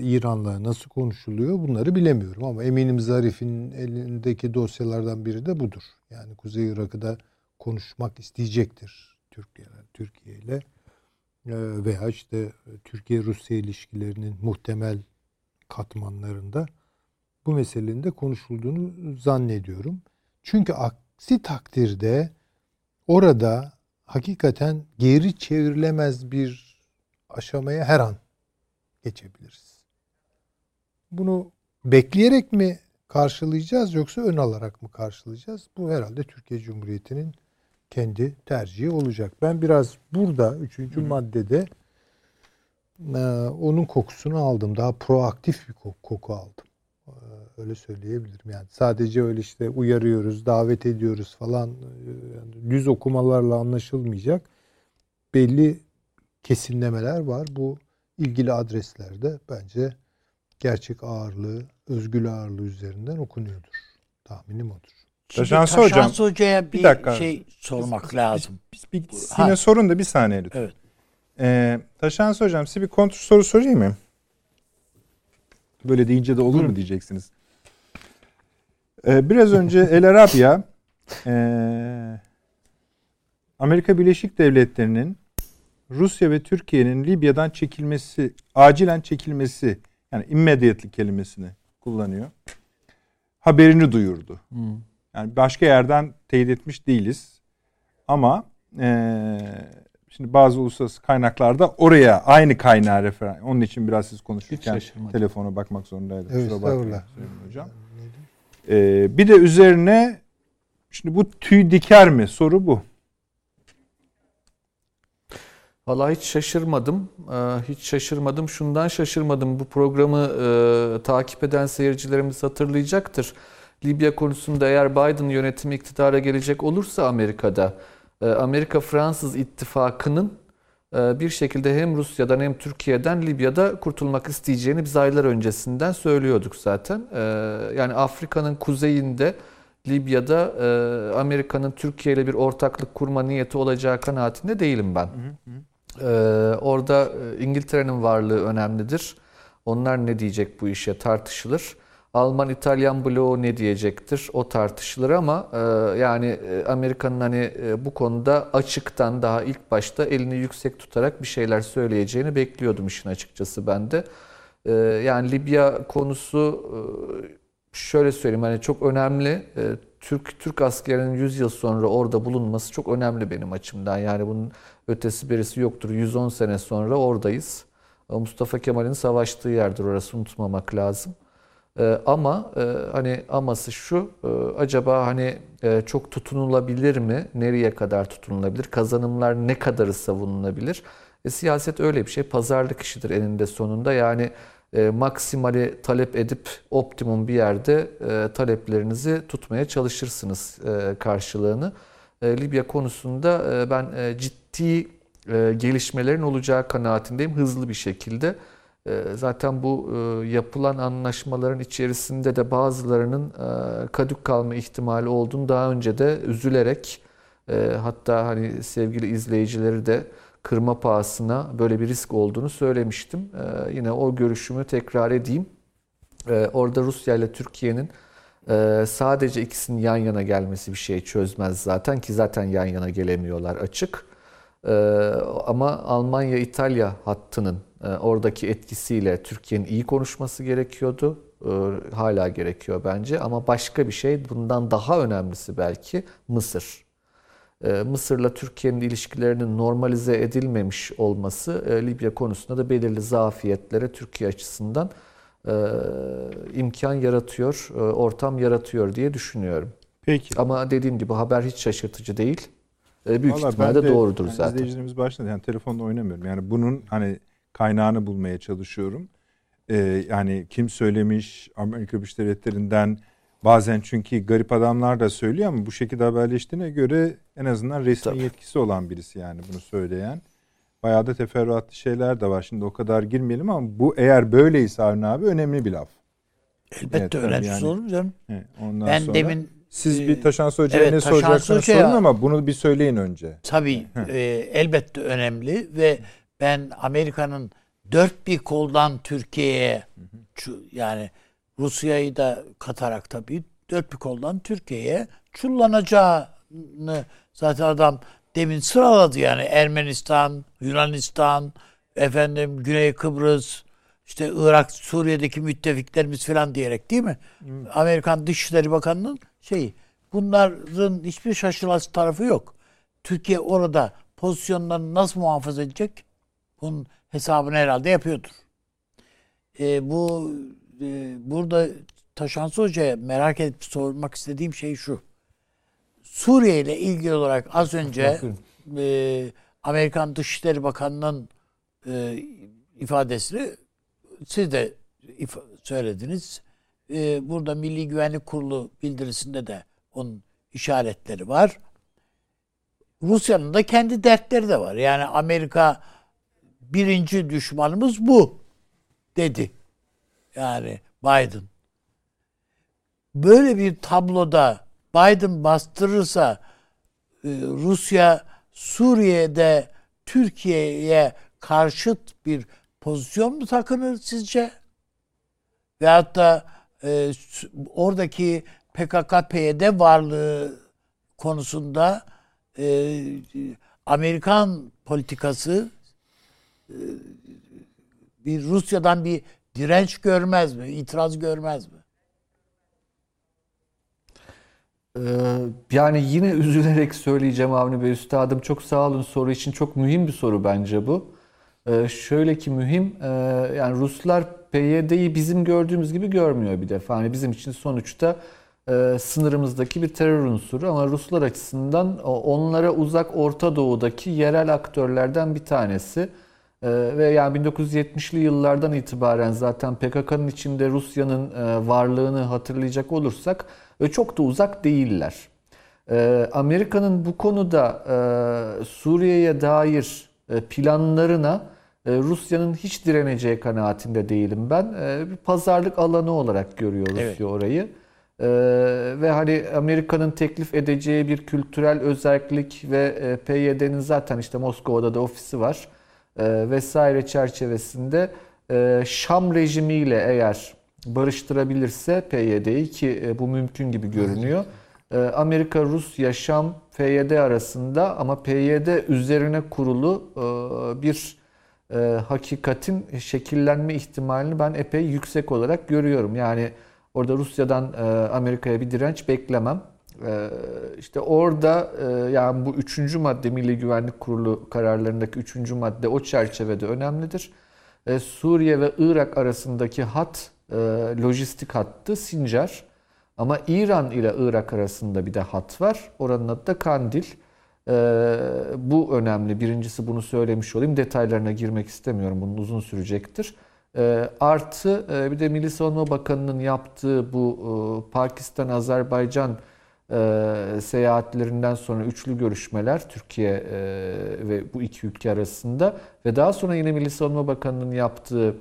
İran'la nasıl konuşuluyor bunları bilemiyorum ama eminim Zarif'in elindeki dosyalardan biri de budur. Yani Kuzey Irak'ı da konuşmak isteyecektir Türkiye Türkiye ile Ee, veya işte Türkiye-Rusya ilişkilerinin muhtemel katmanlarında bu meselenin de konuşulduğunu zannediyorum. Çünkü aksi takdirde orada hakikaten geri çevrilemez bir aşamaya her an geçebiliriz. Bunu bekleyerek mi karşılayacağız yoksa ön alarak mı karşılayacağız? Bu herhalde Türkiye Cumhuriyeti'nin kendi tercihi olacak. Ben biraz burada üçüncü maddede e, onun kokusunu aldım. Daha proaktif bir koku, koku aldım. Öyle söyleyebilirim. Yani sadece öyle işte uyarıyoruz, davet ediyoruz falan e, yani düz okumalarla anlaşılmayacak. Belli kesinlemeler var. Bu ilgili adreslerde bence gerçek ağırlığı, özgül ağırlığı üzerinden okunuyordur. Tahminim odur. Şimdi Taşansı Taşansı hocam, Hoca'ya bir, bir dakika. şey sormak Biz- lazım. Biz, biz, bir- Ha. yine sorun da bir saniye lütfen. Evet. Ee, Taşansı hocam size bir kontrol soru sorayım mı? Böyle deyince de olur mu diyeceksiniz. Ee, biraz önce El Arabia ee, Amerika Birleşik Devletleri'nin Rusya ve Türkiye'nin Libya'dan çekilmesi, acilen çekilmesi yani immediately kelimesini kullanıyor. Haberini duyurdu. Yani başka yerden teyit etmiş değiliz. Ama eee, şimdi bazı uluslararası kaynaklarda oraya aynı kaynağı referans. Onun için biraz siz konuşurken telefona bakmak zorundaydım. Evet, Kusura bakmayın Hocam. Eee, bir de üzerine şimdi bu tüy diker mi? Soru bu. Vallahi hiç şaşırmadım. Ee, Hiç şaşırmadım. Şundan şaşırmadım. Bu programı e, takip eden seyircilerimiz hatırlayacaktır. Libya konusunda eğer Biden yönetimi iktidara gelecek olursa Amerika'da e, Amerika-Fransız ittifakının bir şekilde hem Rusya'dan hem Türkiye'den Libya'da kurtulmak isteyeceğini biz aylar öncesinden söylüyorduk zaten. E, Yani Afrika'nın kuzeyinde Libya'da e, Amerika'nın Türkiye ile bir ortaklık kurma niyeti olacağı kanaatinde değilim ben. Ee, orada e, İngiltere'nin varlığı önemlidir. Onlar ne diyecek bu işe tartışılır. Alman İtalyan bloğu ne diyecektir o tartışılır ama e, yani e, Amerika'nın hani e, bu konuda açıktan daha ilk başta elini yüksek tutarak bir şeyler söyleyeceğini bekliyordum işin açıkçası ben de. E, yani Libya konusu e, şöyle söyleyeyim hani çok önemli. E, Türk Türk askerinin 100 yıl sonra orada bulunması çok önemli benim açımdan. Yani bunun ötesi birisi yoktur. 110 sene sonra oradayız. E, Mustafa Kemal'in savaştığı yerdir orası unutmamak lazım. E, ama e, hani aması şu e, acaba hani e, çok tutunulabilir mi? Nereye kadar tutunulabilir? Kazanımlar ne kadarı savunulabilir? E, siyaset öyle bir şey. Pazarlık işidir eninde sonunda. Yani e, maksimali talep edip optimum bir yerde e, taleplerinizi tutmaya çalışırsınız e, karşılığını. E, Libya konusunda e, ben e, ciddi e, gelişmelerin olacağı kanaatindeyim hızlı bir şekilde. E, Zaten bu e, yapılan anlaşmaların içerisinde de bazılarının e, kadük kalma ihtimali olduğunu daha önce de üzülerek e, hatta hani sevgili izleyicileri de kırma pahasına böyle bir risk olduğunu söylemiştim. Yine o görüşümü tekrar edeyim. Orada Rusya ile Türkiye'nin sadece ikisinin yan yana gelmesi bir şey çözmez zaten ki zaten yan yana gelemiyorlar açık. Ama Almanya-İtalya hattının oradaki etkisiyle Türkiye'nin iyi konuşması gerekiyordu. E, Hala gerekiyor bence ama başka bir şey bundan daha önemlisi belki Mısır. E, Mısır'la Türkiye'nin ilişkilerinin normalize edilmemiş olması e, Libya konusunda da belirli zafiyetlere Türkiye açısından e, imkan yaratıyor, e, ortam yaratıyor diye düşünüyorum. Peki. Ama dediğim gibi haber hiç şaşırtıcı değil. Büyük Vallahi ihtimalle ben de- doğrudur yani zaten. İzleyicilerimiz başladı. Yani telefonla oynamıyorum. Yani bunun hani kaynağını bulmaya çalışıyorum. Ee, yani kim söylemiş Amerika Birleşik Devletleri'nden bazen çünkü garip adamlar da söylüyor ama bu şekilde haberleştiğine göre en azından resmi Tabii. yetkisi olan birisi yani bunu söyleyen. Bayağı da teferruatlı şeyler de var. Şimdi o kadar girmeyelim ama bu eğer böyleyse Avni abi önemli bir laf. Elbette Evet, önemsiz yani. mu canım. He, Ondan Ben sonra, demin Siz bir Taşansı Hoca'ya evet, ne Taşansı soracaksınız sorun ama bunu bir söyleyin önce. Tabii e, elbette önemli ve ben Amerika'nın dört bir koldan Türkiye'ye yani Rusya'yı da katarak tabii dört bir koldan Türkiye'ye çullanacağını zaten adam demin sıraladı yani Ermenistan, Yunanistan, efendim Güney Kıbrıs, işte Irak, Suriye'deki müttefiklerimiz falan diyerek değil mi? Amerikan Dışişleri Bakanı'nın şeyi. Bunların hiçbir şaşılası tarafı yok. Türkiye orada pozisyonlarını nasıl muhafaza edecek? Bunun hesabını herhalde yapıyordur. Ee, bu e, burada Taşansı Hoca'ya merak edip sormak istediğim şey şu. Suriye ile ilgili olarak az önce e, Amerikan Dışişleri Bakanı'nın e, ifadesini siz de ifa- söylediniz. E, burada Milli Güvenlik Kurulu bildirisinde de onun işaretleri var. Rusya'nın da kendi dertleri de var. Yani Amerika birinci düşmanımız bu dedi. Yani Biden. Böyle bir tabloda Biden bastırırsa e, Rusya Suriye'de Türkiye'ye karşıt bir pozisyon mu takınır sizce? Veyahut da e, oradaki PKK-PYD varlığı konusunda e, Amerikan politikası bir Rusya'dan bir direnç görmez mi? İtiraz görmez mi? Ee, yani yine üzülerek söyleyeceğim Avni Bey Üstadım çok sağ olun soru için çok mühim bir soru bence bu. Ee, şöyle ki mühim e, yani Ruslar PYD'yi bizim gördüğümüz gibi görmüyor bir defa. Yani bizim için sonuçta e, sınırımızdaki bir terör unsuru ama Ruslar açısından onlara uzak Orta Doğu'daki yerel aktörlerden bir tanesi. Ee, ve yani 1970'li yıllardan itibaren zaten PKK'nın içinde Rusya'nın e, varlığını hatırlayacak olursak e, çok da uzak değiller. Ee, Amerika'nın bu konuda e, Suriye'ye dair planlarına Rusya'nın hiç direneceği kanaatinde değilim ben. Bir pazarlık alanı olarak görüyor Rusya Evet. orayı. Ve hani Amerika'nın teklif edeceği bir kültürel özellik ve PYD'nin zaten işte Moskova'da da ofisi var vesaire çerçevesinde e, Şam rejimiyle eğer barıştırabilirse PYD'yi ki e, bu mümkün gibi görünüyor. E, Amerika, Rusya, Şam, PYD arasında ama PYD üzerine kurulu e, bir e, hakikatin şekillenme ihtimalini ben epey yüksek olarak görüyorum. Yani orada Rusya'dan e, Amerika'ya bir direnç beklemem. E, işte orada e, yani bu üçüncü madde Milli Güvenlik Kurulu kararlarındaki üçüncü madde o çerçevede önemlidir. E, Suriye ve Irak arasındaki hat e, lojistik hattı Sincar. Ama İran ile Irak arasında bir de hat var. Oranın adı da Kandil. Ee, bu önemli. Birincisi bunu söylemiş olayım. Detaylarına girmek istemiyorum. Bunun uzun sürecektir. Ee, artı e, bir de Milli Savunma Bakanı'nın yaptığı bu Pakistan-Azerbaycan e, seyahatlerinden sonra üçlü görüşmeler Türkiye e, ve bu iki ülke arasında ve daha sonra yine Milli Savunma Bakanı'nın yaptığı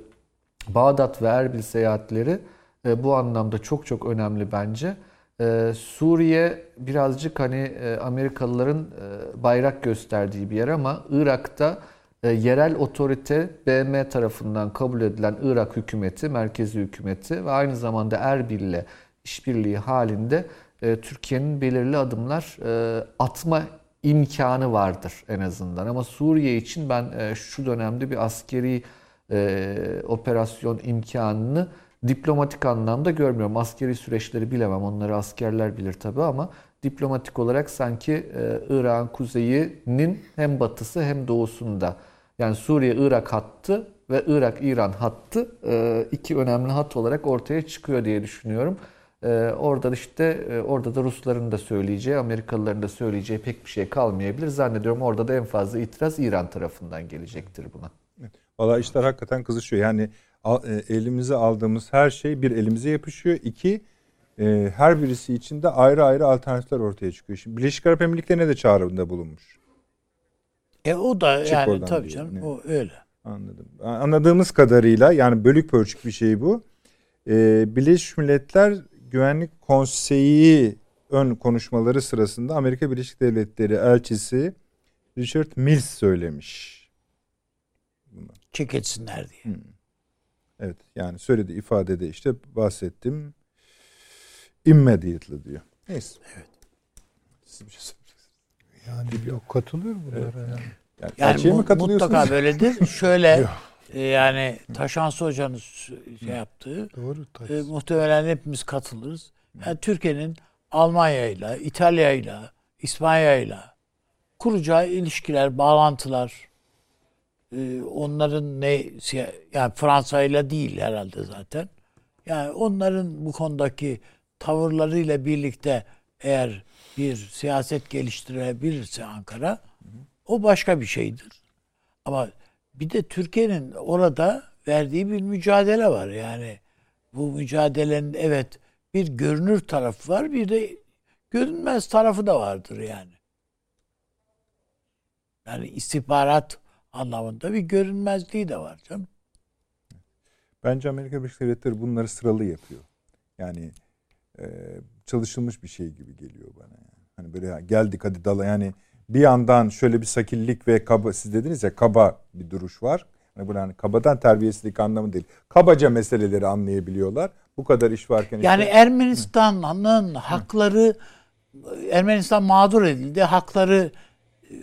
Bağdat ve Erbil seyahatleri e, bu anlamda çok çok önemli bence. E, Suriye birazcık hani e, Amerikalıların e, bayrak gösterdiği bir yer ama Irak'ta e, yerel otorite BM tarafından kabul edilen Irak hükümeti, merkezi hükümeti ve aynı zamanda Erbil'le işbirliği halinde e, Türkiye'nin belirli adımlar e, atma imkanı vardır en azından. Ama Suriye için ben e, şu dönemde bir askeri operasyon imkanını diplomatik anlamda görmüyorum. Askeri süreçleri bilemem. Onları askerler bilir tabii ama diplomatik olarak sanki e, Irak'ın kuzeyinin hem batısı hem doğusunda yani Suriye-Irak hattı ve Irak-İran hattı iki önemli hat olarak ortaya çıkıyor diye düşünüyorum. E, orada da işte e, orada da Rusların da söyleyeceği, Amerikalıların da söyleyeceği pek bir şey kalmayabilir. Zannediyorum orada da en fazla itiraz İran tarafından gelecektir buna. Valla işler hakikaten kızışıyor. Yani e, elimize aldığımız her şey bir elimize yapışıyor. İki e, her birisi için de ayrı ayrı alternatifler ortaya çıkıyor. Şimdi Birleşik Arap Emirlikleri'ne de çağrıda bulunmuş. E o da Çık yani tabii diyor, canım ne? o öyle. Anladım. Anladığımız kadarıyla yani bölük pörçük bir şey bu. Ee, Birleşmiş Milletler Güvenlik Konseyi ön konuşmaları sırasında Amerika Birleşik Devletleri elçisi Richard Mills söylemiş. Çekilsinler diye. Evet yani söylediği ifadede işte bahsettim. Immediately diyor. Neyse. Evet. Siz bir şey söyleyeceksiniz. Yani yok katılıyorum bunlara. Yani. Yani, Yani mi mu- mutlaka böyledir. <laughs> Şöyle e, yani Taşansı Hoca'nın şey yaptığı Doğru. e, muhtemelen hepimiz katılırız. Yani Türkiye'nin Almanya'yla, İtalya'yla, İspanya'yla kuracağı ilişkiler, bağlantılar e, onların ne siya- yani Fransa'yla değil herhalde zaten. Yani onların bu konudaki tavırlarıyla birlikte eğer bir siyaset geliştirebilirse Ankara o başka bir şeydir. Ama bir de Türkiye'nin orada verdiği bir mücadele var. Yani bu mücadelenin evet bir görünür tarafı var bir de görünmez tarafı da vardır yani. Yani istihbarat anlamında bir görünmezliği de var canım. Bence Amerika Birleşik Devletleri bunları sıralı yapıyor. Yani çalışılmış bir şey gibi geliyor bana. Yani. Hani böyle geldik hadi dala yani bir yandan şöyle bir sakillik ve kaba siz dediniz ya kaba bir duruş var. Hani böyle hani kabadan terbiyesizlik anlamı değil. Kabaca meseleleri anlayabiliyorlar. Bu kadar iş varken Yani işte, Ermenistan'ın hakları Ermenistan mağdur edildi. Hakları e,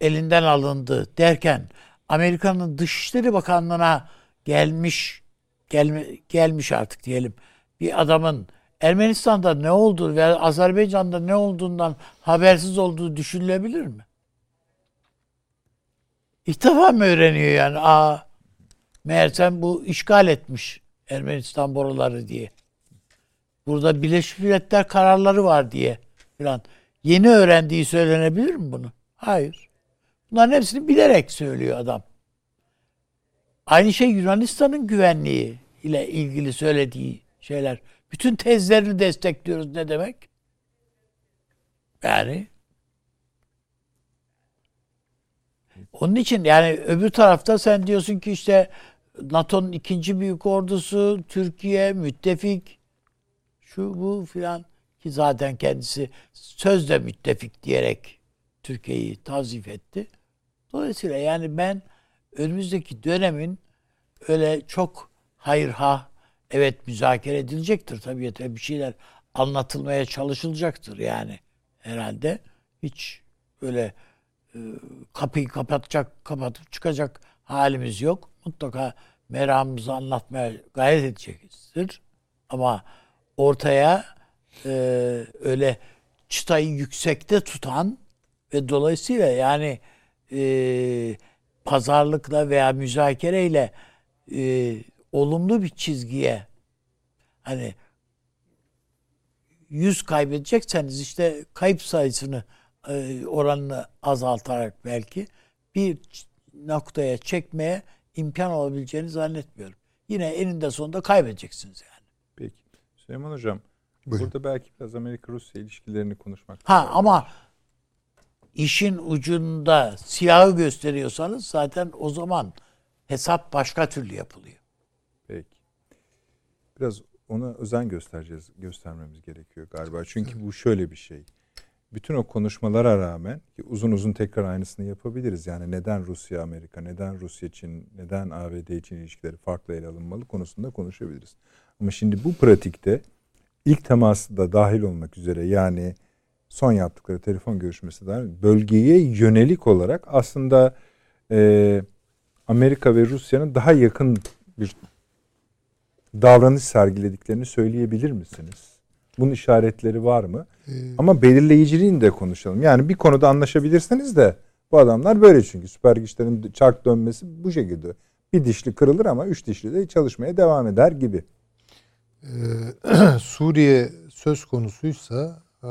elinden alındı derken Amerika'nın Dışişleri Bakanlığı'na gelmiş gelme, gelmiş artık diyelim bir adamın Ermenistan'da ne olduğu ve Azerbaycan'da ne olduğundan habersiz olduğu düşünülebilir mi? İlk defa mı öğreniyor yani? Aa, meğersem bu işgal etmiş Ermenistan boruları diye. Burada Birleşmiş Milletler kararları var diye falan. Yeni öğrendiği söylenebilir mi bunu? Hayır. Bunların hepsini bilerek söylüyor adam. Aynı şey Yunanistan'ın güvenliği ile ilgili söylediği şeyler. Bütün tezlerini destekliyoruz ne demek? Yani onun için yani öbür tarafta sen diyorsun ki işte NATO'nun ikinci büyük ordusu, Türkiye, müttefik, şu bu filan ki zaten kendisi sözde müttefik diyerek Türkiye'yi tavzif etti. Dolayısıyla yani ben önümüzdeki dönemin öyle çok hayır ha evet müzakere edilecektir tabii bir şeyler anlatılmaya çalışılacaktır yani herhalde hiç öyle e, kapıyı kapatacak kapatıp çıkacak halimiz yok. Mutlaka meramımızı anlatmaya gayret edecekizdir. Ama ortaya e, öyle çıtayı yüksekte tutan ve dolayısıyla yani e, pazarlıkla veya müzakereyle e, olumlu bir çizgiye hani 100 kaybedecekseniz işte kayıp sayısını e, oranını azaltarak belki bir noktaya çekmeye imkan olabileceğini zannetmiyorum. Yine eninde sonunda kaybedeceksiniz yani. Peki. Süleyman Hocam Buyurun. burada belki biraz Amerika-Rusya ilişkilerini konuşmak. Ha ama işin ucunda silahı gösteriyorsanız zaten o zaman hesap başka türlü yapılıyor. Biraz ona özen göstereceğiz, göstermemiz gerekiyor galiba. Çünkü bu şöyle bir şey. Bütün o konuşmalara rağmen ki uzun uzun tekrar aynısını yapabiliriz. Yani neden Rusya Amerika, neden Rusya Çin, neden ABD için ilişkileri farklı ele alınmalı konusunda konuşabiliriz. Ama şimdi bu pratikte ilk teması da dahil olmak üzere yani son yaptıkları telefon görüşmesi dahil bölgeye yönelik olarak aslında e, Amerika ve Rusya'nın daha yakın bir davranış sergilediklerini söyleyebilir misiniz? Bunun işaretleri var mı? Ee, Ama belirleyiciliğini de konuşalım. Yani bir konuda anlaşabilirsiniz de bu adamlar böyle çünkü süper güçlerin çark dönmesi bu şekilde. Bir dişli kırılır ama üç dişli de çalışmaya devam eder gibi. Ee, <clears throat> Suriye söz konusuysa e,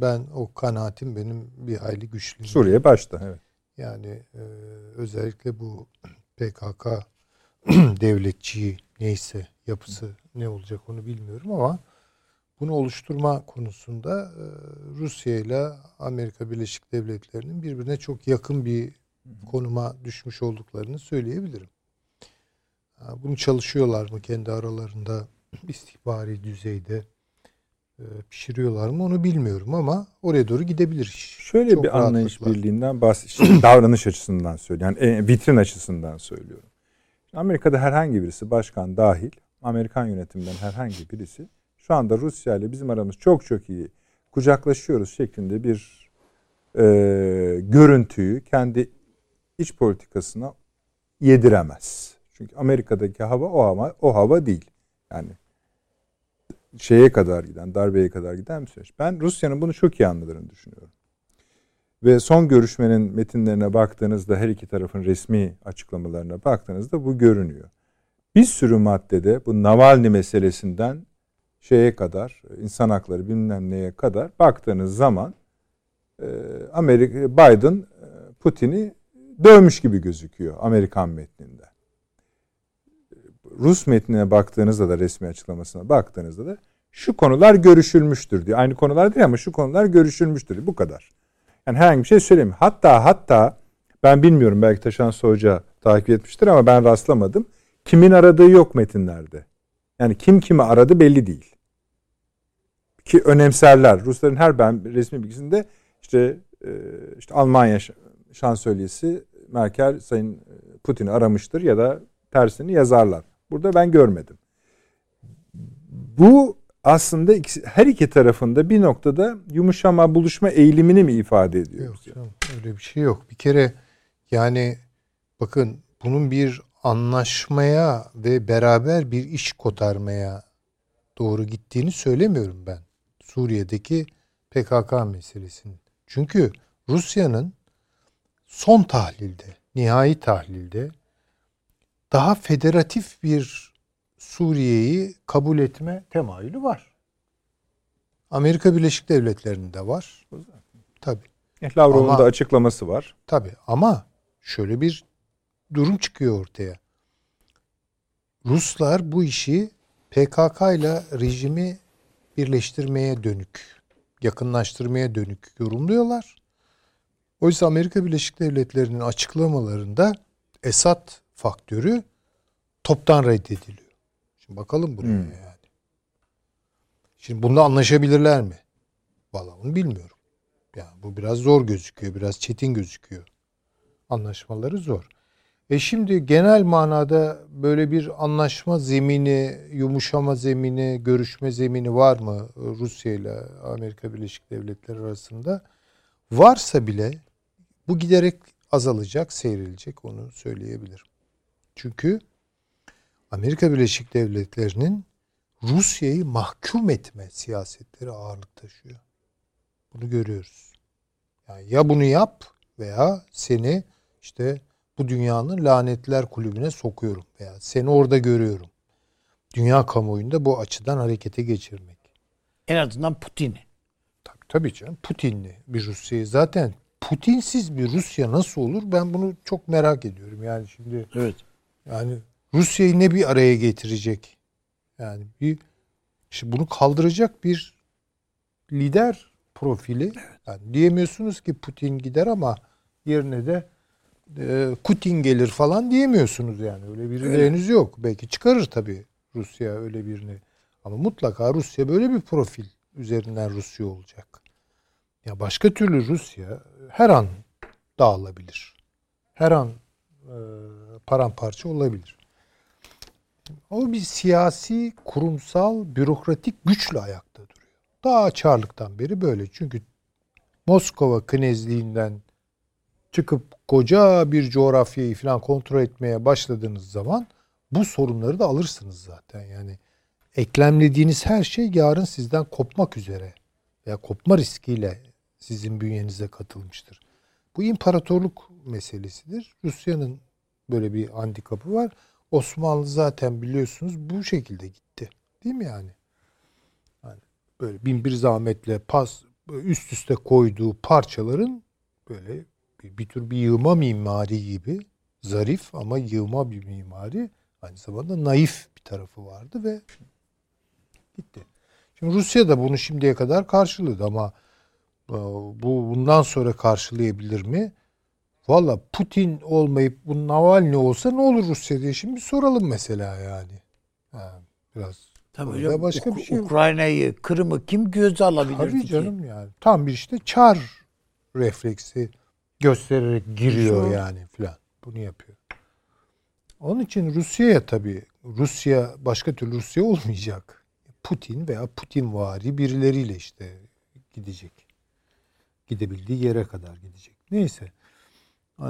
ben o kanaatim benim bir hayli güçlü. Suriye başta evet. Yani e, özellikle bu PKK <clears throat> devletçiyi neyse yapısı ne olacak onu bilmiyorum ama bunu oluşturma konusunda e, Rusya ile Amerika Birleşik Devletleri'nin birbirine çok yakın bir konuma düşmüş olduklarını söyleyebilirim. Ha, Bunu çalışıyorlar mı kendi aralarında <clears throat> istihbari düzeyde E, pişiriyorlar mı onu bilmiyorum ama oraya doğru gidebilir. Şöyle Çok bir anlayış birliğinden bahsediyorum. <clears throat> davranış açısından söylüyorum. Yani e, vitrin açısından söylüyorum. Amerika'da herhangi birisi başkan dahil Amerikan yönetiminden herhangi birisi şu anda Rusya ile bizim aramız çok çok iyi kucaklaşıyoruz şeklinde bir e, görüntüyü kendi iç politikasına yediremez. Çünkü Amerika'daki hava o hava o hava değil. Yani şeye kadar giden, darbeye kadar giden bir süreç. Ben Rusya'nın bunu çok iyi anladığını düşünüyorum. Ve son görüşmenin metinlerine baktığınızda her iki tarafın resmi açıklamalarına baktığınızda bu görünüyor. Bir sürü maddede bu Navalny meselesinden şeye kadar insan hakları bilmem neye kadar baktığınız zaman e, Amerika Biden e, Putin'i dövmüş gibi gözüküyor Amerikan metninde. Rus metnine baktığınızda da resmi açıklamasına baktığınızda da şu konular görüşülmüştür diyor. Aynı konular değil ama şu konular görüşülmüştür. Bu kadar. Yani herhangi bir şey söylemiyor. Hatta hatta ben bilmiyorum belki Taşan Hoca takip etmiştir ama ben rastlamadım. Kimin aradığı yok metinlerde. Yani kim kimi aradı belli değil. Ki önemserler. Rusların her ben resmi bilgisinde işte e, işte Almanya şansölyesi Merkel Sayın Putin'i aramıştır ya da tersini yazarlar. Burada ben görmedim. Bu aslında her iki tarafında bir noktada yumuşama, buluşma eğilimini mi ifade ediyor? Yok canım, öyle bir şey yok. Bir kere yani bakın bunun bir anlaşmaya ve beraber bir iş kotarmaya doğru gittiğini söylemiyorum ben. Suriye'deki PKK meselesinin. Çünkü Rusya'nın son tahlilde, nihai tahlilde daha federatif bir Suriye'yi kabul etme temayülü var. Amerika Birleşik Devletleri'nde var. Tabii. Lavrov'un Ama- da açıklaması var. Tabii ama şöyle bir durum çıkıyor ortaya. Ruslar bu işi PKK ile rejimi birleştirmeye dönük, yakınlaştırmaya dönük yorumluyorlar. Oysa Amerika Birleşik Devletleri'nin açıklamalarında Esad faktörü toptan reddediliyor. Şimdi bakalım buraya Hmm. yani. Şimdi bunda anlaşabilirler mi? Vallahi onu bilmiyorum. Yani bu biraz zor gözüküyor, biraz çetin gözüküyor. Anlaşmaları zor. E şimdi genel manada böyle bir anlaşma zemini, yumuşama zemini, görüşme zemini var mı Rusya ile Amerika Birleşik Devletleri arasında? Varsa bile bu giderek azalacak, seyrilecek onu söyleyebilirim. Çünkü Amerika Birleşik Devletleri'nin Rusya'yı mahkum etme siyasetleri ağırlık taşıyor. Bunu görüyoruz. Yani ya bunu yap veya seni işte bu dünyanın lanetler kulübüne sokuyorum veya seni orada görüyorum. Dünya kamuoyunda bu açıdan harekete geçirmek. En azından Putin'i. Tabii, tabii canım Putinli bir Rusya'yı zaten Putinsiz bir Rusya nasıl olur ben bunu çok merak ediyorum. Yani şimdi Evet. yani Rusya'yı ne bir araya getirecek? Yani bir işte bunu kaldıracak bir lider profili. Yani diyemiyorsunuz ki Putin gider ama yerine de e, Putin gelir falan diyemiyorsunuz yani. Öyle biri de henüz yok. Belki çıkarır tabii Rusya öyle birini. Ama mutlaka Rusya böyle bir profil üzerinden Rusya olacak. Ya başka türlü Rusya her an dağılabilir. Her an e, paramparça olabilir. O bir siyasi, kurumsal, bürokratik güçle ayakta duruyor. Daha Çarlık'tan beri böyle. Çünkü Moskova knezliğinden çıkıp koca bir coğrafyayı falan kontrol etmeye başladığınız zaman bu sorunları da alırsınız zaten. Yani eklemlediğiniz her şey yarın sizden kopmak üzere veya kopma riskiyle sizin bünyenize katılmıştır. Bu imparatorluk meselesidir. Rusya'nın böyle bir handikapı var. Osmanlı zaten biliyorsunuz bu şekilde gitti. Değil mi yani? yani böyle bin bir zahmetle pas üst üste koyduğu parçaların böyle bir, bir tür bir yığma mimari gibi zarif ama yığma bir mimari aynı zamanda naif bir tarafı vardı ve gitti. Şimdi Rusya da bunu şimdiye kadar karşıladı ama e, bu bundan sonra karşılayabilir mi? Valla Putin olmayıp bu Navalny olsa ne olur Rusya diye şimdi soralım mesela yani. Ha, biraz Tabii hocam, başka Uk- bir şey. Ukrayna'yı, Kırım'ı kim göze alabilir Tabii ki? canım yani. Tam bir işte çar refleksi göstererek giriyor yani filan. Bunu yapıyor. Onun için Rusya'ya tabii Rusya başka türlü Rusya olmayacak. Putin veya Putin vari birileriyle işte gidecek. Gidebildiği yere kadar gidecek. Neyse. Ee,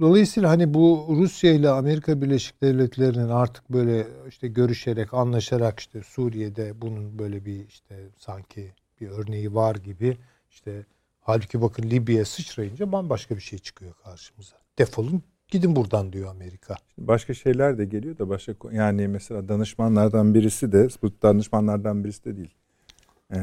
Dolayısıyla hani bu Rusya ile Amerika Birleşik Devletleri'nin artık böyle işte görüşerek, anlaşarak işte Suriye'de bunun böyle bir işte sanki bir örneği var gibi işte halbuki bakın Libya'ya sıçrayınca bambaşka bir şey çıkıyor karşımıza. Defolun gidin buradan diyor Amerika. Başka şeyler de geliyor da başka yani mesela danışmanlardan birisi de bu danışmanlardan birisi de değil. Ee,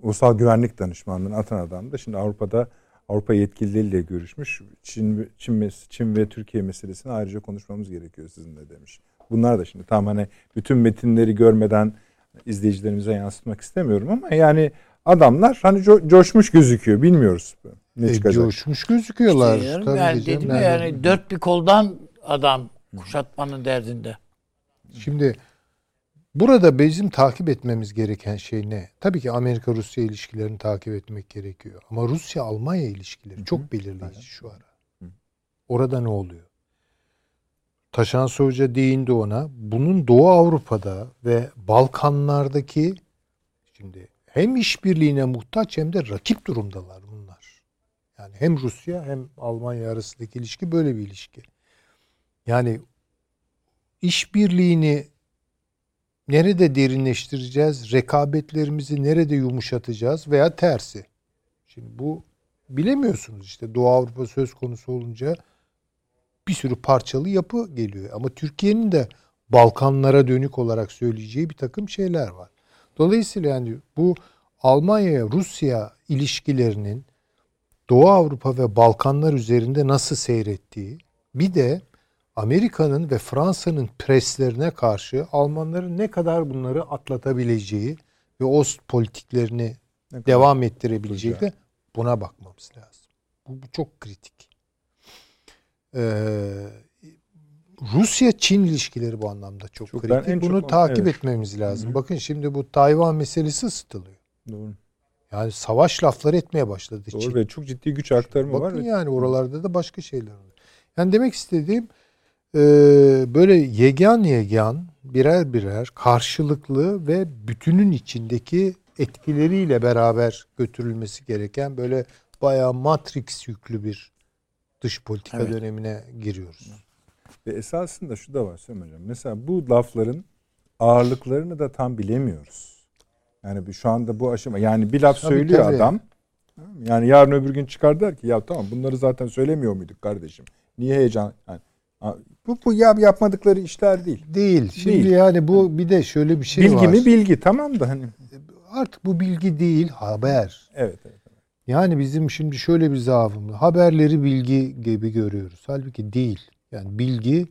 Ulusal Güvenlik Danışmanlığı'nın atan adam da şimdi Avrupa'da Avrupa yetkilileriyle görüşmüş. Çin, Çin, Çin ve Türkiye meselesini ayrıca konuşmamız gerekiyor sizinle demiş. Bunlar da şimdi tam hani bütün metinleri görmeden izleyicilerimize yansıtmak istemiyorum ama yani adamlar hani co- coşmuş gözüküyor. Bilmiyoruz ne E, çıkacak. coşmuş gözüküyorlar. İşte yani, Tabii yani dedim ya yani dört bir koldan adam kuşatmanın derdinde. Şimdi burada bizim takip etmemiz gereken şey ne? Tabii ki Amerika-Rusya ilişkilerini takip etmek gerekiyor. Ama Rusya-Almanya ilişkileri çok belirleyici şu ara. Orada ne oluyor? Taşan Hoca değindi ona. Bunun Doğu Avrupa'da ve Balkanlardaki şimdi hem işbirliğine muhtaç hem de rakip durumdalar bunlar. Yani hem Rusya hem Almanya arasındaki ilişki böyle bir ilişki. Yani işbirliğini nerede derinleştireceğiz, rekabetlerimizi nerede yumuşatacağız veya tersi. Şimdi bu bilemiyorsunuz işte Doğu Avrupa söz konusu olunca bir sürü parçalı yapı geliyor. Ama Türkiye'nin de Balkanlara dönük olarak söyleyeceği bir takım şeyler var. Dolayısıyla yani bu Almanya-Rusya ilişkilerinin Doğu Avrupa ve Balkanlar üzerinde nasıl seyrettiği bir de Amerika'nın ve Fransa'nın preslerine karşı Almanların ne kadar bunları atlatabileceği ve o politiklerini Ne devam ettirebilecek Güzel. de buna bakmamız lazım. Bu, bu çok kritik. Ee, Rusya-Çin ilişkileri bu anlamda çok, Çok- kritik. çok Bunu onu- takip evet. etmemiz lazım. Hı hı. Bakın şimdi bu Tayvan meselesi ısıtılıyor. Doğru. Yani savaş lafları etmeye başladı Çin. Doğru ve çok ciddi güç aktarımı var. Bakın yani oralarda da başka şeyler oluyor. Yani demek istediğim e, böyle yegan yegan birer birer karşılıklı ve bütünün içindeki etkileriyle beraber götürülmesi gereken böyle bayağı matrix yüklü bir dış politika Evet. dönemine giriyoruz. Ve esasında şu da var Süleyman Hocam. Mesela bu lafların ağırlıklarını da tam bilemiyoruz. Yani şu anda bu aşama yani bir laf Tabii, söylüyor tabii. adam. Yani yarın öbür gün çıkar der ki ya tamam bunları zaten söylemiyor muyduk kardeşim? Niye heyecan? Yani, bu, bu ya yapmadıkları işler değil. Değil. Şimdi Değil. yani bu bir de şöyle bir şey bilgi var. mi bilgi tamam da hani. Artık bu bilgi değil haber. Evet evet. Yani bizim şimdi şöyle bir zaafımız. Haberleri bilgi gibi görüyoruz. Halbuki değil. Yani bilgi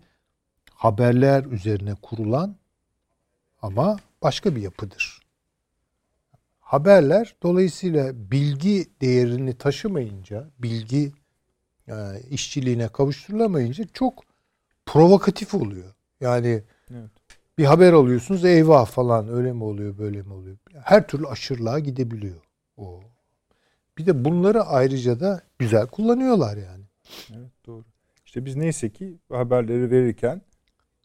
haberler üzerine kurulan ama başka bir yapıdır. Haberler dolayısıyla bilgi değerini taşımayınca, bilgi e, işçiliğine kavuşturulamayınca çok provokatif oluyor. Yani Evet. bir haber alıyorsunuz eyvah falan öyle mi oluyor böyle mi oluyor? Her türlü aşırılığa gidebiliyor o. Bir de bunları ayrıca da güzel kullanıyorlar yani. Evet doğru. İşte biz neyse ki haberleri verirken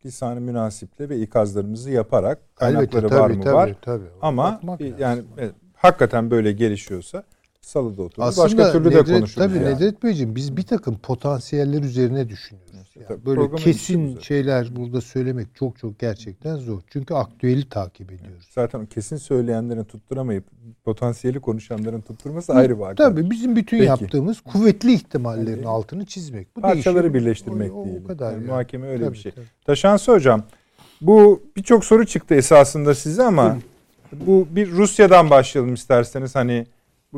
lisan-ı münasiple ve ikazlarımızı yaparak kaynakları var mı var. tabii. Ama Bakmak lazım. yani evet, hakikaten böyle gelişiyorsa salıda oturur. aslında Başka türlü de Nedret, konuşuruz. Tabii yani. Nedret Beyciğim biz bir takım potansiyeller üzerine düşünüyoruz. Yani tabii böyle kesin şeyler burada söylemek çok çok gerçekten zor. Çünkü aktüeli takip ediyoruz. Zaten kesin söyleyenlerin tutturamayıp potansiyeli konuşanların tutturması ayrı bir. Tabii bizim bütün Peki. yaptığımız kuvvetli ihtimallerin Yani- altını çizmek. Bu Parçaları değişiyor. birleştirmek O- o- o kadar Yani yani. muhakeme öyle Tabii, bir şey. tabii. Taşansı hocam bu birçok soru çıktı esasında size ama bu bir Rusya'dan başlayalım isterseniz. Hani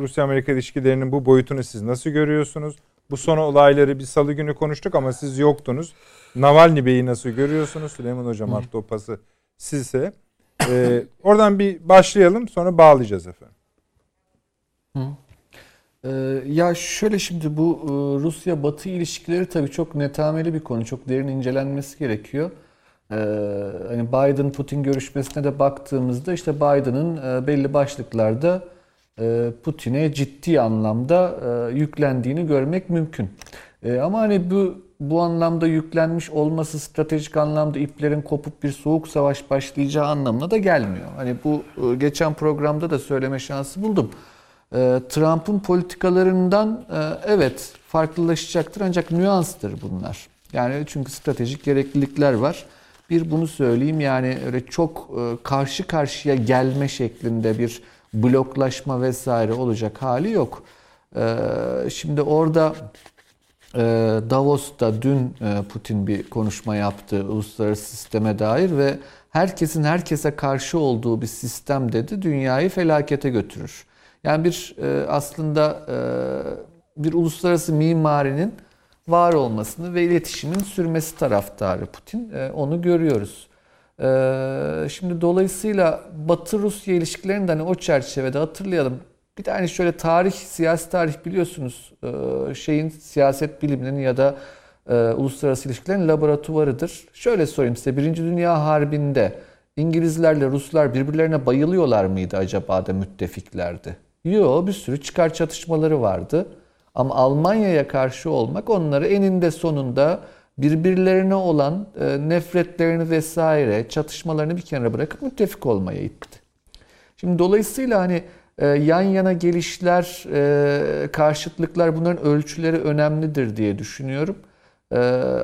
Rusya-Amerika ilişkilerinin bu boyutunu siz nasıl görüyorsunuz? Bu son olayları bir salı günü konuştuk ama siz yoktunuz. Navalny Bey'i nasıl görüyorsunuz? Süleyman Hocam attı o pası sizse. Ee, oradan bir başlayalım sonra bağlayacağız efendim. Ee, ya şöyle şimdi bu e, Rusya-Batı ilişkileri tabii çok netameli bir konu. Çok derin incelenmesi gerekiyor. Ee, hani Biden-Putin görüşmesine de baktığımızda işte Biden'ın e, belli başlıklarda Putin'e ciddi anlamda e, yüklendiğini görmek mümkün. E, ama hani bu bu anlamda yüklenmiş olması stratejik anlamda iplerin kopup bir soğuk savaş başlayacağı anlamına da gelmiyor. Hani bu e, geçen programda da söyleme şansı buldum. E, Trump'ın politikalarından e, evet farklılaşacaktır ancak nüanstır bunlar. Yani çünkü stratejik gereklilikler var. Bir bunu söyleyeyim yani öyle çok karşı karşıya gelme şeklinde bir bloklaşma vesaire olacak hali yok. Şimdi orada Davos'ta dün Putin bir konuşma yaptı uluslararası sisteme dair ve herkesin herkese karşı olduğu bir sistem dedi dünyayı felakete götürür. Yani bir e, aslında e, bir uluslararası mimarinin var olmasını ve iletişimin sürmesi taraftarı Putin. E, onu görüyoruz. Şimdi dolayısıyla Batı-Rusya ilişkilerini de hani o çerçevede hatırlayalım. Bir de hani şöyle tarih, siyasi tarih biliyorsunuz şeyin siyaset biliminin ya da uluslararası ilişkilerin laboratuvarıdır. Şöyle sorayım size Birinci Dünya Harbi'nde İngilizlerle Ruslar birbirlerine bayılıyorlar mıydı acaba da müttefiklerdi? Yok bir sürü çıkar çatışmaları vardı. Ama Almanya'ya karşı olmak onları eninde sonunda birbirlerine olan e, nefretlerini vesaire çatışmalarını bir kenara bırakıp müttefik olmaya itti. Şimdi dolayısıyla hani e, yan yana gelişler, e, karşıtlıklar bunların ölçüleri önemlidir diye düşünüyorum.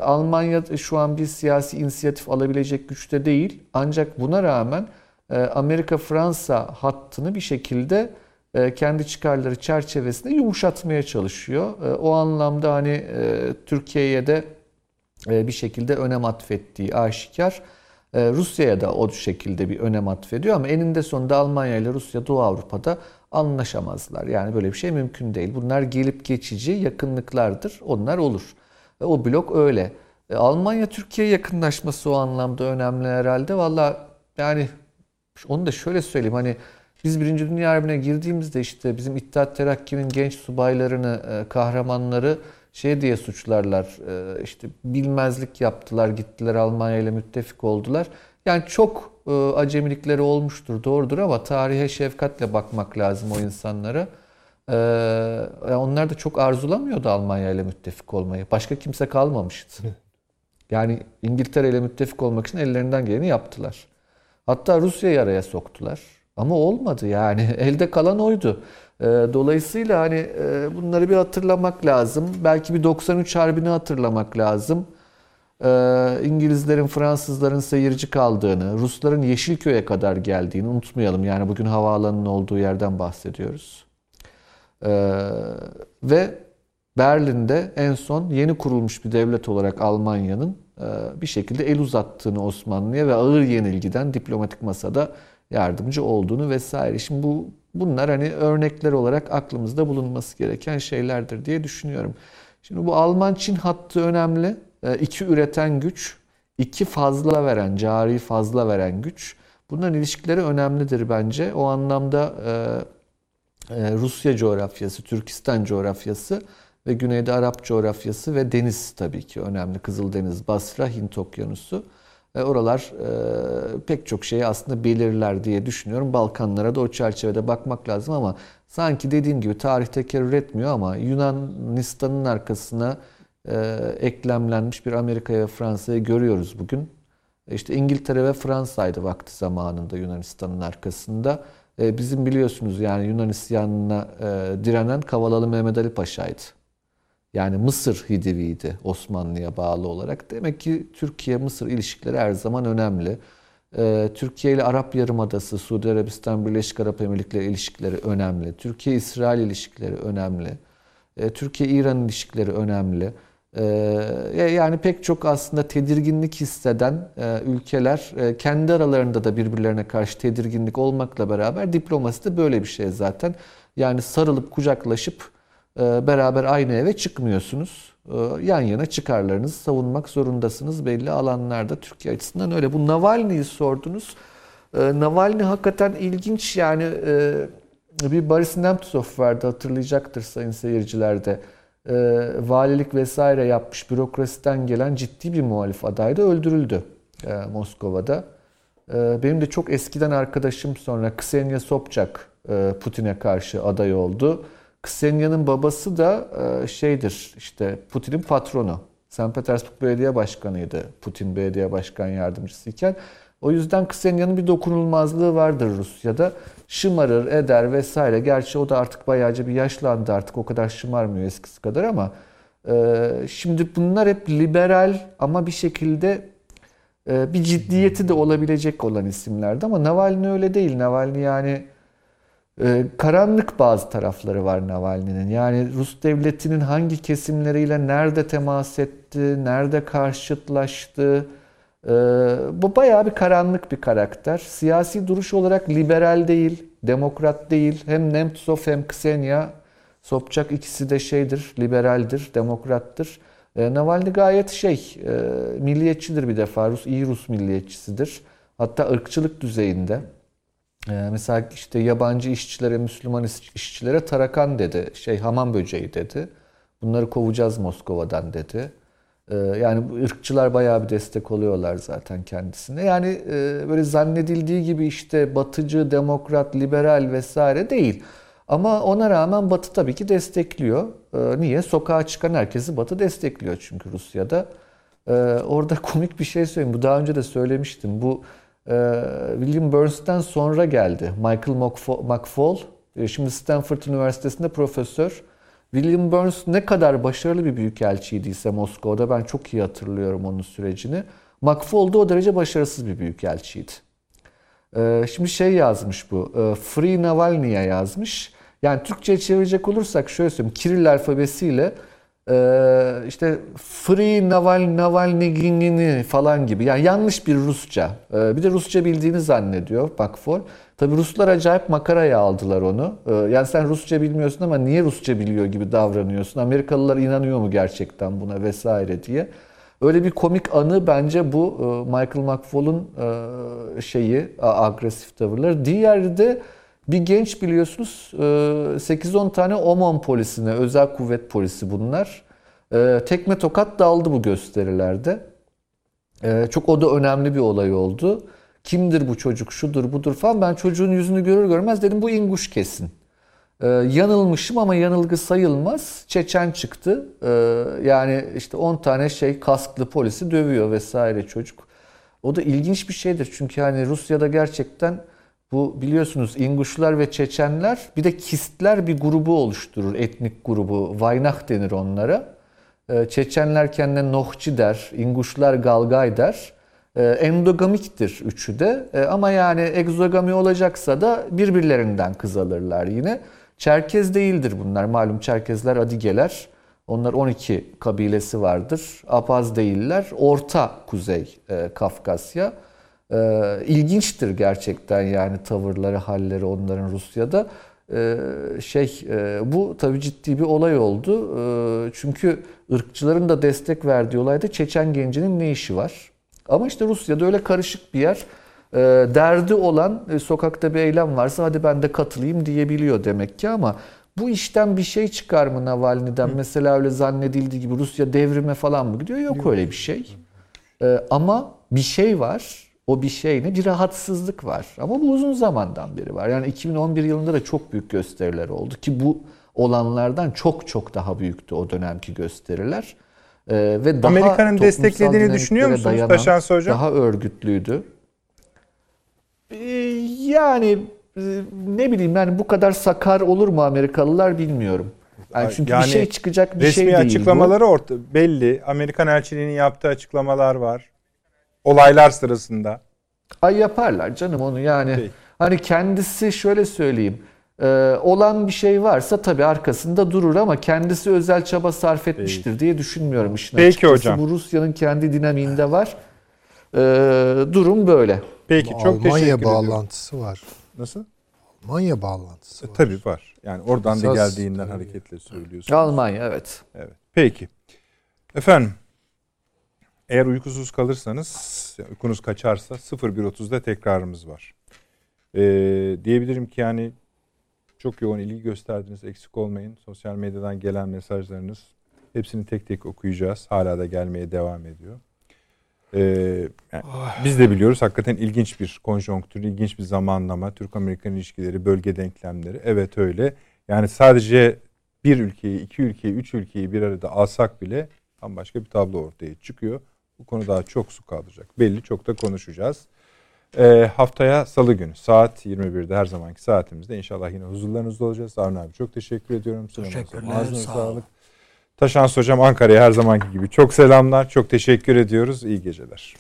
Almanya şu an bir siyasi inisiyatif alabilecek güçte değil. Ancak buna rağmen Amerika-Fransa hattını bir şekilde kendi çıkarları çerçevesinde yumuşatmaya çalışıyor. O anlamda hani Türkiye'ye de bir şekilde önem atfettiği aşikar. Rusya'ya da o şekilde bir önem atfediyor ama eninde sonunda Almanya ile Rusya Doğu Avrupa'da anlaşamazlar. Yani böyle bir şey mümkün değil. Bunlar gelip geçici yakınlıklardır. Onlar olur. O blok öyle. Almanya Türkiye yakınlaşması o anlamda önemli herhalde. Valla yani onu da şöyle söyleyeyim hani biz Birinci Dünya Harbi'ne girdiğimizde işte bizim İttihat Terakki'nin genç subaylarını, e, kahramanları şey diye suçlarlar. E, işte bilmezlik yaptılar, gittiler Almanya ile müttefik oldular. Yani çok e, acemilikleri olmuştur, doğrudur ama tarihe şefkatle bakmak lazım o insanlara. Onlar da çok arzulamıyordu Almanya ile müttefik olmayı. Başka kimse kalmamıştı. Yani İngiltere ile müttefik olmak için ellerinden geleni yaptılar. Hatta Rusya'yı araya soktular. Ama olmadı yani. <laughs> Elde kalan oydu. Ee, dolayısıyla hani e, bunları bir hatırlamak lazım. Belki bir 93 Harbi'ni hatırlamak lazım. Ee, İngilizlerin, Fransızların seyirci kaldığını, Rusların Yeşilköy'e kadar geldiğini unutmayalım. Yani bugün havaalanının olduğu yerden bahsediyoruz. Ee, ve Berlin'de en son yeni kurulmuş bir devlet olarak Almanya'nın e, bir şekilde el uzattığını Osmanlı'ya ve ağır yenilgiden diplomatik masada yardımcı olduğunu vesaire. Şimdi bu bunlar hani örnekler olarak aklımızda bulunması gereken şeylerdir diye düşünüyorum. Şimdi bu Alman-Çin hattı önemli. E, iki üreten güç, iki fazla veren, cari fazla veren güç. Bunların ilişkileri önemlidir bence. O anlamda e, e, Rusya coğrafyası, Türkistan coğrafyası ve Güneyde Arap coğrafyası ve deniz tabii ki önemli. Kızıldeniz, Basra, Hint Okyanusu. E, oralar e, pek çok şeyi aslında belirler diye düşünüyorum. Balkanlara da o çerçevede bakmak lazım ama sanki dediğim gibi tarih tekerrür etmiyor ama Yunanistan'ın arkasına e, eklemlenmiş bir Amerika ve Fransa'yı görüyoruz bugün. İşte İngiltere ve Fransa'ydı vakti zamanında Yunanistan'ın arkasında. Bizim biliyorsunuz yani Yunan isyanına direnen Kavalalı Mehmet Ali Paşa'ydı. Yani Mısır Hidivi'ydi Osmanlı'ya bağlı olarak. Demek ki Türkiye-Mısır ilişkileri her zaman önemli. Ee, Türkiye ile Arap Yarımadası, Suudi Arabistan, Birleşik Arap Emirlikleri ilişkileri önemli. Türkiye-İsrail ilişkileri önemli. Ee, Türkiye-İran ilişkileri önemli. Ee, yani pek çok aslında tedirginlik hisseden e, ülkeler e, kendi aralarında da birbirlerine karşı tedirginlik olmakla beraber diplomasi de böyle bir şey zaten. Yani sarılıp kucaklaşıp beraber aynı eve çıkmıyorsunuz. Ee, yan yana çıkarlarınızı savunmak zorundasınız belli alanlarda Türkiye açısından öyle. Bu Navalny'yi sordunuz. Ee, Navalny hakikaten ilginç yani e, bir Boris Nemtsov vardı hatırlayacaktır sayın seyirciler de. Valilik vesaire yapmış bürokrasiden gelen ciddi bir muhalif aday da öldürüldü. e, Moskova'da. Benim de çok eskiden arkadaşım sonra Ksenia Sobchak e, Putin'e karşı aday oldu. Ksenia'nın babası da e, şeydir işte Putin'in patronu. St. Petersburg Belediye Başkanıydı Putin Belediye Başkan Yardımcısıyken. O yüzden Ksenia'nın bir dokunulmazlığı vardır Rusya'da. Şımarır, eder vesaire. Gerçi o da artık bayağıca bir yaşlandı artık o kadar şımarmıyor eskisi kadar ama e, şimdi bunlar hep liberal ama bir şekilde e, bir ciddiyeti de olabilecek olan isimlerdi ama Navalny öyle değil. Navalny yani e, karanlık bazı tarafları var Navalny'nin. Yani Rus devletinin hangi kesimleriyle nerede temas etti, nerede karşıtlaştı, ee, bu bayağı bir karanlık bir karakter. Siyasi duruş olarak liberal değil, demokrat değil. Hem Nemtsov hem Ksenia Sobçak ikisi de şeydir, liberaldir, demokrattır. E, Navalny gayet şey, e, milliyetçidir bir defa. Rus, iyi Rus milliyetçisidir. Hatta ırkçılık düzeyinde. E, mesela işte yabancı işçilere, Müslüman işçilere tarakan dedi. Şey hamam böceği dedi. Bunları kovacağız Moskova'dan dedi. Ee, yani bu ırkçılar bayağı bir destek oluyorlar zaten kendisine. Yani e, böyle zannedildiği gibi işte batıcı, demokrat, liberal vesaire değil. Ama ona rağmen Batı tabii ki destekliyor. Ee, niye? Sokağa çıkan herkesi Batı destekliyor çünkü Rusya'da. Ee, orada <laughs> komik bir şey söyleyeyim. Bu daha önce de söylemiştim. Bu William Burns'ten sonra geldi. Michael McFaul. E, şimdi Stanford Üniversitesi'nde profesör. William Burns ne kadar başarılı bir büyükelçiydiyse Moskova'da ben çok iyi hatırlıyorum onun sürecini. McFaul da o derece başarısız bir büyükelçiydi. Ee, şimdi şey yazmış bu. E, Free Navalny'ye yazmış. Yani Türkçe'ye çevirecek olursak şöyle söyleyeyim. Kiril alfabesiyle e, işte Free Naval Navalny falan gibi. Yani yanlış bir Rusça. E, bir de Rusça bildiğini zannediyor McFaul. Tabi Ruslar acayip makaraya aldılar onu. Ee, yani sen Rusça bilmiyorsun ama niye Rusça biliyor gibi davranıyorsun? Amerikalılar inanıyor mu gerçekten buna vesaire diye. Öyle bir komik anı bence bu e, Michael McFaul'un e, şeyi agresif tavırları. Diğeri de bir genç biliyorsunuz 8-10 e, tane OMON polisine, özel kuvvet polisi bunlar. Tekme tokat daldı bu gösterilerde. Çok o da önemli bir olay oldu. Kimdir bu çocuk, şudur budur falan. Ben çocuğun yüzünü görür görmez dedim bu inguş kesin. Yanılmışım ama yanılgı sayılmaz. Çeçen çıktı. Yani işte 10 tane şey kasklı polisi dövüyor vesaire çocuk. O da ilginç bir şeydir. Çünkü hani Rusya'da gerçekten bu biliyorsunuz İnguşlar ve Çeçenler bir de Kistler bir grubu oluşturur. Etnik grubu. Vaynah denir onlara. Ee, Çeçenler kendine Nohçi der. İnguşlar Galgay der. E, endogamiktir üçü de e, ama yani egzogami olacaksa da birbirlerinden kız alırlar yine. Çerkez değildir bunlar. Malum Çerkezler Adigeler. Onlar 12 kabilesi vardır. Apaz değiller. Orta Kuzey e, Kafkasya. E, ilginçtir gerçekten yani tavırları, halleri onların Rusya'da. E, şey e, bu tabii ciddi bir olay oldu. E, çünkü ırkçıların da destek verdiği olayda Çeçen gencinin ne işi var? Ama işte Rusya'da öyle karışık bir yer. E, derdi olan e, sokakta bir eylem varsa hadi ben de katılayım diyebiliyor demek ki ama bu işten bir şey çıkar mı Navalny'den? Hı. Mesela öyle zannedildiği gibi Rusya devrime falan mı gidiyor? Yok, öyle bir şey. Ama bir şey var. O bir şey ne? Bir rahatsızlık var. Ama bu uzun zamandan beri var. Yani 2011 yılında da çok büyük gösteriler oldu ki bu olanlardan çok çok daha büyüktü o dönemki gösteriler. Ee, ve daha Amerika'nın desteklediğini düşünüyor musunuz dayanan, Taşansı Hocam? Daha örgütlüydü. Ee, yani e, ne bileyim yani bu kadar sakar olur mu Amerikalılar bilmiyorum. Yani çünkü yani bir şey çıkacak bir şey değil Resmi açıklamaları orta belli. Amerikan elçiliğinin yaptığı açıklamalar var. Olaylar sırasında. Ay yaparlar canım onu yani. Peki. Hani kendisi şöyle söyleyeyim. Ee, olan bir şey varsa tabii arkasında durur ama kendisi özel çaba sarf etmiştir Peki. diye düşünmüyorum işin Peki açıkçası. hocam. Bu Rusya'nın kendi dinamiğinde var. Ee, durum böyle. Peki çok Almanya teşekkür ederim. Almanya bağlantısı var. Nasıl? Almanya bağlantısı e, var. tabii var. Yani oradan Esas, da geldiğinden tabii. hareketle söylüyorsunuz. Almanya evet. Evet. Peki. Efendim eğer uykusuz kalırsanız, uykunuz kaçarsa 01.30'da tekrarımız var. Ee, diyebilirim ki yani çok yoğun ilgi gösterdiniz. Eksik olmayın. Sosyal medyadan gelen mesajlarınız hepsini tek tek okuyacağız. Hala da gelmeye devam ediyor. Ee, yani biz de biliyoruz hakikaten ilginç bir konjonktür, ilginç bir zamanlama. Türk-Amerikan ilişkileri, bölge denklemleri. Evet öyle. Yani sadece bir ülkeyi, iki ülkeyi, üç ülkeyi bir arada alsak bile bambaşka bir tablo ortaya çıkıyor. Bu konu daha çok su kalacak. Belli çok da konuşacağız. Ee, haftaya salı günü saat 21'de her zamanki saatimizde inşallah yine huzurlarınızda olacağız. Avni abi çok teşekkür ediyorum. Teşekkürler, Ağzına sağ sağlık. Taşans hocam Ankara'ya her zamanki gibi çok selamlar. Çok teşekkür ediyoruz. İyi geceler.